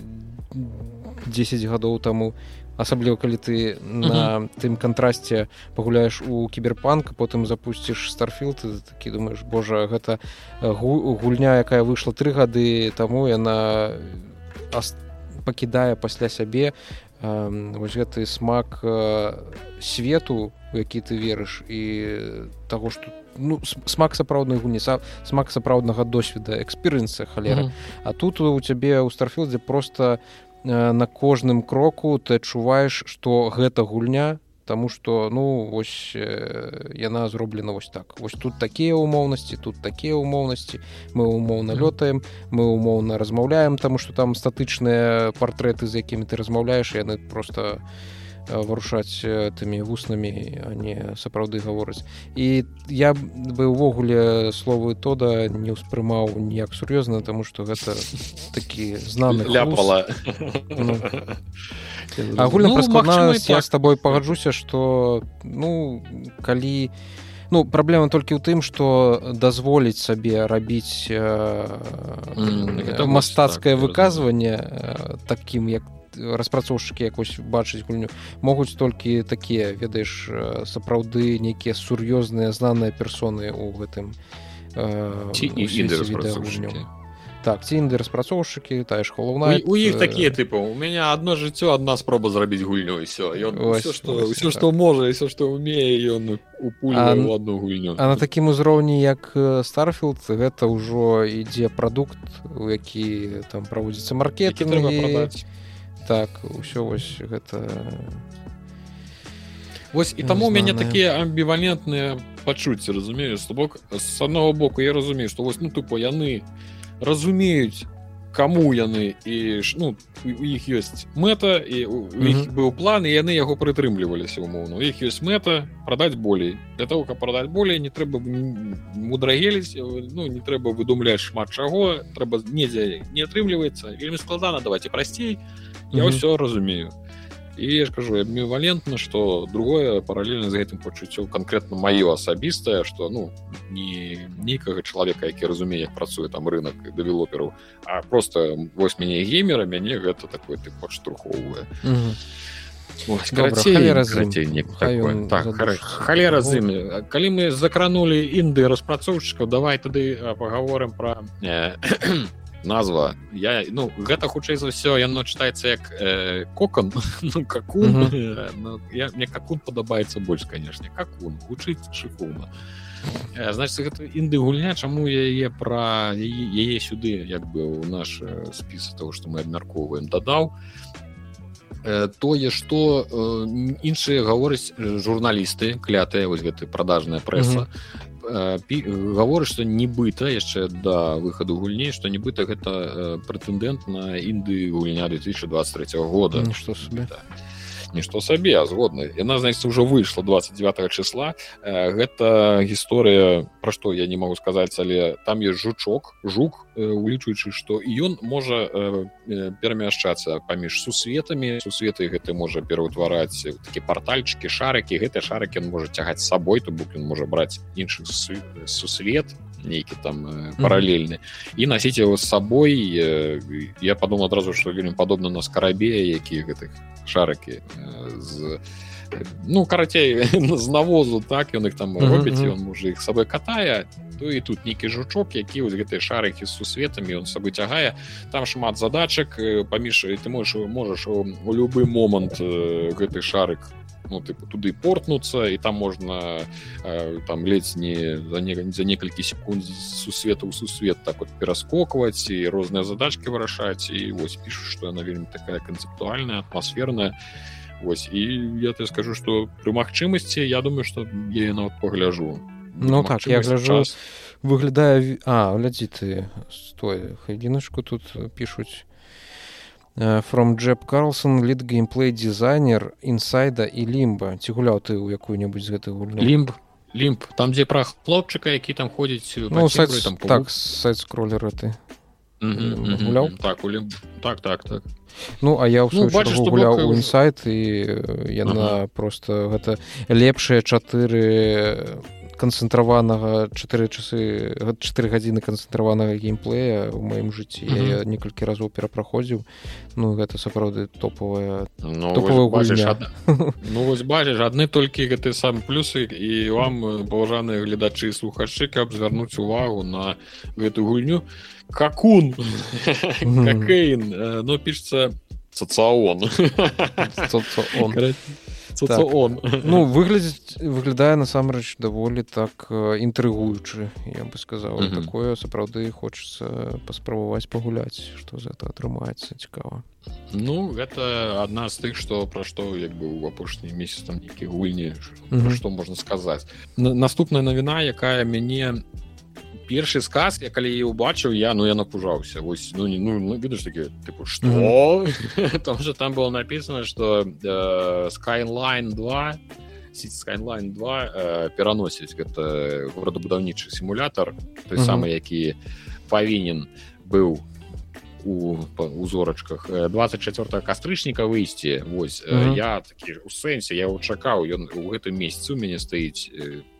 10 гадоў таму. і асабліва калі ты на тым кантрасце пагуляеш у кіберпанк потым запусціш старфілд такі думаеш Божа гэта гульня якая выйшла тры гады таму яна пакідае пасля сябе вось гэты смак свету які ты верыш і таго што ну смак сапраўднай гуніса смак сапраўднага досведа эксперыенса халера mm -hmm. а тут у цябе ў старфілдзе просто на кожным кроку ты адчуваеш што гэта гульня Таму что ну вось э, яна зроблена вось так. Вось тут такія умоўнасці тут такія умоўнасці мы умоўна лётаем мы умоўна размаўляем таму что там статычныя партрэты з якімі ты размаўляеш яны просто не Э, варушаць э, тымі вуснамі а не сапраўды гавораць. І я бы увогуле словы тода не ўспрымаў ніяк сур'ёзна тому что гэта такі знаны ляпала. Ну, агульна ну, я так. с тобой пагаджуся что ну калі ну праблема толькі ў тым что дазволіць сабе рабіць э, mm, мастацкае так, выказванне э, таким як ты распрацоўшчыкі якось бачыць гульню могуць толькі такія ведаеш сапраўды нейкія сур'ёзныя знаныя персоны ў гэтым гульню так ці інды распрацоўшчыкі тая ж холоўна у іх такія тыпы у меня одно жыццё одна спроба зрабіць гульню все ўсё што можа все што умее ён у одну гульню. а на такім узроўні як старфілд гэта ўжо ідзе прадукт у які там праводзіцца маркетинг продать так ўсё вось гэта Вось і таму у мяне такія амбівалентныя пачуцці разумею з бок з аднаго боку я разумею што вось ну тупо яны разумеюць каму яны і ну у іх ёсць мэта і у іх быў план і яны яго прытрымліваліся умоўно у іх ёсць мэта прадаць болей. Для того каб прадаць болей не трэба мудрагеліць ну не трэба выдумляць шмат чаго трэба недзе не атрымліваецца. Вельмі складана давайте прасцей я ўсё разумею. І я ж кажу амбівалентна что другое паралельна з гэтым пачуццё конкретно маё асабістае что ну не нейкага чалавека які разумее як працуе там рынок дэвелопераў а просто вось мяне геймера мяне гэта такой ты падштурхоўвае халера з імі калі мы закранули інды распрацоўшчыкаў давай тады паговорым про назва. Я ну гэта хутчэй за ўсё яно чытаецца як э, кокон <laughs> ну, какун. Ну, я мне какун падабаецца больш канешне. Какун гучыць шыфуна э, значит гэта інды гульня чаму яе пра яе сюды як бы у наш спіс того что мы абмяркоўваем дадаў. э, тое что э, іншыя гавораць журналісты клятыя вось гэты продажная прэса гаворы што нібыта яшчэ да выхаду гульней што нібыта гэта прэтэндэнт на інды гульня 2023 года. Што сабе. Да нішто сабе згодны яна значится уже выйшла 29 числа. Э, гэта гісторыя пра што я не могу сказаць але там есть жучок жук э, улічваючы што ён можа э, перамяшчацца паміж сусветамі. Сусветы гэты можа пераўтвараць такі партальчыкі шарыкі. Гэты шарыкі он можа цягаць сабой то бок ён можа браць іншых сусвет нейкі там паралельны і насіць его з сабой я подумал адразу что вельмі падобна на скарабе які гэтых шарыкі з ну карацей з <laughs> навозу так ён іх там робіць ён можа іх сабой катае то і тут нейкі жучок які вось гэтыя шарыкі з сусветамі ён сабой цягае. Там шмат задачак паміж ты можаш можаш у любы момант гэты шарык ну тыпу туды портнуцца і там можна э, там ледзь не за не за некалькі секунд сусвета ў сусвет так вот пераскокваць і розныя задачки вырашаць і вось пішу что яна вельмі такая канцэптуальная атмасферная Вось і я ты скажу что пры магчымасці я думаю что я нават погляжу ну так я гляжу выглядае а глядзі ты стой адзіначку тут пишутць from Джеб Карлсон лід геймплей дизайнер інсайда і лімба ці гуляў ты ў якую-небудзь з гэтых гульня лімб лімб там дзе пра хлопчыка які там ходзіць ну, сайт, там так сайт скроллера ты гуляў так, так так так. Ну а я ну, бачу, гуляў у інсайт і яна ага. просто гэта лепшыя чатыры канцэнтраванага 4 часы 4 гадзіны канцэнтраванага геймплея у маім жыцці mm -hmm. я некалькі разоў перапраходзіў ну гэта сапраўды топавая ну, <laughs> ну вось бачыш адны толькі гэты сам плюсы і вам паважаныя гледачы слухачы каб звярнуць увагу на гэту гульню. Какун? Какейн ну пішется социаон <laughs> так. он ну выглядзець выглядае насамрэч даволі так інтрыгуючы я бы сказал mm -hmm. такое сапраўды хочется паспрабаваць пагуляць что за это атрымаецца цікава ну гэта адна з тых что пра што як бы у апошні месяц там нейкі гульні mm -hmm. что можна сказаць наступная навіна якая мяне першы сказ я калі я убачыў я ну я напужаўся вось ну не ну, ну ведаеш такі тыпу что mm -hmm. там же там было написано что э, skyline 2 skyline 2 э, пераносіць гэта горадабудаўнічы сімулятор той mm -hmm. самы які павінен быў у узорачках 24 кастрычніка выйсці Вось mm -hmm. я такі у сэнсе я чакаў ён у гэтым месяцы у мяне стаіць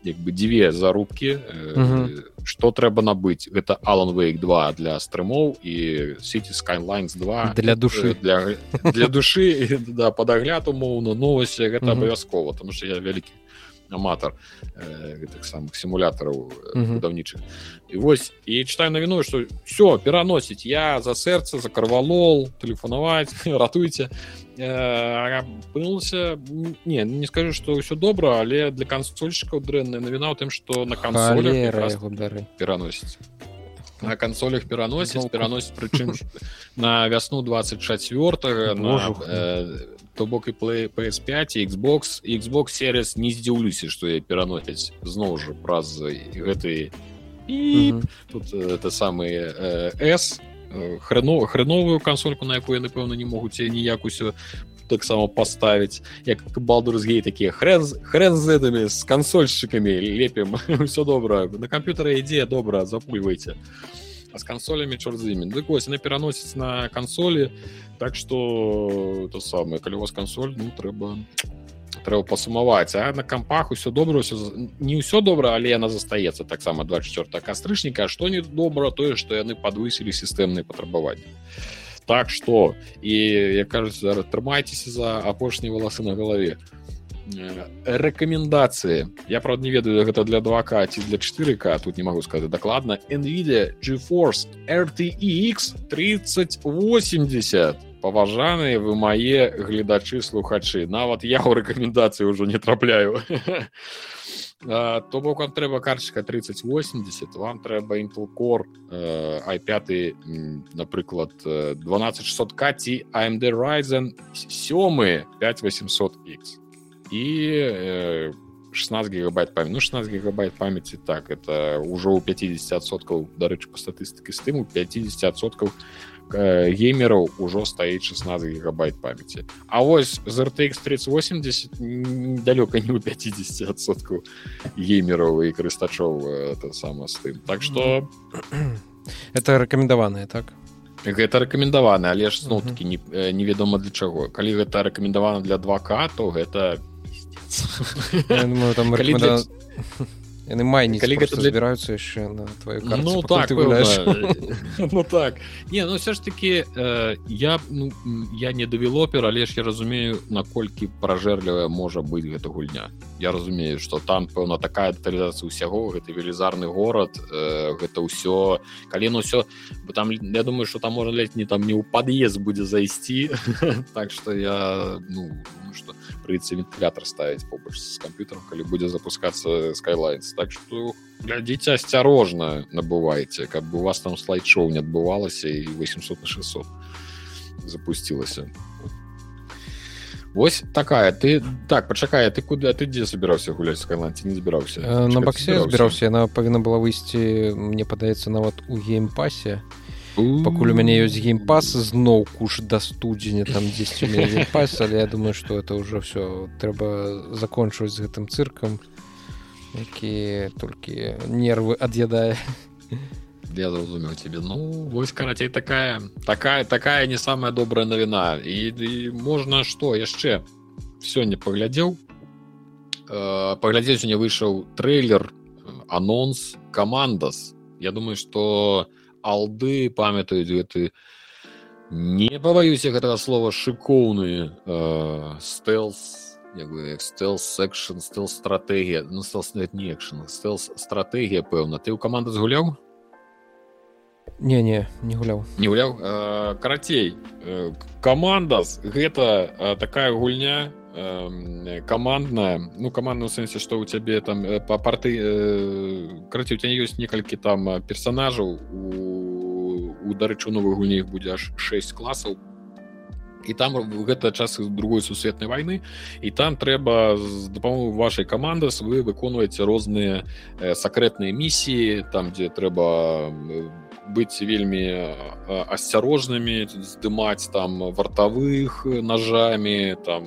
як бы дзве зарубкі mm -hmm. што трэба набыць гэта Алан Вейк 2 для стрымоў і сити skylines 2 для душы для для душы <laughs> да падагляд умоўна новосці гэта абавязкова mm -hmm. тому что я вялікі аматар э, гэтых самых сімулятараў будаўнічых mm -hmm. і вось і читаю навіну что все пераносіць я за сэрца за карвалол тэлефанаваць <laughs> ратуйце апынулся не не скажу что ўсё добра але для кансольчыкаў дрэнная навіна ў тым что на кансолях пераносіць на кансолях пераносіць пераносіць прычым <laughs> на вясну 24 на то бок і play PS5 і Xbox. Xbox сервис не здзіўлюся что я пераносяць зноў жа праз гэты і mm -hmm. тут это самые s. Хрено хреновую кансольку на якую напэўна не могуць ніяк усё таксама поставіць як балдурсгей такія хрен хрен з гэтымі з кансольшчыкамі лепім. <laughs> Все добра. На камп'ютары ідзе добра запульвайце. А з кансолямі чор з імі. Дык вось яны пераносіць на кансолі так что то самае калі у вас кансоль ну трэба трэба пасумаваць а на кампах усё добра ўсё не ўсё добра але яна застаецца таксама 24 кастрычніка што не добра тое што яны падвысілі сістэмныя патрабаванні так что і як кажуць трымайцеся за апошнія валасы на галаве рэкамендацыі я правда не ведаю гэта для 2к ці для 4к тут не могу сказать дакладна nvidia geforce rtx 3080 паважаныя вы мае гледачы слухачы. Нават я у рэкамендацыі ўжо не трапляю. <laughs> То бок вам трэба карточка 3080 вам трэба intel core i5 напрыклад 12600к ці AMD ryzen 7 5800x і 16 гигабайт памяти ну 16 гигабайт памяти так это ўжо ў 50соткаў дарэчы по статыстыкі з тым у 50соткаў геймераў ужо стаіць 16 гигабайт памяти А вось з RTX 3080 далёка не ў 50соткаў геймераў і карыстачоў это сама з тым. Так что <clears throat> это рэкамендаваныя так? Гэта рэкамендаваны але ж зноў таки невядома для чаго. Калі гэта рэкамендавана для 2к то гэта там <laughs> яны майні збіраюцца яшчэ на твою ну так <laughs> ну так. Не ну все ж таки э, я ну, я не дэвелопер але ж я разумею наколькі пражэрлівая можа быць гэта гульня. Я разумею что там пэўна такая дэталізацыя ўсяго гэты велізарны горад э, гэта ўсё калі ну все бы там я думаю что там можа ледь не там не ў пад'езд будзе зайсці. <laughs> Так что я ну что прыйдзе вентилятор ставіць побач з камп'ютаром калі будзе запускацца skylines. Так что глядзіце асцярожна набывайце каб у вас там слайд-шоу не адбывалася і 800 на 600 запусцілася Вось такая. Ты так пачакай ты куды ты дзе забіраўся гуляць скайландці не збіраўся э, на баксе збіраўся яна павінна была выйсці мне падаецца нават у геймпасе пакуль у мяне ёсць геймпас зноў куш да студзеня там 10 пас але я думаю что это ўжо все трэба закончваць з гэтым цыркам які толькі нервы ад'ядае я зразумеў тебе. Ну вось карацей такая такая такая не самая добрая навіна і, і можна что яшчэ сёння паглядзеў э, паглядзець не выйшаў трейлер анонс камандас я думаю что у алды памятаюць гэты не пабаюся гэтага слова шыкоўны э, стелс стелс секшн стел стратегія ну стелс не экшн стелс стратегія пэўна ты ў каманда згуляў не не не гуляў не гуляў э, карацей э, каманда гэта э, такая гульня командная. Ну командную сэнсе что у цябе там по парты краці у тебя ёсць некалькі там персонажаў у у дарэчы новых гульнях будзе аж 6 класаў і там гэта час другой сусветнай войны. І там трэба з дапамогу вашай каманды вы выконваеце розныя сакрэтныя місіі там дзе трэба быць вельмі асцярожнымі здымаць там вартавых ножамі там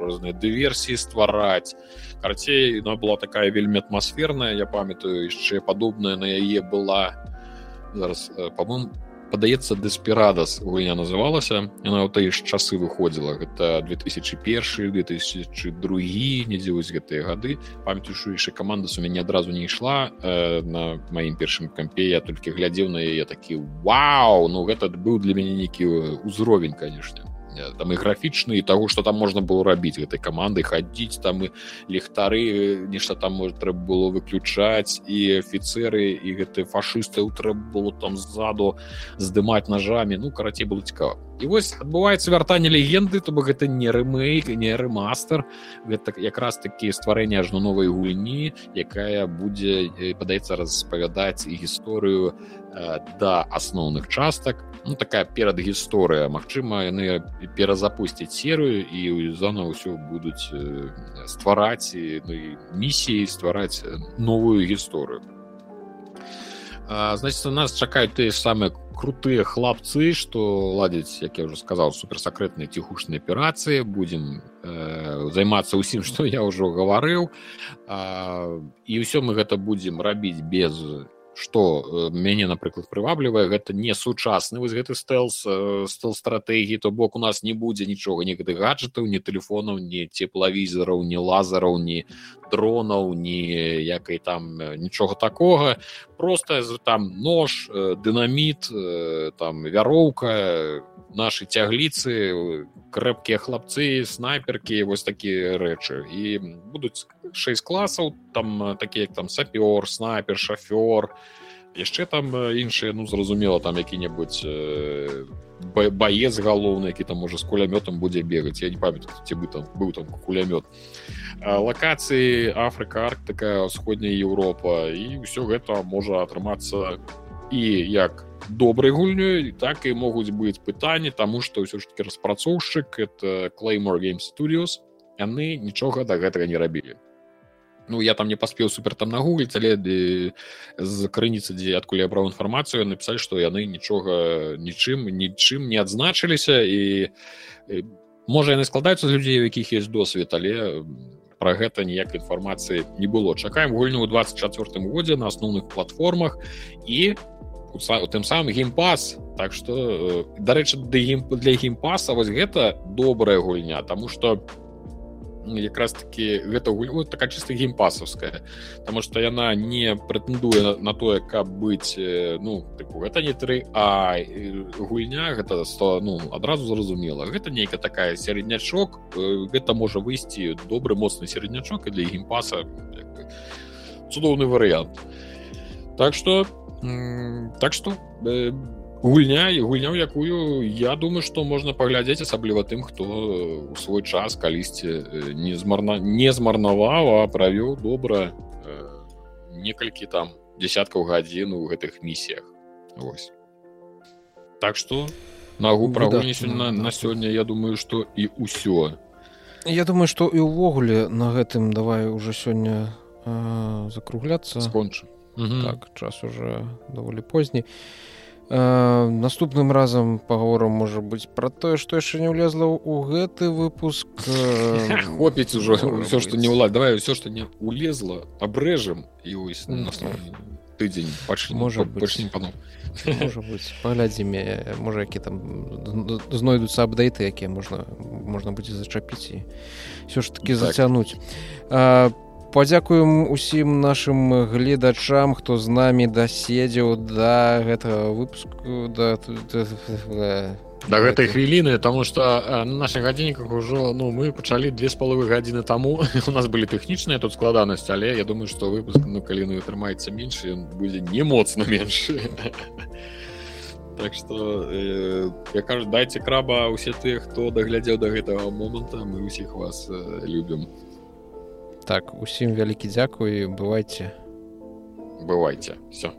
розныя дыверсіі ствараць карцей она была такая вельмі атмасферная я памятаю яшчэ падобная на яе была. Зараз по-моему падаецца дэспірадас гульня называлася. Яна ў тыя ж часы выходзіла. Гэта 2001 2002 недзе вось гэтыя гады. Памятаю яшчэ каманда у мяне адразу не ішла э, на маім першым кампе. Я толькі глядзеў на яе такі Вау! Ну гэта быў для мяне нейкі ўзровень канешне там і графічны і таго што там можна было рабіць гэтай камандай хадзіць там і ліхтары нешта там трэба было выключаць і афіцеры і гэты фашысты трэба было там ззаду здымаць ножамі ну карацей было цікава і вось адбываецца вяртанне легенды то бок гэта не рэмейк не рэмастер гэта якраз такі стварэнне ажно новай гульні якая будзе падаецца распавядаць і гісторыю да асноўных частак ну такая перадгісторыя Мачыма яны перазапусцяць серыю і заново ўсё будуць э, ствараць ну, місіі ствараць новую гісторыю значит у нас чакаюць тыя самыя крутыя хлапцы что ладзяць як я уже сказал суперсакрэтныя ціхушныя аперацыі будем э, займацца ўсім <laughs> что я ўжо гаварыў і ўсё мы гэта будзем рабіць без что мяне напрыклад прываблівае гэта не сучасны вось гэты стэлс стал стратэгіі то бок у нас не будзе нічога ні гэтых гаджетаў не телефонаў не теплавізараў не лазараў не дронаў не якай там нічога такога. Просто там нож дынаміт там вяроўка наши цягліцы крэпкія хлапцы снайперкі вось такія рэчы. І будуць 6 класаў там такі як там сапёр снайпер шафёр яшчэ там іншыя ну зразумела там які-небудзь э, баец галоўны які там можа з кулямётам будзе бегаць. Я не памятаю ці бы там быў там кулямёт. Лакацыі Афрыка арктыка ўсходняя Еўропа і ўсё гэта можа атрымацца і як добрай гульнёй так і могуць быць пытанні таму што ўсё ж таки распрацоўшчык это Claymore Game Studios. Яны нічога да гэтага не рабілі Ну я там не паспеў супер там нагугліць але з крыніцы дзе адкуль я браў інфармацыю напісалі што яны нічога нічым нічым не адзначыліся і можа яны складаюцца з людзей у якіх есть досвед але про гэта ніякай інфармацыі не было. Чакаем гульню ў 24 годзе на асноўных платформах і у тым самым геймпас так что э, дарэчы для геймпаса вось гэта добрая гульня тому что якраз таки гэта гульня такая чыста геймпасаўская потому что яна не прэтэндуе на, на тое каб быць э, ну тыпу, гэта не тры а гульня гэта 100 ну адразу зразумела. Гэта нейкая такая сярэднячок э, гэта можа выйсці добры моцны сярэднячок і для геймпаса цудоўны варыянт так по так что гульня і гульня якую я думаю что можна паглядзець асабліва тым хто у свой час калісьці не змарна не змарнаваў а правёў добра некалькі там десяткаў гадзін у гэтых місіях. Вось. Так что нагу пра да, на, на сёння я думаю что і ўсё. Я думаю что і ўвогуле на гэтым давай уже сёння э, закругляцца. Скончым. Так час уже даволі позні э, наступным разам паговорам можа быць пра тое што яшчэ не ўлезла ў гэты выпуск. Э, хопіць ужо ўсё што не ўлад давай ўсё што не улезла абрэжам і ось тыдзень пачне можа пачнем па паглядзіме можа які там знойдуцца апдейты якія можна можна будзе зачапіць і все ж таки так. зацянуць по падзякуем усім нашим гледачам хто з намі даседзеў да гэтага выпуску да, да, да, да гэтай хвіліны тому что на наших гадзінніках ужо ну мы пачалі две з паловы гадзіны таму. <laughs> У нас былі тэхнічныя тут складанасць але я думаю что выпуск ну калі ну атрымаецца менш будзе не моцна <laughs> менш так что э, я кажу дайце краба усе тыя хто даглядзеў до гэтага моманта мы усіх вас э, любім. у так усім вялікі дзякуй бывайце. Бывайце. Все